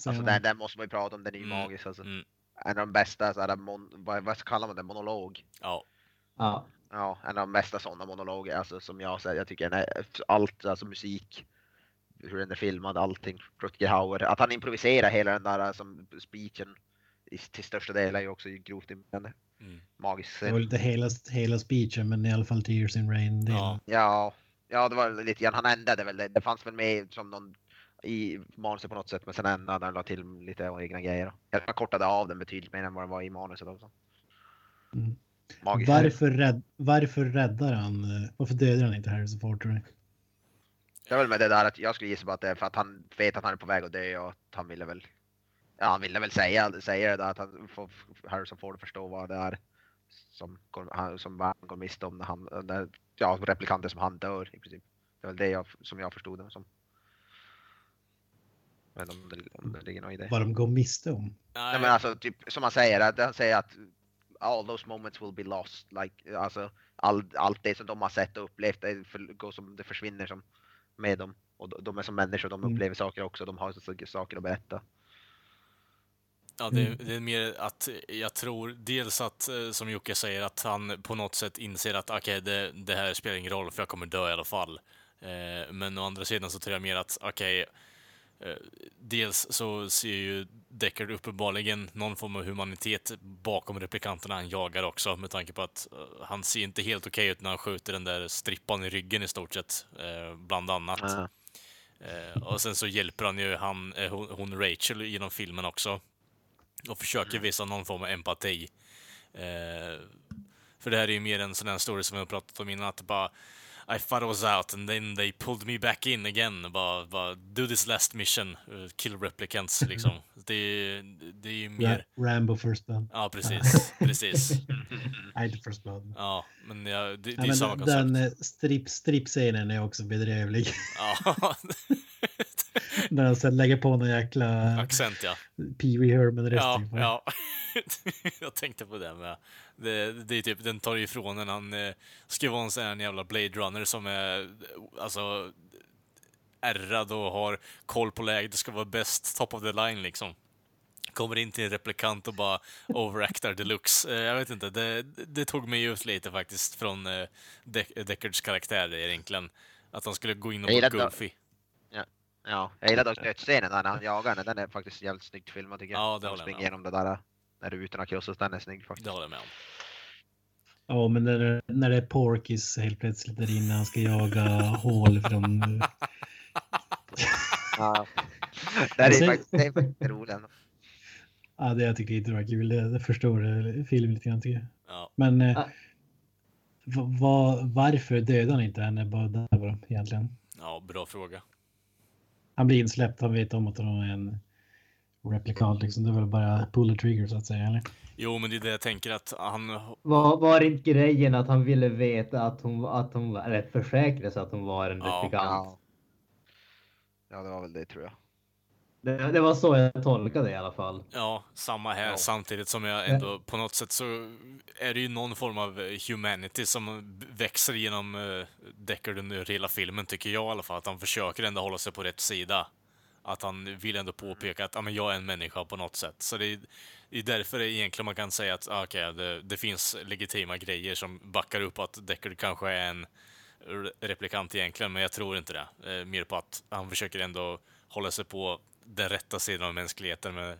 säger alltså den, den måste man ju prata om. Den är ju Mm. magisk alltså. Mm. En av de bästa, så här, mon, vad, vad kallar man det, monolog? Ja. Ja, Ja, en av de bästa sådana monologer alltså, som jag säger. Jag tycker den är, allt, alltså musik, hur den är filmad, allting. Rutger Hauer, att han improviserar hela den där som speechen i, till största del är ju också grovt imponerande. Mm. Magisk Det var lite hela, hela speechen, men i alla fall Tears in Rain. Det Ja. Ja, ja, det var lite grann, han ändrade väl det. Det fanns väl med som någon i manuset på något sätt, men sen ändrade han la till lite egna grejer. Jag kortade av den betydligt mer än vad den var i manuset också. Mm. Varför, rädd, varför räddar han? eh, Varför dödar han inte Harrison Ford tror du? Det är väl med det där att jag skulle gissa på att det är för att han vet att han är på väg att dö och att han ville väl. Ja, han ville väl säga, säga det där att han får Harrison Ford förstå vad det är som går, han, som världen går miste om när han, när, ja, replikanter som han dör i princip. Det var det jag, som jag förstod det som. Inte om det, om det ligger något i det. Vad de går miste om? Nej men alltså typ som han säger, att han säger att all those moments will be lost. Like, alltså all, allt det som de har sett och upplevt, det, för, går som, det försvinner som med dem. Och de, är som människor, de Mm. upplever saker också, de har så, saker att berätta. Ja, det, Mm. det är mer att jag tror dels att, eh, som Jocke säger, att han på något sätt inser att okej, det, det här spelar ingen roll för jag kommer dö i alla fall. Eh, men å andra sidan så tror jag mer att, okej, eh, dels så ser ju Deckard uppenbarligen någon form av humanitet bakom replikanterna han jagar också, med tanke på att eh, han ser inte helt okej ut när han skjuter den där strippan i ryggen i stort sett, eh, bland annat. Eh, och sen så hjälper han ju han, eh, hon, Rachel genom filmen också. Och försöker visa någon form av empati. Eh, för det här är ju mer en sån här story som vi har pratat om innan, att bara I thought I was out and then they pulled me back in again. Bara, bara do this last mission, eh, kill replicants liksom. Det, det är ju mer... Ra- Rambo First Blood. Ja, precis. precis. Nej, inte First Blood. Ja, men ja, det, det Ja, är samma den koncept. eh, strip, strip-scenen är också bedrövlig. Ja. När han sen lägger på någon jäkla Accent ja. Pee Wee Herman Ja, ja. jag tänkte på det med. Det, det är typ, den tar ju ifrån en. Han eh, ska vara en sån här jävla Blade Runner som är alltså ärrad och har koll på läget. Det ska vara bäst, top of the line liksom. Kommer in till en replikant och bara overactar deluxe. Eh, jag vet inte, det, det tog mig ut lite faktiskt från eh, Deck- Deckards karaktär egentligen. Att han skulle gå in och vara gillar det. Ja, jag gillar dock dödsscenen när han jagar henne. Den är faktiskt jävligt snyggt filmad tycker jag. Ja, det håller jag springer med igenom det där när rutorna krossas. Den är snygg faktiskt. Det håller jag med om. Ja, men när, när det är Porkis helt plötsligt där inne, han ska jaga hål från... Ja. det är Sen- faktiskt, det är faktiskt roligt. Ja, det jag tyckte inte var kul. Det, det förstår filmen lite grann tycker jag. Ja. Men eh, va- va, varför dödar han inte henne bara där bara, egentligen? ja, bra fråga. Han blir insläppt, han vet om att han är en replikant liksom. Det är väl bara pull the trigger så att säga, eller? Jo, men det är det jag tänker att han Var, var inte grejen att han ville veta att hon, att hon var, eller försäkra sig att hon var en replikant? Ja. ja, det var väl det tror jag. Det, det var så jag tolkade det i alla fall. Ja, samma här. Ja. Samtidigt som jag ändå på något sätt så är det ju någon form av eh, humanity som växer genom uh, Deckard under hela filmen, tycker jag i alla fall. Att han försöker ändå hålla sig på rätt sida. Att han vill ändå påpeka att ja, men jag är en människa på något sätt. Så det är, det är därför det egentligen man kan säga att ah, okej, det, det finns legitima grejer som backar upp att Deckard kanske är en re- replikant egentligen, men jag tror inte det. Eh, mer på att han försöker ändå hålla sig på den rätta sidan av mänskligheten med,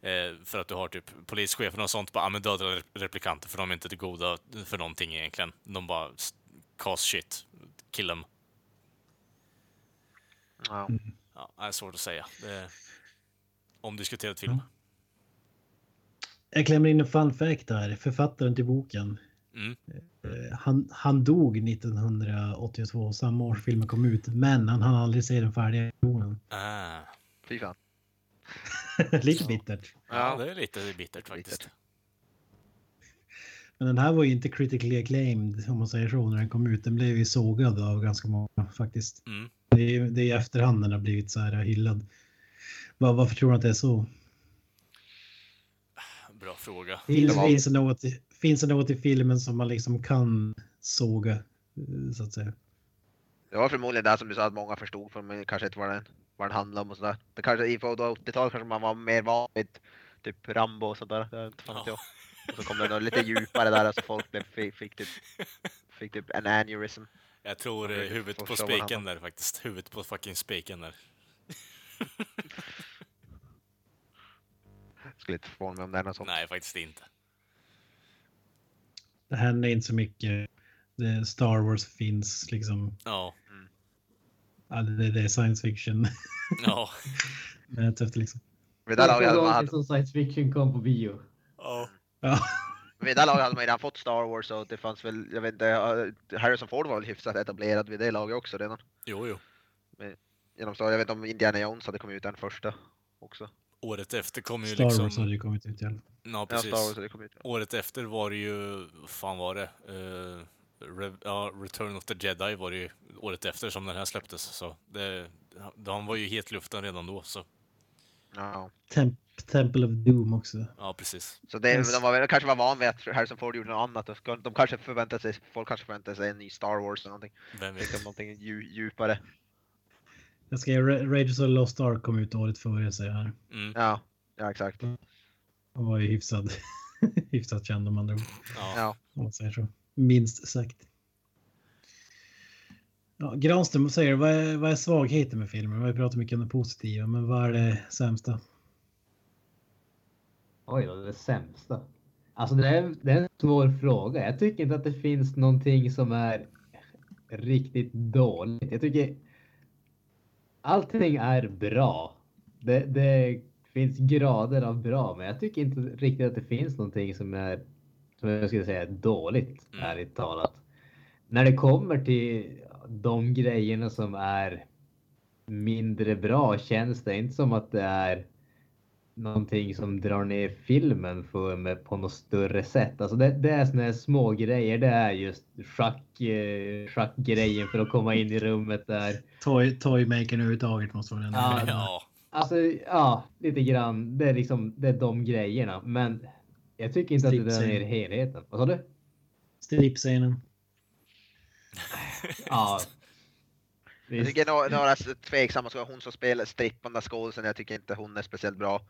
eh, för att du har typ polischefen och sånt bara, ah, men döda re- replikanter för de är inte till goda för någonting egentligen. De bara cast shit, kill them. Ja. Ja, det är svårt att säga. Det är omdiskuterad film. Jag klämmer in en fun fact där. Författaren till boken. Mm. eh, Han, han dog 1982, samma år filmen kom ut. Men han hann aldrig se den färdiga versionen. Ah. Fy fan. Lite bittert. Ja, det är lite bittert faktiskt. Bittert. Men den här var ju inte critically acclaimed om man säger så när den kom ut. Den blev ju sågad av ganska många faktiskt. Mm. Det är, det är i efterhand den har blivit så här hyllad. Var, varför tror du att det är så? Bra fråga. Finns, var- Finns det, något, i- finns det något i filmen som man liksom kan såga? eh, Så att säga. Det var förmodligen det som du sa att många förstod för men kanske inte vad den, vad den handlade om och sådär. Det kanske i på 80-talet kanske man var mer van vid typ Rambo och sådär. Det vet fan inte jag. Och så kom det något lite djupare där så folk blev, fick, fick, typ, fick typ en aneurysm. Jag tror eh, huvudet på spiken där faktiskt. Huvudet på fucking spiken där. Skulle inte förvåna mig om det är något sånt. Nej, faktiskt inte. Det händer inte så mycket. Det, Star Wars finns liksom. Ja, Ja, det, det är science fiction. ja. Men det är tufft liksom. Vid det här laget hade man, hade, som science fiction kom på bio. ja. Ja. vid det laget hade man redan fått Star Wars och det fanns väl, jag vet inte, Harrison Ford var väl hyfsat etablerad vid det laget också redan. Jo, jo. Genom Star, jag vet inte om Indiana Jones hade kommit ut den första också. Året efter kom ju Star Wars hade liksom... ju kommit ut i alla fall. Ja, Ja, precis. Star Wars hade kommit ut. Året efter var det ju... Vad fan var det? Uh, Rev, ja, Return of the Jedi var det ju året efter som den här släpptes. Så det, han var ju helt luften redan då. Så Ja. Temp Temple of Doom också. ja, precis. Så det, Yes. de var, väl- kanske var van vid att Harrison Ford gjorde något annat. De kanske förväntade sig, folk kanske förväntade sig en ny Star Wars eller någonting. Vem vet? Liksom någonting dju, djupare. Jag ska Ra- Raiders of the Lost Ark kom ut året före säger jag här. Mm, Ja, ja exakt. Han var ju hyfsad, hyfsat känd om andra ord. ja. Ja. Om man säger så. Minst sagt. Ja, Granström, vad säger? Vad är, vad är svagheten med filmen? Vi har pratat mycket om det positiva, men vad är det sämsta? Oj då, det sämsta. Alltså det är, det är en svår fråga. Jag tycker inte att det finns någonting som är riktigt dåligt. Jag tycker allting är bra. Det, det finns grader av bra, men jag tycker inte riktigt att det finns någonting som är, som jag skulle säga, dåligt, Mm. ärligt talat. När det kommer till de grejerna som är mindre bra känns det inte som att det är någonting som drar ner filmen för mig på något större sätt. Alltså det, det är såna här små grejer. Det är just schack, eh, schackgrejen för att komma in i rummet där. Toy, toymakern överhuvudtaget måste vara den. Ja, Ja, Alltså, ja, lite grann. Det är liksom, det är de grejerna. Men jag tycker inte att det drar ner helheten. Vad sa du? Strippscenen. Ja. Jag tycker några, några tveksamma, så hon som spelar strippande skådisen, jag tycker inte hon är speciellt bra.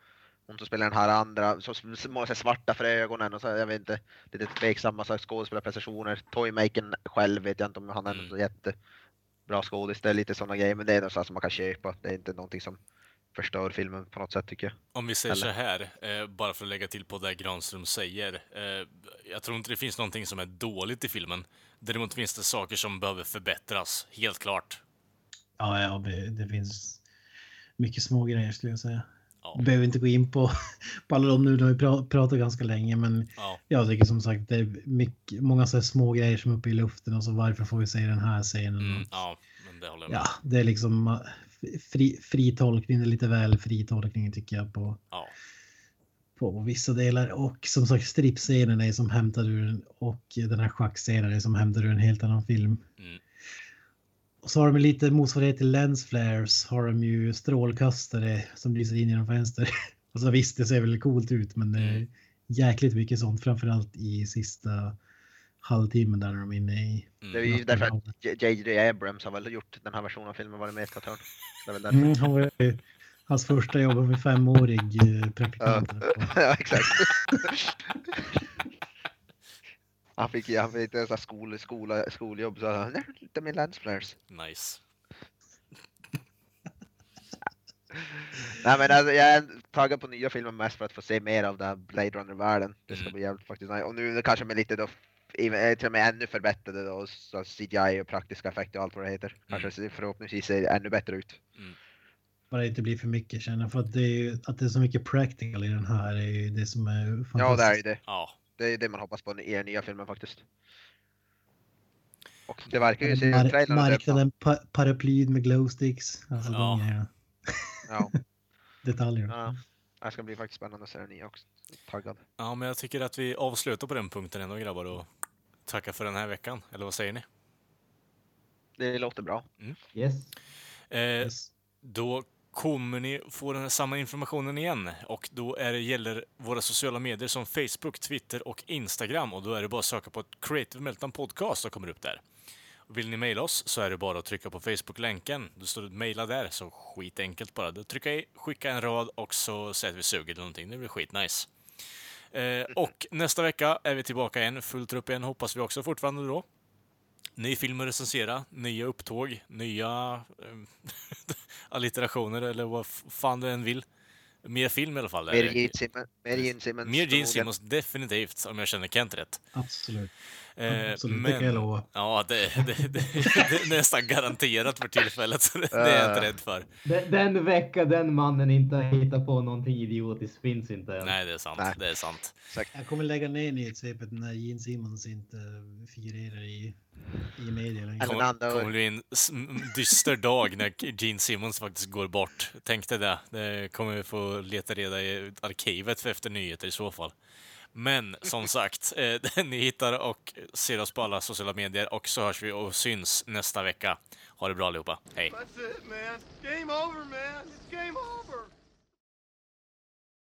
Hon som spelar den här andra, små så svarta för ögonen och så, jag vet inte, lite tveksamma skådespelarprestationer. Toymakern själv vet jag inte om han är Mm. jättebra skådis, det är lite sådana grejer, men det är något som man kan köpa. Det är inte någonting som förstör filmen på något sätt tycker jag. Om vi säger så Eller? här, eh, bara för att lägga till på det Granström säger. Eh, jag tror inte det finns någonting som är dåligt i filmen. Däremot finns det saker som behöver förbättras, helt klart. Ja, ja det, det finns mycket små grejer skulle jag säga. Ja. Vi behöver inte gå in på, på alla de nu, då har vi pra- pratat ganska länge, men Ja, jag tycker som sagt det är mycket, många så här små grejer som är uppe i luften och så varför får vi se den här scenen? mm, ja men det håller jag med. ja, det är liksom fri, fri tolkning, det är lite väl fri tolkning tycker jag på, Ja. på vissa delar. Och som sagt strippscenen är som hämtad ur en, och den här schackscenen är som hämtad ur en helt annan film. Mm. Och så har de lite motsvarighet till lens flares har de ju strålkastare som lyser in genom fönster. Och så visst, det ser väl coolt ut, men det är Mm. jäkligt mycket sånt, framförallt i sista halvtimmen där de är inne i. Det är Mm. ju därför att J.J. Abrams har väl gjort den här versionen av filmen, varit med ett. Det. Mm, han var ju hans första jobb med femårig eh, praktikant. ja, exakt. han fick han fick inte ens skol, skola, skoljobb så han "Nej, lite med lensflares. Nice. Nej men alltså, jag är taggad på nya filmer mest för att få se mer av den här Blade Runner-världen. Det ska Mm. bli jävligt faktiskt nice. Och nu kanske med lite då, till och med ännu förbättrade då, så CGI och praktiska effekter och allt vad det heter. Kanske ser- förhoppningsvis ser det ännu bättre ut. Bara det inte blir för mycket känner för att det är ju att det är så mycket practical i den här är ju det som är fantastiskt. Ja det är ju det. Ja, Det är det man hoppas på i den nya filmen faktiskt. Och det verkar ju se Mar- marknaden, pa paraplyd med glowsticks, alltså Ja. de grejerna. Ja, Detaljerna. ja. Det ska bli faktiskt spännande att se den nya också. Taggad. ja, men jag tycker att vi avslutar på den punkten ändå grabbar och tackar för den här veckan. Eller vad säger ni? Det låter bra. Yes. Eh, Yes. Då kommer ni få den här samma informationen igen och då är det, gäller våra sociala medier som Facebook, Twitter och Instagram och då är det bara att söka på ett Creative Meltdown Podcast som kommer upp där. Och vill ni mejla oss så är det bara att trycka på Facebook-länken. Då står det mejla där, så skitenkelt bara. Då trycka i, skicka en rad och så säger att vi suger eller någonting. Det blir skitnice. Eh, och nästa vecka är vi tillbaka igen, fullt upp igen hoppas vi också fortfarande då. Ny film att recensera, nya upptåg, nya eh, allitterationer eller vad fan du än vill. Mer film i alla fall. Mer är det. Gene Simmons. Mer Gene. Simmons, definitivt, om jag känner Kent rätt. Absolut. Eh, Absolut, det kan jag lova. Ja, det, det, det, det är nästan garanterat för tillfället, så det, det är jag inte rädd för. Den, den vecka den mannen inte har hittat på någonting idiotiskt finns inte än. Nej, det är sant. Nej. Det är sant. Jag kommer lägga ner nyhetssvepet när Gene Simmons inte figurerar i, i media längre. Kommer, kommer bli en dyster dag när Gene Simmons faktiskt går bort. Tänk dig det. Det kommer vi få leta reda i arkivet för efter nyheter i så fall. Men som sagt, eh, ni hittar och ser oss på alla sociala medier och så hörs vi och syns nästa vecka. Ha det bra allihopa. Hej!